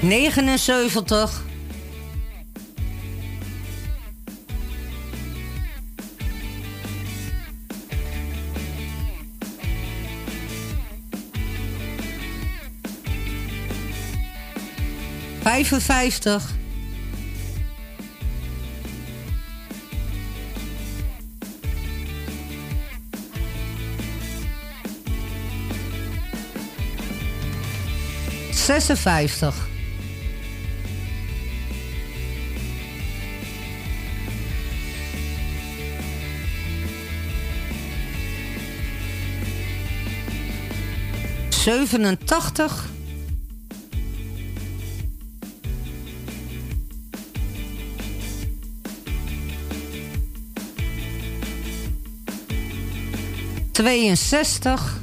Negenenzeventig. Vijfenvijftig. Zesenvijftig. Zevenentachtig. Tweeënzestig.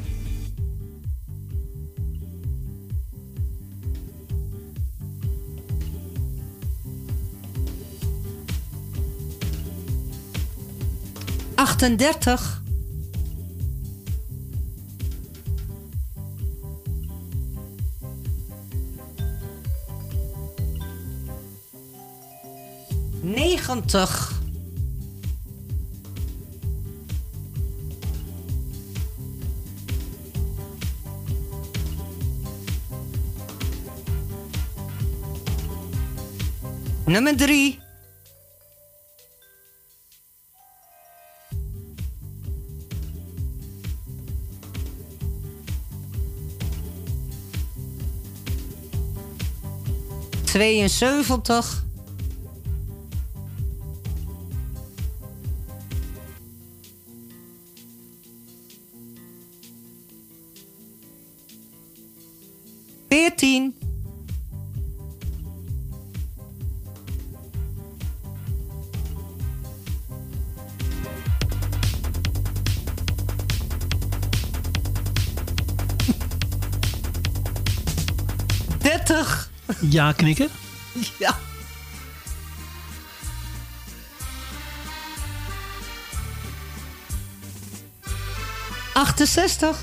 Achtendertig. Negentig. Nummer drie. Tweeënzeventig. Veertien. Dertig. Ja, knikken. 68.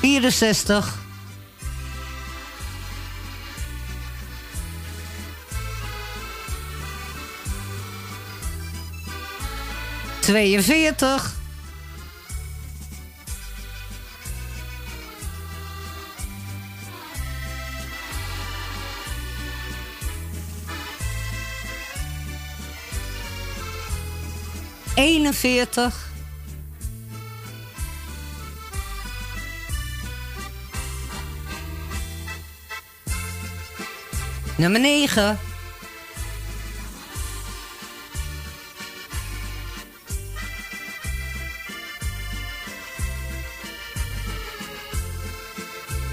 Vierenzestig. Tweeënveertig. Eenenveertig. Nummer negen.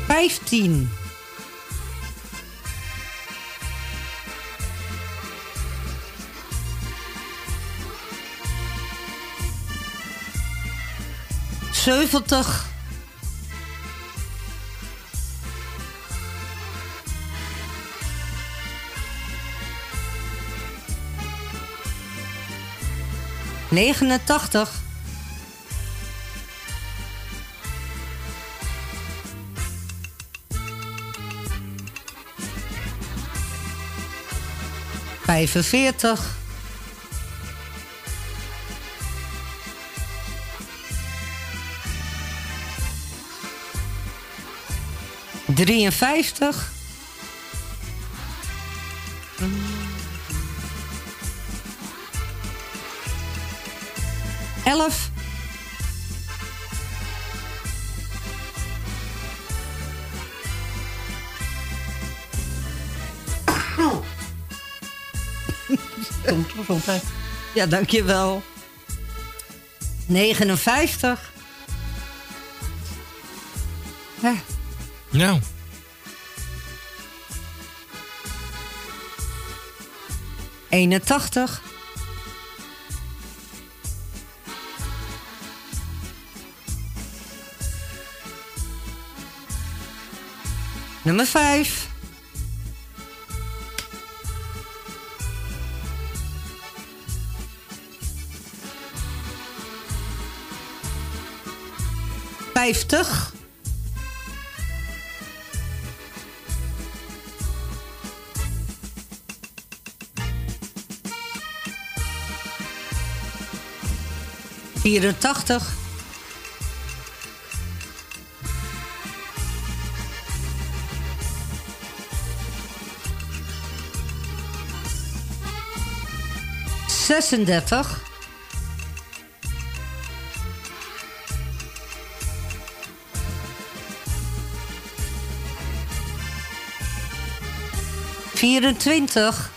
Vijftien. Zeventig. Negenentachtig. Vijfenveertig. Drieënvijftig. 11. Gezondheid. Ja, dankjewel. 59. Nou, eenentachtig. Nummer vijf. Vijftig. Vierentachtig. Zesendertig. Vierentwintig.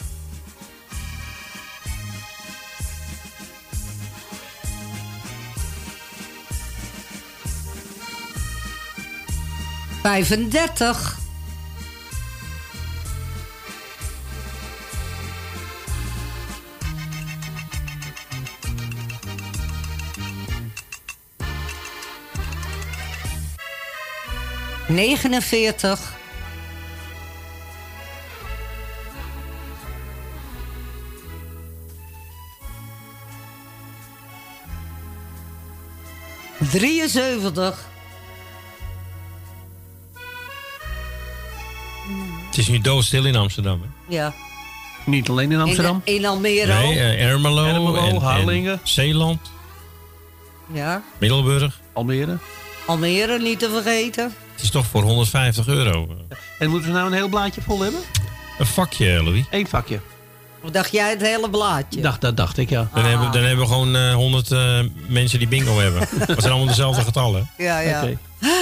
35. Negenenveertig. 73. Is nu doodstil in Amsterdam. Hè? Ja. Niet alleen in Amsterdam. In, in Almere Nee, eh, Ermelo, Ermelo, en, en Harlingen. Zeeland, Ja. Middelburg. Almere. Almere niet te vergeten. Het is toch voor 150 euro. En moeten we nou een heel blaadje vol hebben? Een vakje, Louis. Eén vakje. Of dacht jij het hele blaadje? Dacht, dat dacht ik, ja. Dan, hebben, dan hebben we gewoon eh 100 eh, mensen die bingo hebben. *laughs* Dat zijn allemaal dezelfde getallen. Ja, ja. Oké. *laughs*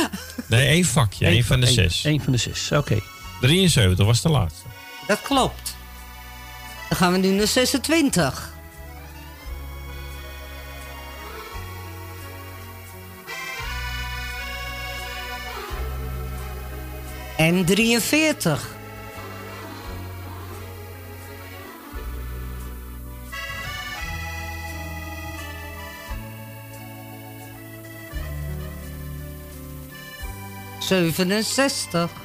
Nee, één vakje. één van de één- zes. één van de zes, oké. 73 was de laatste. Dat klopt. Dan gaan we nu naar 26. En 43. Zevenenzestig.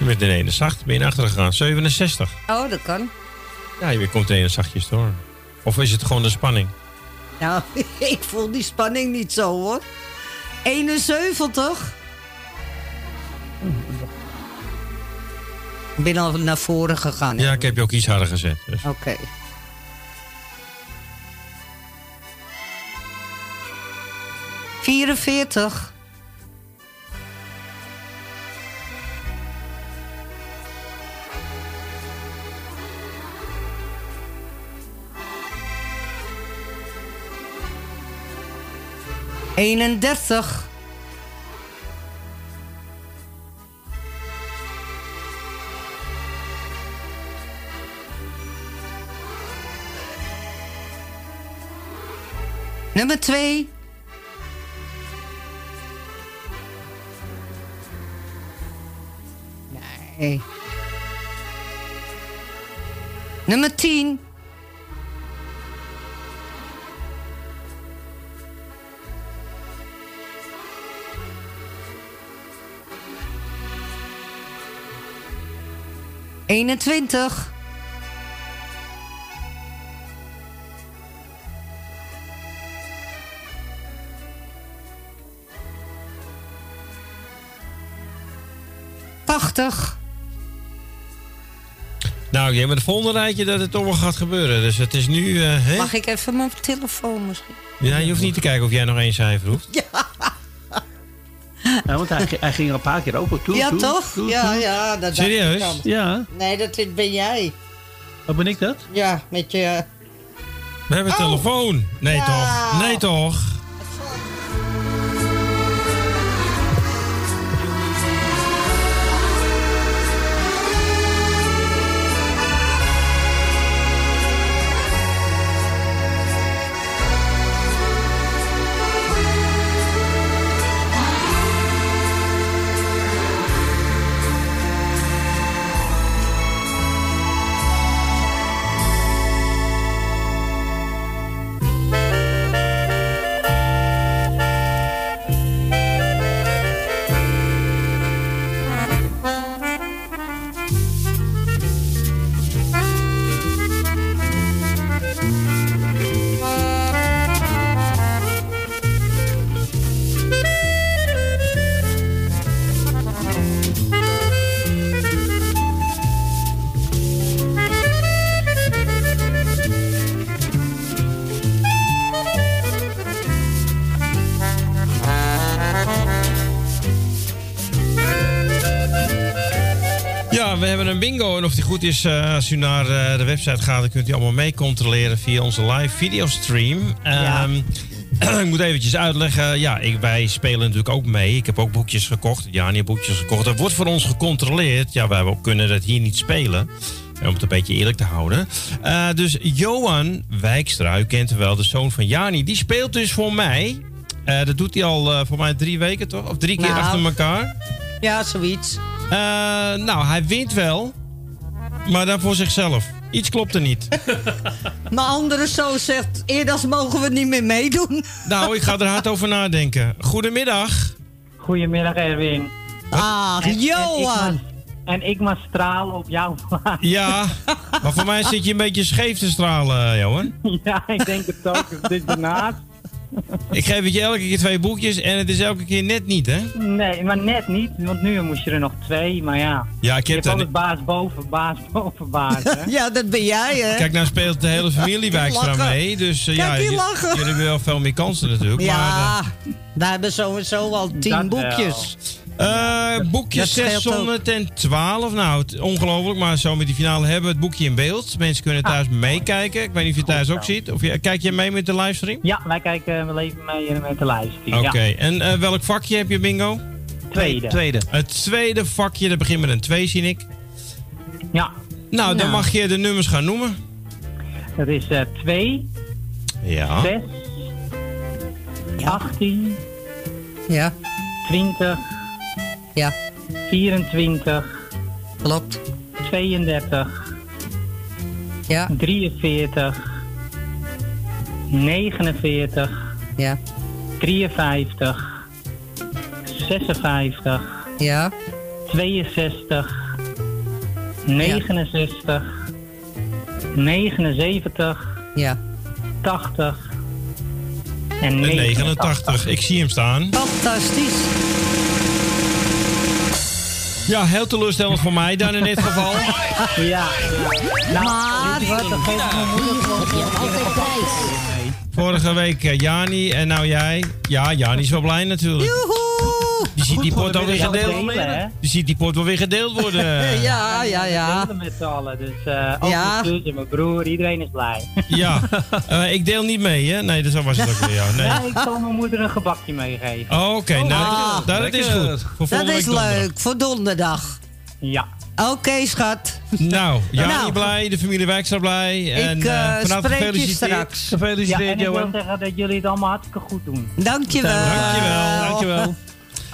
Met een ene zacht ben je naar achteren gegaan. 67. Oh, dat kan. Ja, je komt de ene zachtjes door. Of is het gewoon de spanning? Nou, *laughs* ik voel die spanning niet zo hoor. 71. Ik ben al naar voren gegaan. hè? Ja, ik heb je ook iets harder gezet. Dus. Oké. Vierenveertig. Eenendertig. Nummer twee. Nee. Nummer tien. Eenentwintig. Tachtig. Nou, jij met het volgende rijtje dat het toch wel gaat gebeuren. Dus het is nu... eh, hè? Mag ik even mijn telefoon misschien? Ja, je hoeft niet te kijken of jij nog één cijfer hoeft. *laughs* Ja, want hij, hij ging er een paar keer open. Toe, ja, toe, toch? toe, ja, toe. ja. Dat dacht Serieus? Ja. Nee, dat ben jij. Wat ben ik dat? Ja, met je We hebben een Oh. telefoon. Nee Ja. toch? Nee toch? We hebben een bingo. En of die goed is, eh, als u naar eh, de website gaat, dan kunt u allemaal mee controleren via onze live videostream. Ehm, *clears throat* ik moet eventjes uitleggen. Ja, ik, wij spelen natuurlijk ook mee. Ik heb ook boekjes gekocht. Jani heeft boekjes gekocht. Dat wordt voor ons gecontroleerd. Ja, wij kunnen dat hier niet spelen. Om het een beetje eerlijk te houden. Eh, dus Johan Wijkstra, u kent hem wel, de zoon van Jani, die speelt dus voor mij. Dat doet hij al voor mij drie weken, toch? Of drie keer Nou. achter elkaar. Ja, zoiets. Eh, nou, hij wint wel. Maar dan voor zichzelf. Iets klopt er niet. *laughs* Mijn andere zoon zegt, eerder mogen we niet meer meedoen. *laughs* nou, ik ga er hard over nadenken. Goedemiddag. Goedemiddag Erwin. Ah, En- en ik Johan. maar- En ik maar stralen op jouw *laughs* plaats. Ja, maar voor mij zit je een beetje scheef te stralen, Johan. Ja, ik denk het ook. Dit ernaast. Ik geef het je elke keer twee boekjes en het is elke keer net niet, hè? Nee, maar net niet. Want nu moest je er nog twee. Maar ja. Ja, ik je heb hebt dat altijd baas boven, baas *laughs* boven baas. Hè? Ja, dat ben jij, hè? Kijk, nou speelt de hele familie Wijkstra Lachen. mee. Dus eh, Kijk, ja, die j- lachen. jullie hebben wel veel meer kansen natuurlijk. Ja, Maar, we hebben sowieso al tien Dat boekjes. eh, eh, boekje Dat scheelt ook. 612. Nou, ongelooflijk, maar zo met die finale hebben we het boekje in beeld. Mensen kunnen thuis meekijken. Ik weet niet of je thuis ook ziet. Of je, kijk je mee met de livestream? Ja, wij kijken we leven mee eh, met de livestream. Oké, Ja. en eh, welk vakje heb je bingo? Tweede. Tweede. Het tweede vakje, dat begint met een 2, zie ik. Ja. Nou, dan mag je de nummers gaan noemen. Dat is eh 2, Ja. 6, 18, Ja. 20, Ja. 24, Klopt. 32, Ja. 43, 49, Ja. 53, 56, Ja. 62, 69, 79, Ja. 80 en En 89. 89. Ik zie hem staan. Fantastisch. Ja, heel teleurstellend voor mij dan in dit geval. Ja. Nou, Maar- weet je wat, moeder altijd prijs. Vorige week eh, Jani en nou jij. Ja, Jani is wel blij natuurlijk. Joehoe! Die ziet die pot alweer gedeeld? Die ziet die pot wel weer gedeeld worden. *laughs* Ja, ja, ja. met z'n allen. Dus eh ook Ja. mijn zus en mijn broer, iedereen is blij. Ja, *laughs* Eh, ik deel niet mee, hè? Nee, dat was het ook weer. Ja, nee. Ja, ik zal mijn moeder een gebakje meegeven. Oh, Oké, nou, Ah. dat is goed. Voor Dat is leuk, voor donderdag. Ja. Oké, schat. Nou, *laughs* Jani Nou. blij, de familie Wijkstra blij. En ik eh, eh, vanavond spreek je gefeliciteerd. straks. Ja, en ik wil Johan. zeggen dat jullie het allemaal hartstikke goed doen. Dankjewel. Dankjewel. Dankjewel.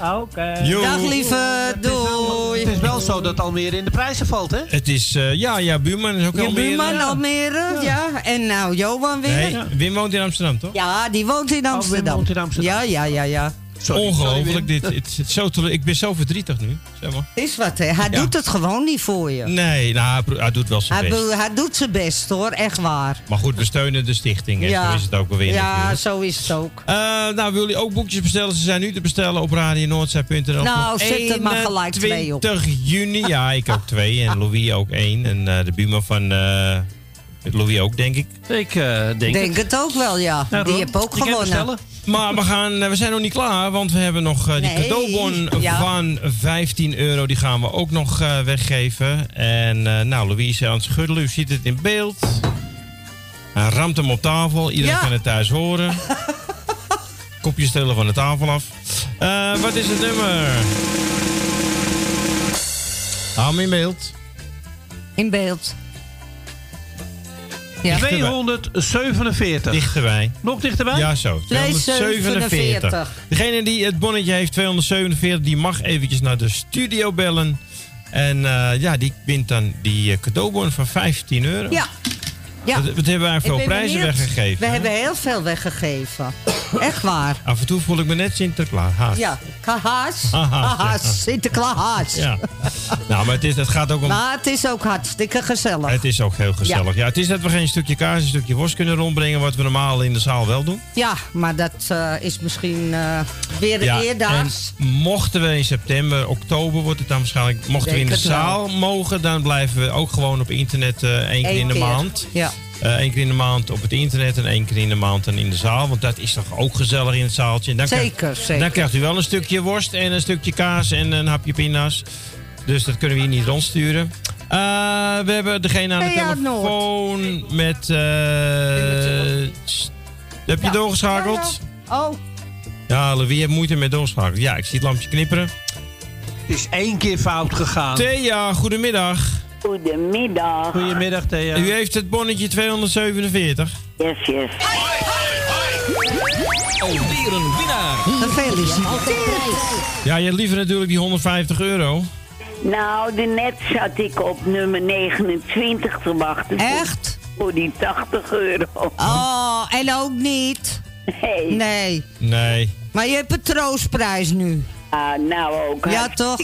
Oké. Dag lieve, doei. Het is wel zo dat Almere in de prijzen valt, hè? Het is, eh, ja, ja, buurman is ook Je Almere. buurman Almere, ja. En nou, Johan weer. Nee, Wim woont in Amsterdam, toch? Ja, die woont in Amsterdam. woont in Amsterdam. Ja, ja, ja, ja. Sorry, Ongelooflijk. Dit, het, is zo ik ben zo verdrietig nu. Zeg maar. Is wat, hè. Hij Ja. doet het gewoon niet voor je. Nee, nou, hij doet wel zijn Hij, best. hij doet zijn best, hoor. Echt waar. Maar goed, we steunen de stichting. En Ja. zo is het ook alweer Ja, natuurlijk. zo is het ook. Eh, nou, wil je ook boekjes bestellen? Ze zijn nu te bestellen op radionoordzij.nl. Nou, zet er maar gelijk twee op. 21 juni. Ja, ik ook twee. En Louis ook één. En eh, de buurman van eh, Louis ook, denk ik. Ik eh, denk, Denk het ook wel, ja. Nou, die heb ook kan gewonnen. Maar we, gaan, eh, we zijn nog niet klaar, want we hebben nog eh, die Nee, cadeaubon ja. van 15 euro. Die gaan we ook nog eh, weggeven. En nou, Louise aan het schuddelen, u ziet het in beeld. Hij ramt hem op tafel. Iedereen Ja. kan het thuis horen. *laughs* Kopjes tillen van de tafel af. Wat is het nummer? Hou hem in beeld. In beeld. Ja. 247. Dichterbij. Nog dichterbij? Ja, zo. 247. Degene die het bonnetje heeft, 247, die mag eventjes naar de studio bellen. En eh, ja, die wint dan die eh, cadeaubon van 15 euro. Ja. Ja. Wat, wat hebben wij veel prijzen benieuwd. weggegeven? We hè? hebben heel veel weggegeven. Echt waar. Af en toe voel ik me net Sinterklaas. Ja, Kahaas. Kahaas. *laughs* Sinterklaas. Ja. Nou, maar het, is, het gaat ook om... Maar het is ook hartstikke gezellig. Het is ook heel gezellig. Ja. het is dat we geen stukje kaas, een stukje worst kunnen rondbrengen, wat we normaal in de zaal wel doen. Ja, maar dat eh, is misschien eh, weer Ja, eerdaags. en mochten we in september, oktober wordt het dan waarschijnlijk, mochten we in de wel. zaal mogen, dan blijven we ook gewoon op internet eh één keer Eén in de keer. maand. Ja. Eén keer in de maand op het internet en één keer in de maand dan in de zaal. Want dat is toch ook gezellig in het zaaltje. Dan Zeker, krijgt, zeker. Dan krijgt u wel een stukje worst en een stukje kaas en een hapje pinda's. Dus dat kunnen we hier niet rondsturen. Eh, we hebben degene aan de Hey, ja, telefoon met... eh, heb je doorgeschakeld? Oh, Ja, wie heeft moeite met doorschakelen? Ja, ik zie het lampje knipperen. Het is één keer fout gegaan. Thea, goedemiddag. Goedemiddag. Goedemiddag, Thea. U heeft het bonnetje 247. Yes, yes. Alweer een winnaar. gefeliciteerd. Ja, je liever natuurlijk die 150 euro. Nou, net zat ik op nummer 29 te wachten. Echt? Voor die 80 euro. Oh, en ook niet. Nee. Nee. Nee. Maar je hebt een troostprijs nu. Ah, nou ook. Ja, toch?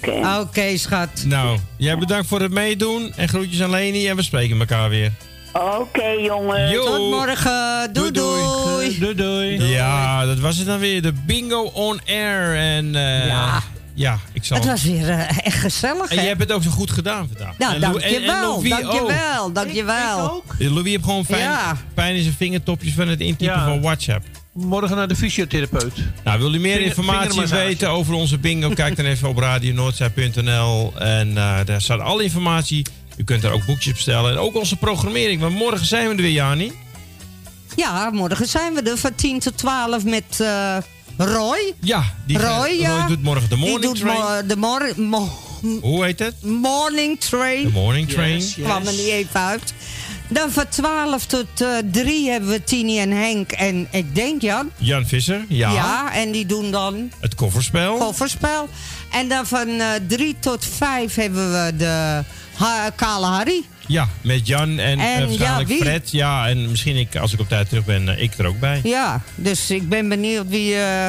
Hè? Oké, schat. Nou, jij bedankt voor het meedoen. En groetjes aan Leni en we spreken elkaar weer. Oké, jongen. Jo. Tot morgen. Doei, doei. Doei, doei. Ja, dat was het dan weer. De bingo on air. En eh, Ja. ja, ik zal... Het was weer eh, echt gezellig, En je hebt het ook zo goed gedaan vandaag. Nou, En en- en dankjewel. Louis ook. Dankjewel. Dankjewel. Louis heeft gewoon fijn, Ja. pijn in zijn vingertopjes van het intypen Ja. van WhatsApp. Morgen naar de fysiotherapeut. Nou, wil u meer informatie weten over onze bingo? Kijk dan even op radionoordzij.nl. En eh, daar staat alle informatie. U kunt er ook boekjes bestellen. En ook onze programmering. Want morgen zijn we er weer, Jani. Ja, morgen zijn we er van 10 tot 12 met eh, Roy. Ja, die Roy, gaat- ja. Roy doet morgen de Die morning doet train. mo- de mor- mo- Hoe heet het? morning train. De morning train. Yes, yes. kwam er niet even uit. Dan van 12 tot eh 3 hebben we Tini en Henk en ik denk Jan. Jan Visser, ja. Ja, en die doen dan Het kofferspel. kofferspel. En dan van eh 3 tot 5 hebben we de ha Kale Harry. Ja, met Jan en, eh, En, waarschijnlijk ja? Fred. Ja, en misschien ik, als ik op tijd terug ben, eh, ik er ook bij. Ja, dus ik ben benieuwd wie, eh,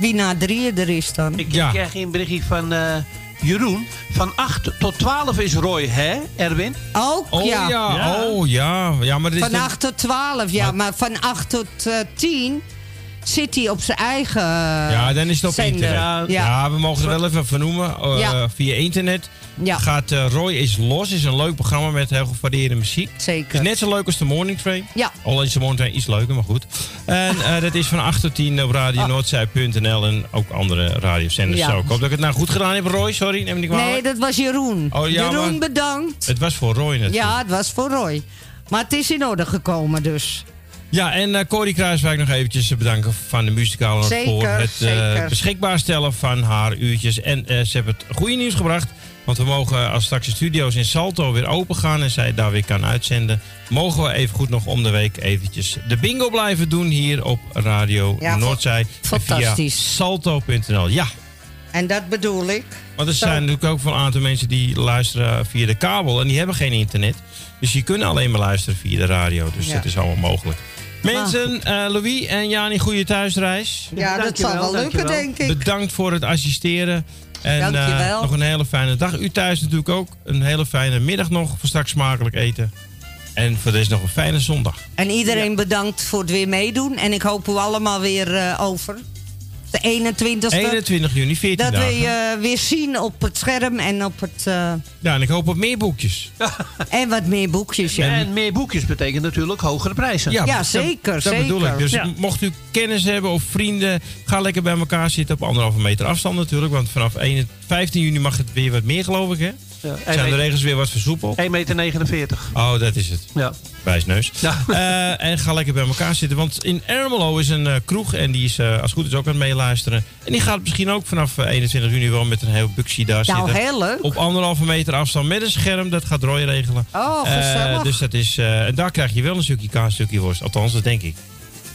wie na drieën er is dan. Ik Ja. krijg een berichtje van eh, Jeroen. Van 8 tot 12 is Roy, hè, Erwin? Ook, Oh ja, ja. oh ja. ja maar dit is Van dan- 8 tot 12, ja. Maar van 8 tot eh 10 zit hij op zijn eigen Ja, dan is het op zender. internet. Ja. Ja. we mogen het wel even vernoemen. eh, Ja. Via internet. Ja. Gaat eh, Roy is los. is een leuk programma met heel gevarieerde muziek. Zeker. Het is net zo leuk als de Morning Train. Ja. Alleen is de Morning Train iets leuker, maar goed. En eh, dat is van 8 tot 10 op radionoordzij.nl en ook andere radiozenders. Ja. Zo, ik hoop dat ik het nou goed gedaan heb, Roy. Sorry, neem kwalijk. Nee, dat was Jeroen. Oh, ja, Jeroen, maar- bedankt. Het was voor Roy natuurlijk. Ja, het was voor Roy. Maar het is in orde gekomen dus. Ja, en eh Corrie Kruiswijk nog eventjes bedanken van de muzikale voor het beschikbaar stellen van haar uurtjes. En ze hebben het goede nieuws gebracht. Want we mogen, als straks de studio's in Salto weer open gaan en zij daar weer kan uitzenden, mogen we even goed nog om de week eventjes de bingo blijven doen hier op Radio Ja, Noordzij. Fantastisch. Via salto.nl. Ja, En dat bedoel ik. want er zijn natuurlijk ook wel een aantal mensen die luisteren via de kabel en die hebben geen internet. Dus die kunnen alleen maar luisteren via de radio. Dus Ja. dat is allemaal mogelijk. Mensen, eh, Louis en Jani, goede thuisreis. Ja, dat zal wel lukken, denk ik. Bedankt voor het assisteren. En eh, Dankjewel. nog een hele fijne dag. U thuis natuurlijk ook. Een hele fijne middag nog. Voor straks smakelijk eten. En voor deze nog een fijne zondag. En iedereen bedankt voor het weer meedoen. En ik hoop u allemaal weer eh, over. De 21ste. 21 juni, 14 dat dagen. we je weer zien op het scherm en op het. eh, Ja, en ik hoop op meer boekjes. en wat meer boekjes. Ja, En meer boekjes betekent natuurlijk hogere prijzen. Ja, dat- zeker, Dat, zeker. bedoel ik. Dus Ja. mocht u kennis hebben of vrienden, ga lekker bij elkaar zitten op anderhalve meter afstand natuurlijk. Want vanaf 1 15 juni mag het weer wat meer, geloof ik, hè? Ja, Zijn de regels weer wat versoepeld? 1,49 meter. Oh, dat is het. Ja. wijsneus. Eh, en ga lekker bij elkaar zitten. Want in Ermelo is een eh, kroeg en die is eh, als het goed is ook aan het meeluisteren. En die gaat misschien ook vanaf eh, 21 juni wel met een heel buxie daar Nou, zitten. heel leuk. Op anderhalve meter afstand met een scherm. Dat gaat Roy regelen. Oh, gezellig. dus dat is, eh, en daar krijg je wel een stukje kaas, een stukje worst. Althans, dat denk ik.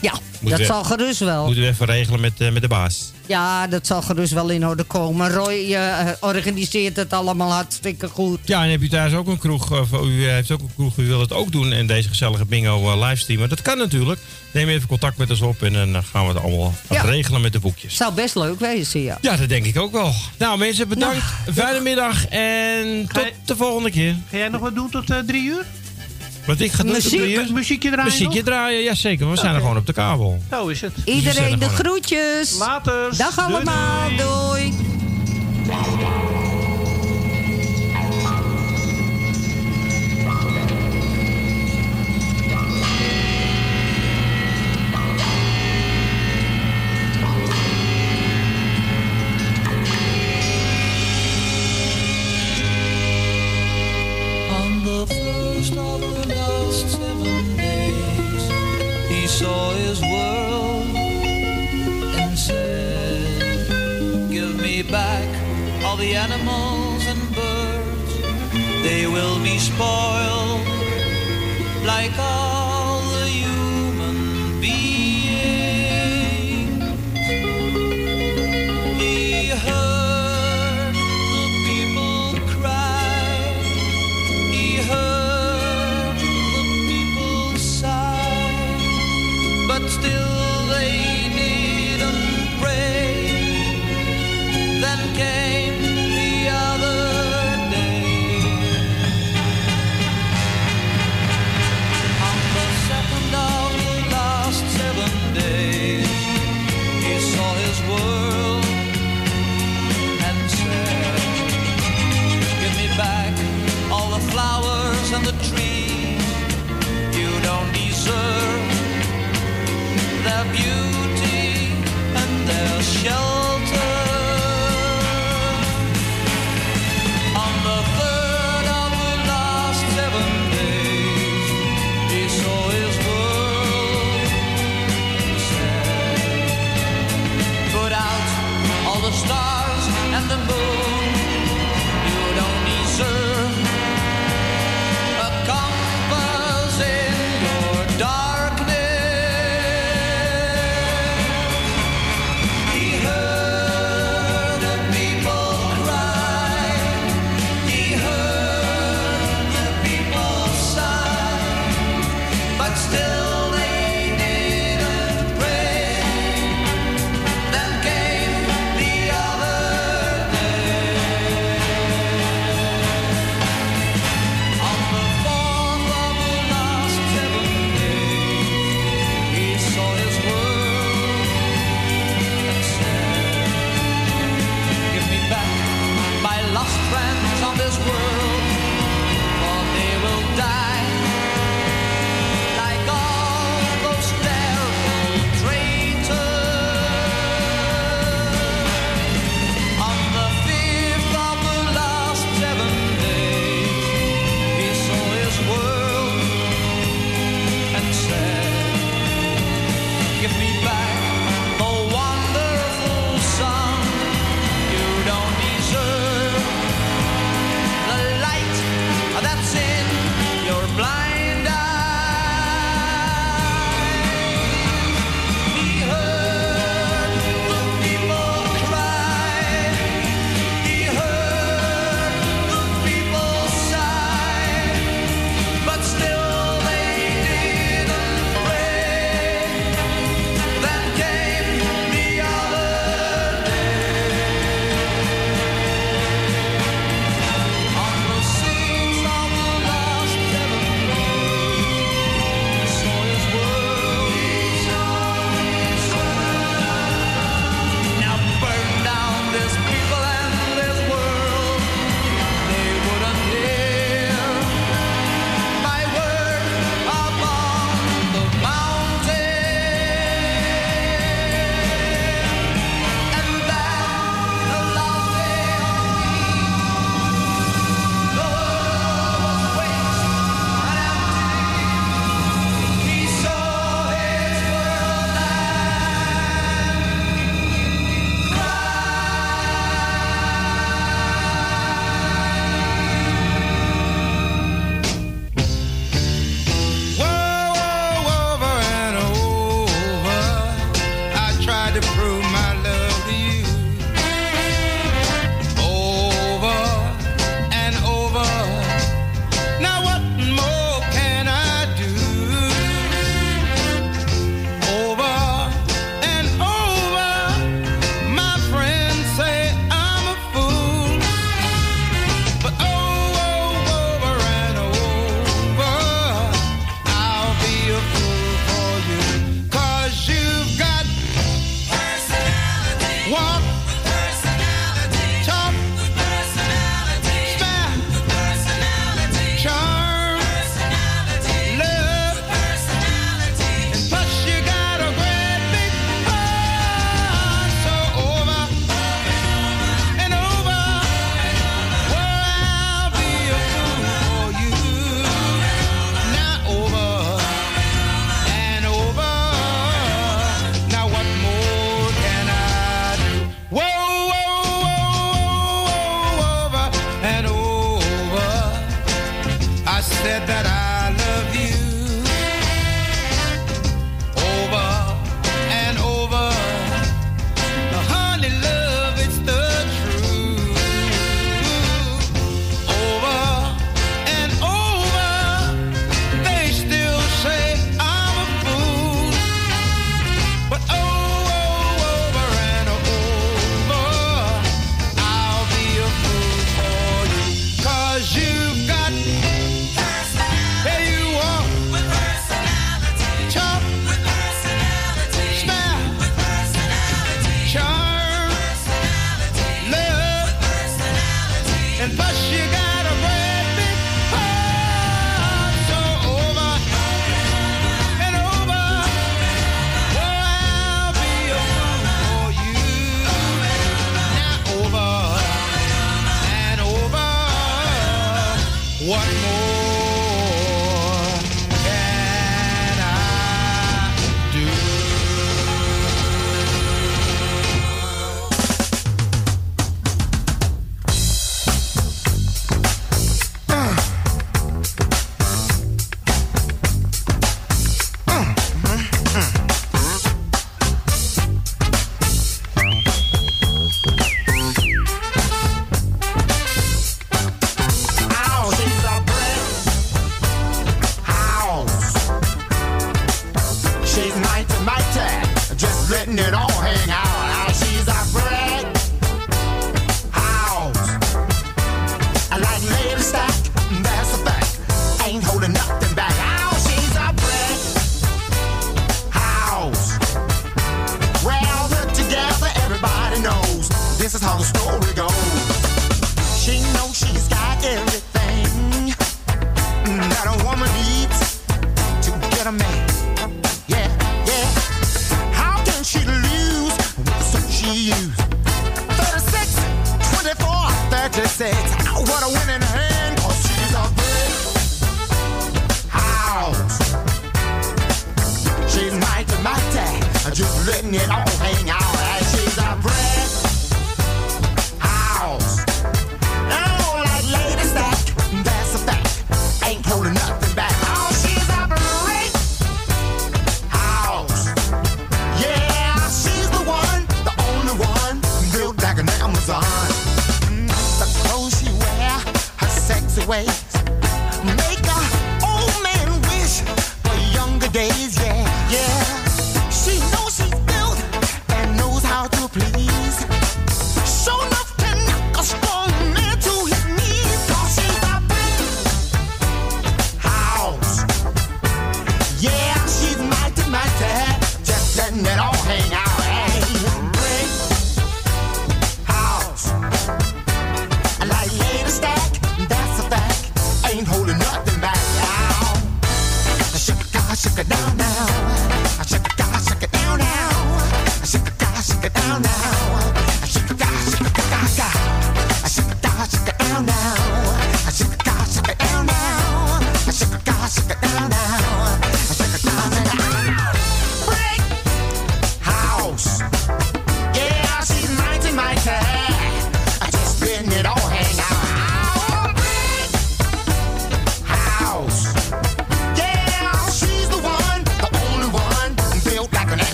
Ja, Moet dat we- zal gerust wel. Moeten we even regelen met, eh, met de baas. Ja, dat zal gerust wel in orde komen. Roy eh, organiseert het allemaal hartstikke goed. Ja, en heb je thuis ook een kroeg, of u heeft ook een kroeg, u wil het ook doen en deze gezellige bingo eh, livestreamen. Dat kan natuurlijk. Neem even contact met ons op en dan eh, gaan we het allemaal Ja. regelen met de boekjes. Zou best leuk wezen, ja. Ja, dat denk ik ook wel. Nou, mensen, bedankt. Fijne middag en tot de volgende keer. Ga jij nog wat doen tot eh, drie uur? Wat ik ga Muziek? Muziekje draaien Muziekje nog? draaien, ja zeker. We zijn er gewoon op de kabel. Zo is het. Iedereen de groetjes. Later. Dag allemaal. Doei. Animals and birds. They will be spoiled like all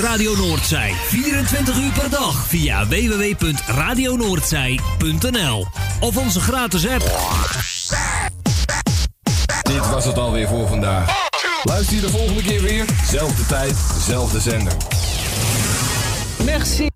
Radio Noordzij. 24 uur per dag via www.radionoordzij.nl of onze gratis app. Dit was het alweer voor vandaag. Luister je de volgende keer weer. Zelfde tijd, zelfde zender. Merci.